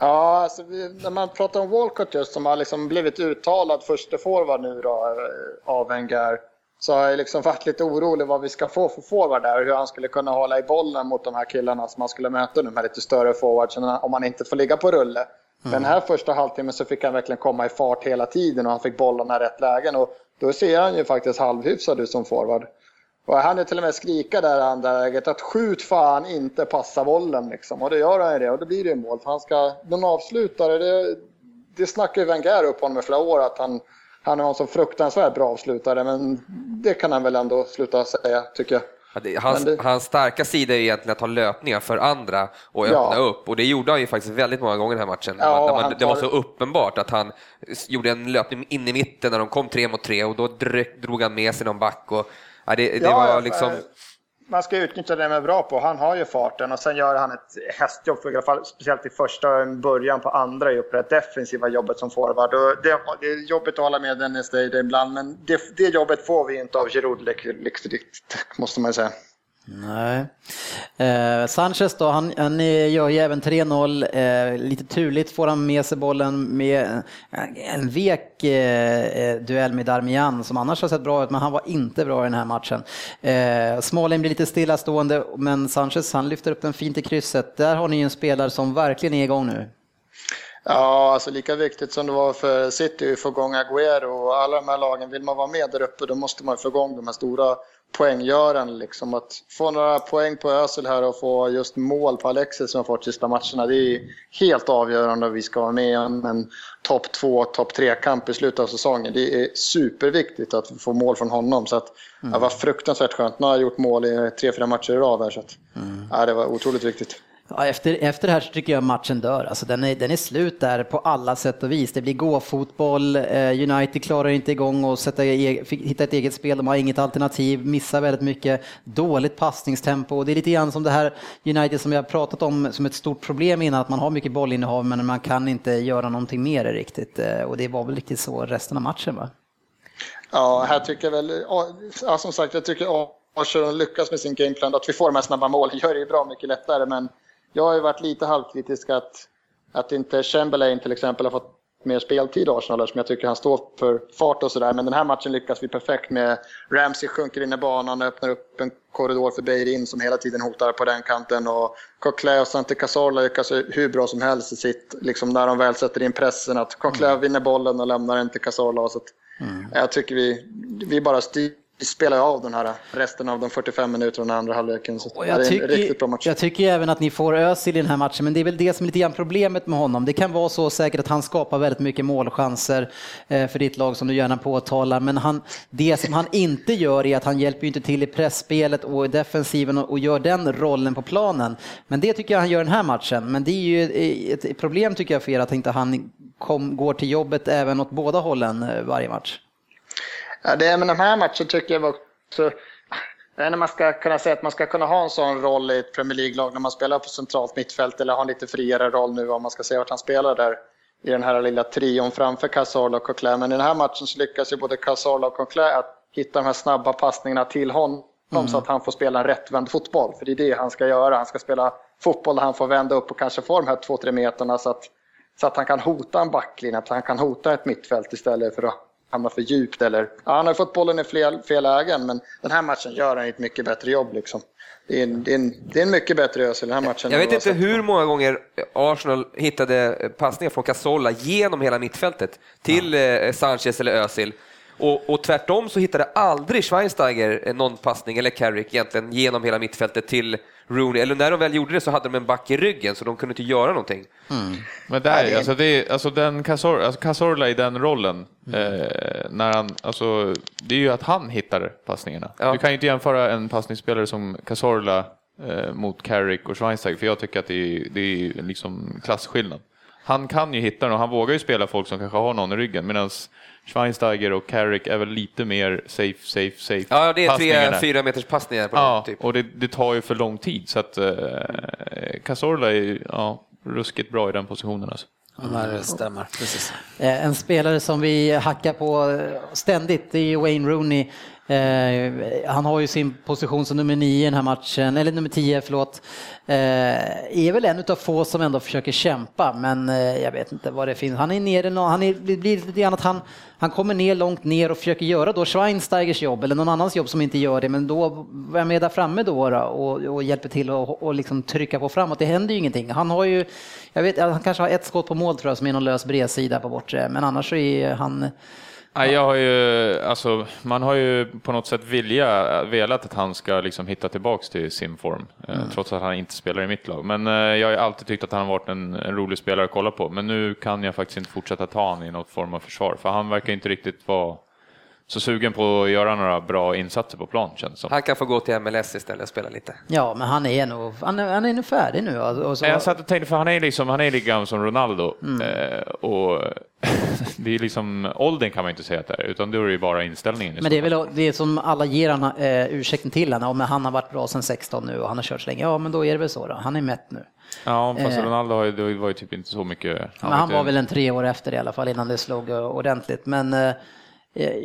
Speaker 8: Ja, alltså, när man pratar om Walcott just som har liksom blivit uttalad första forward nu då, eh, av Wenger så har jag liksom varit lite orolig vad vi ska få för forward där. Hur han skulle kunna hålla i bollen mot de här killarna som han skulle möta, de här lite större forwardsen, om han inte får ligga på rulle. Mm. Men den här första halvtimmen så fick han verkligen komma i fart hela tiden och han fick bollarna i rätt lägen. Och då ser han ju faktiskt halvhyfsad ut som forward. Och han är till och med skrika där i andra läget att skjut fan inte passa bollen liksom. Och det gör han ju det och då blir det mål. För han ska, någon avslutare, det, det snackar ju Wenger upp honom i flera år att han, han är en så fruktansvärt bra avslutare. Men det kan han väl ändå sluta säga tycker jag.
Speaker 4: Hans, det... hans, starka sida är egentligen att ta löpningar för andra och öppna ja. upp. Och det gjorde han ju faktiskt väldigt många gånger i den här matchen. Ja, man, tar... Det var så uppenbart att han gjorde en löpning in i mitten när de kom tre mot tre och då drog han med sig någon back. Och Ja, det, det var liksom...
Speaker 8: Man ska utnyttja det man är bra på. Han har ju farten och sen gör han ett hästjobb, för i alla fall, speciellt i första början på andra, i det defensiva jobbet som forward. Och det, det är jobbigt att hålla med Dennis Dejde ibland, men det, det jobbet får vi inte av Giroud måste man säga.
Speaker 1: Nej. Eh, Sanchez då, han, han gör ju även 3-0. Eh, lite turligt får han med sig bollen med en vek eh, eh, duell med Darmian som annars har sett bra ut, men han var inte bra i den här matchen. Eh, Smalling blir lite stillastående, men Sanchez han lyfter upp den fint i krysset. Där har ni en spelare som verkligen är igång nu.
Speaker 8: Ja, alltså lika viktigt som det var för City att få igång Agüero och alla de här lagen. Vill man vara med där uppe då måste man få igång de här stora poänggörande. Liksom. Att få några poäng på Özil här och få just mål på Alexis som har fått sista matcherna. Det är helt avgörande om vi ska vara med i en topp två, topp tre-kamp i slutet av säsongen. Det är superviktigt att få mål från honom. Så att, mm. Det var fruktansvärt skönt. Nu har jag gjort mål i tre, fyra matcher i rad här. Så att, mm. ja, det var otroligt viktigt.
Speaker 1: Ja, efter, efter det här så tycker jag matchen dör. Alltså den, är, den är slut där på alla sätt och vis. Det blir gå-fotboll, eh, United klarar inte igång och sätta, e hitta ett eget spel, de har inget alternativ, missar väldigt mycket, dåligt passningstempo. Och det är lite grann som det här United som vi har pratat om som ett stort problem innan, att man har mycket bollinnehav men man kan inte göra någonting mer riktigt. Eh, och det var väl riktigt så resten av matchen va?
Speaker 8: Ja, här tycker jag väl, ja, som sagt, jag tycker Arsenal lyckas med sin gameplan. Att vi får de här snabba målen gör det ju bra mycket lättare, men jag har ju varit lite halvkritisk att, att inte Chamberlain till exempel har fått mer speltid i Arsenal som jag tycker han står för fart och sådär. Men den här matchen lyckas vi perfekt med. Ramsey sjunker in i banan och öppnar upp en korridor för Beirin som hela tiden hotar på den kanten. Och Coquelin och Santi Cazorla lyckas hur bra som helst i sitt, liksom när de väl sätter in pressen. Att Coquelin mm. vinner bollen och lämnar den till Cazorla. Så att, mm. Jag tycker vi, vi bara styr vi spelar av den här resten av de 45 minuterna den andra halvleken. Så
Speaker 1: och jag, det är tycker, en riktigt bra match. jag tycker även att ni får Özil i den här matchen, men det är väl det som är lite grann problemet med honom. Det kan vara så säkert att han skapar väldigt mycket målchanser eh, för ditt lag som du gärna påtalar, men han, det som han inte gör är att han hjälper inte till i pressspelet och i defensiven och, gör den rollen på planen. Men det tycker jag han gör den här matchen. Men det är ju ett problem tycker jag för er att inte han kom, går till jobbet även åt båda hållen eh, varje match.
Speaker 8: Ja, det, men de här matcherna tycker jag också... När man ska kunna säga att man ska kunna ha en sån roll i ett Premier League-lag när man spelar på centralt mittfält eller ha en lite friare roll nu om man ska se vart han spelar där i den här lilla trion framför Cazorla och Coquelin. Men i den här matchen så lyckas ju både Cazorla och Coquelin att hitta de här snabba passningarna till honom mm. så att han får spela en rättvänd fotboll. För det är det han ska göra. Han ska spela fotboll där han får vända upp och kanske få de här två, tre meterna så att, så att han kan hota en backlinje, att han kan hota ett mittfält istället för att hamnar för djupt. Eller, ja, han har fått bollen i fel, fel lägen, men den här matchen gör han ett mycket bättre jobb. Liksom. Det, är en, det, är en, det är en mycket bättre Özil den här matchen.
Speaker 4: Jag vet inte hur många gånger Arsenal hittade passningar från Casolla genom hela mittfältet till ja. Sanchez eller Özil. Och, och tvärtom så hittade aldrig Schweinsteiger någon passning, eller Carrick egentligen, genom hela mittfältet till Rooney. Eller när de väl gjorde det så hade de en back i ryggen så de kunde inte göra någonting. Mm.
Speaker 2: Men där, alltså, det är, alltså den Cazor, alltså Cazorla i den rollen, mm. eh, när han, alltså, det är ju att han hittar passningarna. Ja. Du kan ju inte jämföra en passningsspelare som Cazorla eh, mot Carrick och Schweinsteiger, för jag tycker att det är, det är liksom klasskillnad. Han kan ju hitta den och han vågar ju spela folk som kanske har någon i ryggen, medan Schweinsteiger och Carrick är väl lite mer safe, safe, safe.
Speaker 4: Ja, det är tre, fyra meters passningar på
Speaker 2: ja,
Speaker 4: typ.
Speaker 2: och det, det, tar ju för lång tid så att eh, Cazorla är ja, ruskigt bra i den positionen. Alltså.
Speaker 3: Ja, det stämmer. Precis.
Speaker 1: Eh, en spelare som vi hackar på ständigt det är Wayne Rooney. Eh, han har ju sin position som nummer nio i den här matchen, eller nummer tio, förlåt. Eh, är väl en av få som ändå försöker kämpa, men eh, jag vet inte vad det finns. Han är nere, han är, det blir lite grann att han, han kommer ner långt ner och försöker göra då Schweinsteigers jobb eller någon annans jobb som inte gör det, men då, vem är där framme då, då och, och hjälper till och, och liksom trycka på framåt? Det händer ju ingenting. Han har ju, jag vet, han kanske har ett skott på mål tror jag som är någon lös bredsida på bortre, men annars så är han
Speaker 2: Nej, jag har ju, alltså, man har ju på något sätt vilja, velat att han ska liksom hitta tillbaks till sin form, eh, trots att han inte spelar i mitt lag. Men eh, jag har alltid tyckt att han har varit en, en rolig spelare att kolla på. Men nu kan jag faktiskt inte fortsätta ta honom i något form av försvar, för han verkar inte riktigt vara så sugen på att göra några bra insatser på plan känns som.
Speaker 4: Han kan få gå till MLS istället och spela lite.
Speaker 1: Ja, men han är nog, han är, han är nog färdig nu. Och och så,
Speaker 2: Jag satt och tänkte, för han är liksom, han är lika gammal som Ronaldo. Eh, och det är liksom, åldern kan man inte säga att det är, utan då är det ju bara inställningen.
Speaker 1: men det är väl det som alla ger han, eh, ursäkten till honom. Ja, men han har varit bra sedan 16 nu och han har kört så länge. Ja, men då är det väl så då. Han är mätt nu.
Speaker 2: Ja, fast
Speaker 1: eh,
Speaker 2: Ronaldo har ju, det var ju typ inte så mycket.
Speaker 1: Men han
Speaker 2: inte-
Speaker 1: var väl en tre år efter det i alla fall innan det slog eh, ordentligt. Men eh,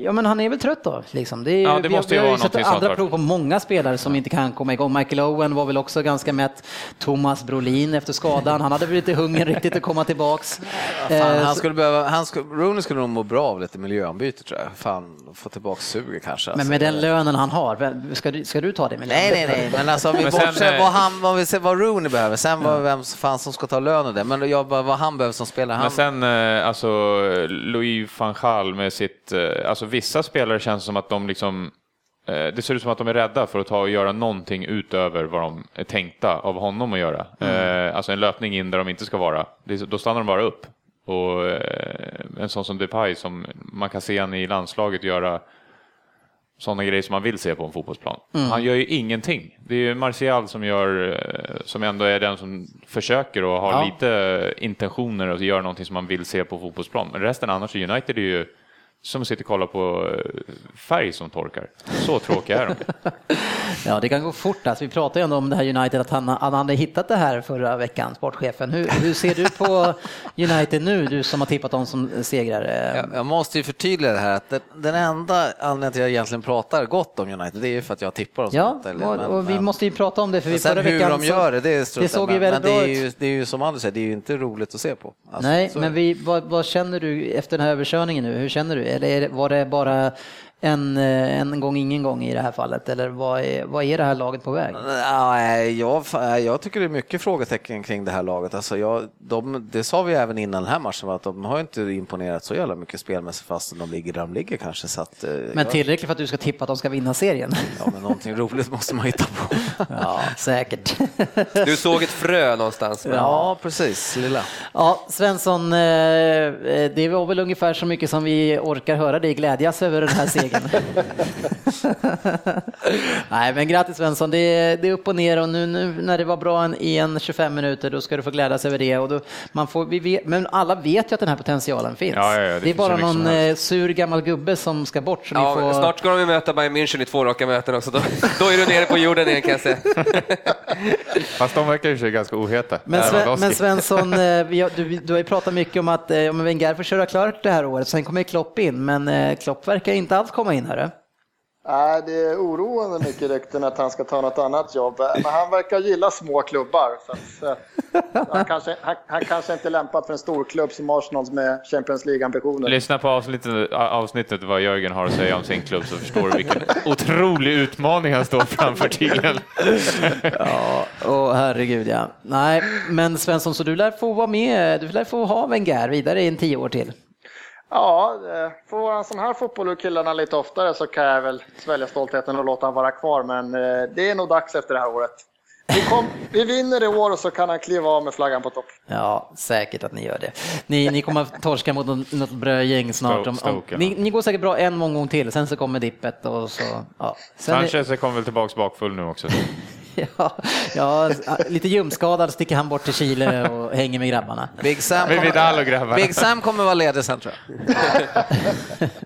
Speaker 1: Ja men han är väl trött då. Liksom. Det, är,
Speaker 2: Ja, det
Speaker 1: vi, har-
Speaker 2: måste
Speaker 1: vi
Speaker 2: ju
Speaker 1: har ju sett
Speaker 2: sånt,
Speaker 1: andra
Speaker 2: va?
Speaker 1: prov på många spelare som inte kan komma igång. Michael Owen var väl också ganska mätt. Thomas Brolin efter skadan, han hade väl lite hunger riktigt att komma tillbaks.
Speaker 3: Fan,
Speaker 1: Eh,
Speaker 3: han
Speaker 1: så-
Speaker 3: skulle behöva, han skulle, Rooney skulle nog må bra av lite miljöombyte tror jag. Fan, få tillbaka suget kanske.
Speaker 1: Men
Speaker 3: alltså.
Speaker 1: med den lönen han har, ska du, ska du ta det? Med
Speaker 3: Nej, nej, nej, men alltså vi bortser
Speaker 2: eh,
Speaker 3: vad, han, vad, vi ser, vad Rooney behöver, sen vad, vem fan som ska ta lönen där. Men jag vad han behöver som spelare. Han,
Speaker 2: Men sen eh, alltså Louis van Gaal med sitt, eh, alltså vissa spelare känns som att de liksom eh, det ser ut som att de är rädda för att ta och göra någonting utöver vad de är tänkta av honom att göra. Eh, alltså en löpning in där de inte ska vara. Då stannar de bara upp. Och eh, en sån som Depay som man kan se han i landslaget göra sådana grejer som man vill se på en fotbollsplan. Han gör ju ingenting. Det är ju Martial som gör, som ändå är den som försöker och har
Speaker 1: Ja.
Speaker 2: lite intentioner och gör någonting som man vill se på fotbollsplan. Men resten annars i United är ju som sitta och kolla på eh, färg som torkar. Så tråkiga är de.
Speaker 1: Ja, det kan gå fort. Alltså, vi pratade ju ändå om det här United, att han, han hade hittat det här förra veckan, sportchefen. Hur, hur ser du på United nu, du som har tippat dem som segrare?
Speaker 3: jag, jag måste ju förtydliga det här att den, den enda anledningen till att jag egentligen pratar gott om United, det är ju för att jag tippar dem.
Speaker 1: Ja,
Speaker 3: eller-
Speaker 1: och,
Speaker 3: men-
Speaker 1: och vi
Speaker 3: men-
Speaker 1: måste ju prata om det, för vi förra
Speaker 3: hur
Speaker 1: veckan...
Speaker 3: de
Speaker 1: så-
Speaker 3: gör det, det är
Speaker 1: det såg
Speaker 3: men,
Speaker 1: ju väldigt
Speaker 3: men det är, ju, det är ju som Anders säger, det är ju inte roligt att se på. Alltså,
Speaker 1: Nej,
Speaker 3: så-
Speaker 1: men vi, vad, vad känner du efter den här överkörningen nu? Hur känner du? Eller var det bara en, eh, en gång, ingen gång i det här fallet? Eller vad är, vad är det här laget på väg?
Speaker 3: Jag, jag tycker det är mycket frågetecken kring det här laget. Alltså jag, de, det sa vi även innan den här matchen, att de har inte imponerat så jävla mycket spelmässigt fastän de ligger där de ligger kanske. Så att, eh,
Speaker 1: Men
Speaker 3: jag,
Speaker 1: tillräckligt för att du ska tippa att de ska vinna serien?
Speaker 3: ja, men någonting roligt måste man hitta på.
Speaker 1: Ja, säkert.
Speaker 4: Du såg ett frö någonstans. men-
Speaker 3: Ja, precis, lilla.
Speaker 1: Ja, Svensson, eh, eh, det var väl ungefär så mycket som vi orkar höra dig glädjas över den här segern. Nej, men grattis Svensson, det är, det är upp och ner och nu, nu när det var bra en, i en 25 minuter då ska du få glädjas över det. Och då, man får, vi vet, men alla vet ju att den här potentialen finns.
Speaker 2: Ja, ja, ja, det
Speaker 1: det, är bara någon eh, sur gammal gubbe som ska bort. Så
Speaker 4: Ja,
Speaker 1: ni får...
Speaker 4: Snart ska de möta Bayern München i två raka möten också. Då, då är du nere på jorden igen kan jag säga.
Speaker 2: Fast de verkar ju sig ganska oheta.
Speaker 1: Men, Sven, men Svensson, eh, du, du har ju pratat mycket om att eh, om Wenger får köra klart det här året, sen kommer Klopp in, men eh, Klopp verkar inte alls komma in. Hörru.
Speaker 8: Nej, det är oroande mycket rykten att han ska ta något annat jobb. Men han verkar gilla små klubbar. Så att, han, kanske, han, han kanske inte är lämpad för en stor klubb som Arsenal med Champions League-ambitioner.
Speaker 2: Lyssna på avsnittet, avsnittet vad Jörgen har att säga om sin klubb så förstår du vilken otrolig utmaning han står framför tydligen.
Speaker 1: Ja, åh herregud ja. Nej, men Svensson, så du lär få vara med, du lär få ha Wenger vidare i en tio år till.
Speaker 8: Ja, eh, får en sån här fotboll ur killarna lite oftare så kan jag väl svälja stoltheten och låta han vara kvar. Men eh, det är nog dags efter det här året. Vi, kom, vi vinner i år och så kan han kliva av med flaggan på topp.
Speaker 1: Ja, säkert att ni gör det. Ni, ni kommer att torska mot något, något brödgäng snart. Om, om, ni, ni går säkert bra en omgång till, sen så kommer dippet och så. Ja. Sen är-
Speaker 2: Sanchez kommer väl tillbaka bakfull nu också.
Speaker 1: ja, ja, lite ljumskadad sticker han bort till Chile och hänger med grabbarna.
Speaker 3: Big Sam,
Speaker 2: och grabbarna.
Speaker 3: Big Sam kommer vara ledig sen tror jag.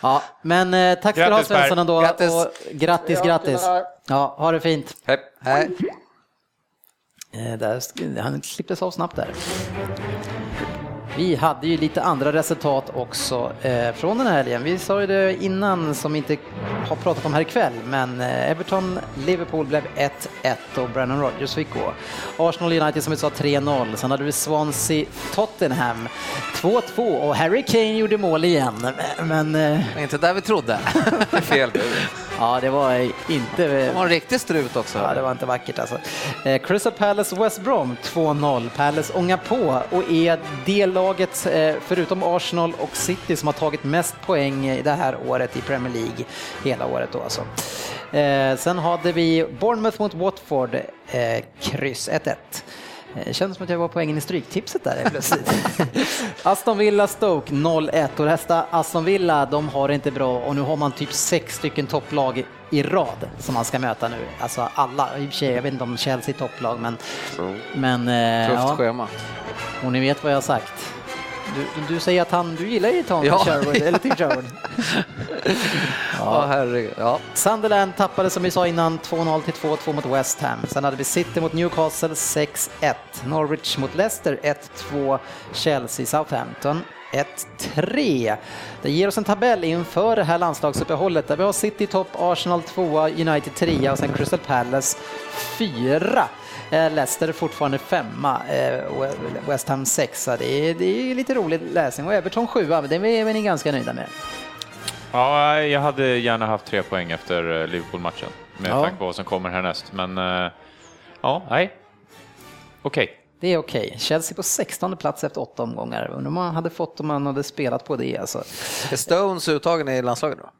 Speaker 1: Ja, men eh, tack ska du ha. Svensson ändå.
Speaker 3: Grattis.
Speaker 1: Och grattis,
Speaker 8: Ja,
Speaker 1: grattis. Ja, ha det fint.
Speaker 4: Hej.
Speaker 3: Hej.
Speaker 1: Eh, där, han klipptes av snabbt där. Vi hade ju lite andra resultat också eh, från den här helgen. Vi sa ju det innan som vi inte har pratat om här ikväll, men eh, Everton-Liverpool blev 1-1 och Brennan Rodgers fick gå. Arsenal United som vi sa 3-0, sen hade vi Swansea-Tottenham 2-2 och Harry Kane gjorde mål igen. Men eh,
Speaker 3: Inte där vi trodde.
Speaker 4: Fel
Speaker 1: ja, det var inte...
Speaker 3: Det var en riktig strut också.
Speaker 1: Ja, det var inte vackert alltså. Eh, Crystal Palace West Brom 2-0. Palace ångar på och är det laget, eh, förutom Arsenal och City, som har tagit mest poäng i det här året i Premier League. Hela året då alltså. Eh, sen hade vi Bournemouth mot Watford, kryss 1-1. Det kändes som att jag var poängen i stryktipset där plötsligt. Aston Villa Stoke 0-1 och nästa Aston Villa, de har det inte bra och nu har man typ sex stycken topplag i rad som man ska möta nu. Alltså alla, i och för sig, jag vet inte om Chelsea är topplag men... men eh,
Speaker 3: Tufft
Speaker 1: ja.
Speaker 3: schema.
Speaker 1: Och ni vet vad jag har sagt. Du, du säger att han, du gillar ju Tom
Speaker 3: Ja.
Speaker 1: Sherwood, eller Tim Sherwood.
Speaker 3: Ja, herregud. Ja.
Speaker 1: Sunderland tappade som vi sa innan 2-0 till 2-2 mot West Ham. Sen hade vi City mot Newcastle 6-1. Norwich mot Leicester 1-2. Chelsea Southampton 1-3. Det ger oss en tabell inför det här landslagsuppehållet där vi har City topp, Arsenal 2, United 3 och sen Crystal Palace 4. Eh, Leicester fortfarande femma, eh, West Ham sexa. Det är, det är lite rolig läsning och Everton sjua, det är vi ganska nöjda med.
Speaker 2: Ja, jag hade gärna haft tre poäng efter eh, Liverpool-matchen med
Speaker 1: Ja.
Speaker 2: tanke på vad som kommer härnäst. Men eh, ja, nej. Okej.
Speaker 1: Det är okej. Chelsea på 16 plats efter åtta omgångar. Undrar om man hade fått om man hade spelat på det alltså.
Speaker 3: Är Stones uttagen i landslaget då?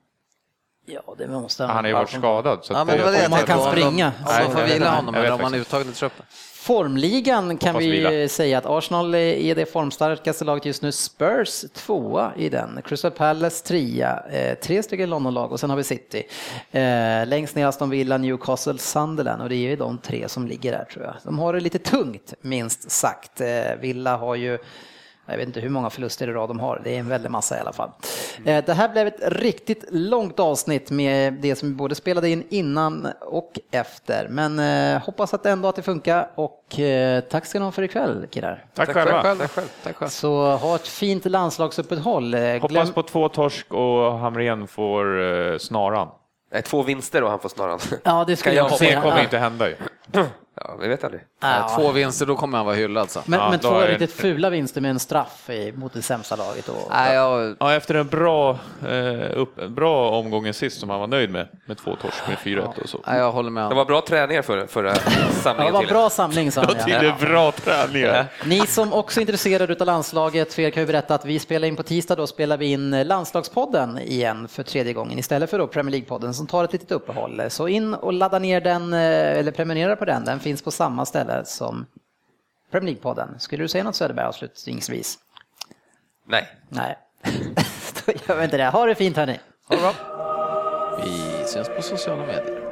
Speaker 1: Ja, det måste
Speaker 2: Han har ju varit skadad. Så
Speaker 3: Ja, men det var det
Speaker 1: Om man kan.
Speaker 3: Om
Speaker 1: springa.
Speaker 3: Om
Speaker 2: Nej,
Speaker 3: de får vila honom eller om han är uttagen i truppen.
Speaker 1: Formligan kan
Speaker 2: Hoppas
Speaker 1: vi
Speaker 2: vila.
Speaker 1: säga att Arsenal är det formstarkaste laget just nu. Spurs tvåa i den. Crystal Palace trea. Eh, tre stycken Londonlag och sen har vi City. Eh, längst ner Aston Villa, Newcastle, Sunderland och det är ju de tre som ligger där tror jag. De har det lite tungt minst sagt. Eh, Villa har ju jag vet inte hur många förluster i rad de har, det är en väldig massa i alla fall. Eh, Det här blev ett riktigt långt avsnitt med det som vi både spelade in innan och efter. Men eh, hoppas att ändå att det funkar och eh, tack ska ni ha för ikväll killar.
Speaker 2: Tack, själva.
Speaker 3: Tack själv. Tack själv.
Speaker 1: Så ha ett fint landslagsuppehåll. Eh,
Speaker 2: Hoppas
Speaker 1: glöm-
Speaker 2: på två torsk och Hamrén får snaran.
Speaker 4: Nej, två vinster och han får snaran.
Speaker 1: Ja, det skulle jag
Speaker 2: Det
Speaker 1: säga.
Speaker 2: kommer inte hända ju.
Speaker 4: Ja, vi vet aldrig.
Speaker 1: Ja.
Speaker 3: Två vinster, då kommer han vara hyllad. Så.
Speaker 1: Men,
Speaker 2: Ja,
Speaker 1: men två riktigt fula vinster med en straff i, mot det sämsta laget. Och,
Speaker 3: Nej, jag,
Speaker 2: Ja, efter en bra, eh, upp, bra omgången sist som han var nöjd med, med två torsk med 4-1 och så.
Speaker 3: nej, jag håller med.
Speaker 4: Det var bra träningar för, förra
Speaker 1: ja, det
Speaker 4: samlingen.
Speaker 1: var bra samling sa han. Ja.
Speaker 2: det bra träningar.
Speaker 1: Ni som också är intresserade av landslaget, för er kan jag berätta att vi spelar in på tisdag, då spelar vi in landslagspodden igen för tredje gången istället för då Premier League-podden som tar ett litet uppehåll. Så in och ladda ner den, eh, eller prenumerera på den, den finns på samma ställe som Premier League-podden. Skulle du säga något Söderberg avslutningsvis?
Speaker 4: Nej.
Speaker 1: Nej, då gör vi inte det. Ha det fint hörni!
Speaker 3: Ha det bra. Vi syns på sociala medier.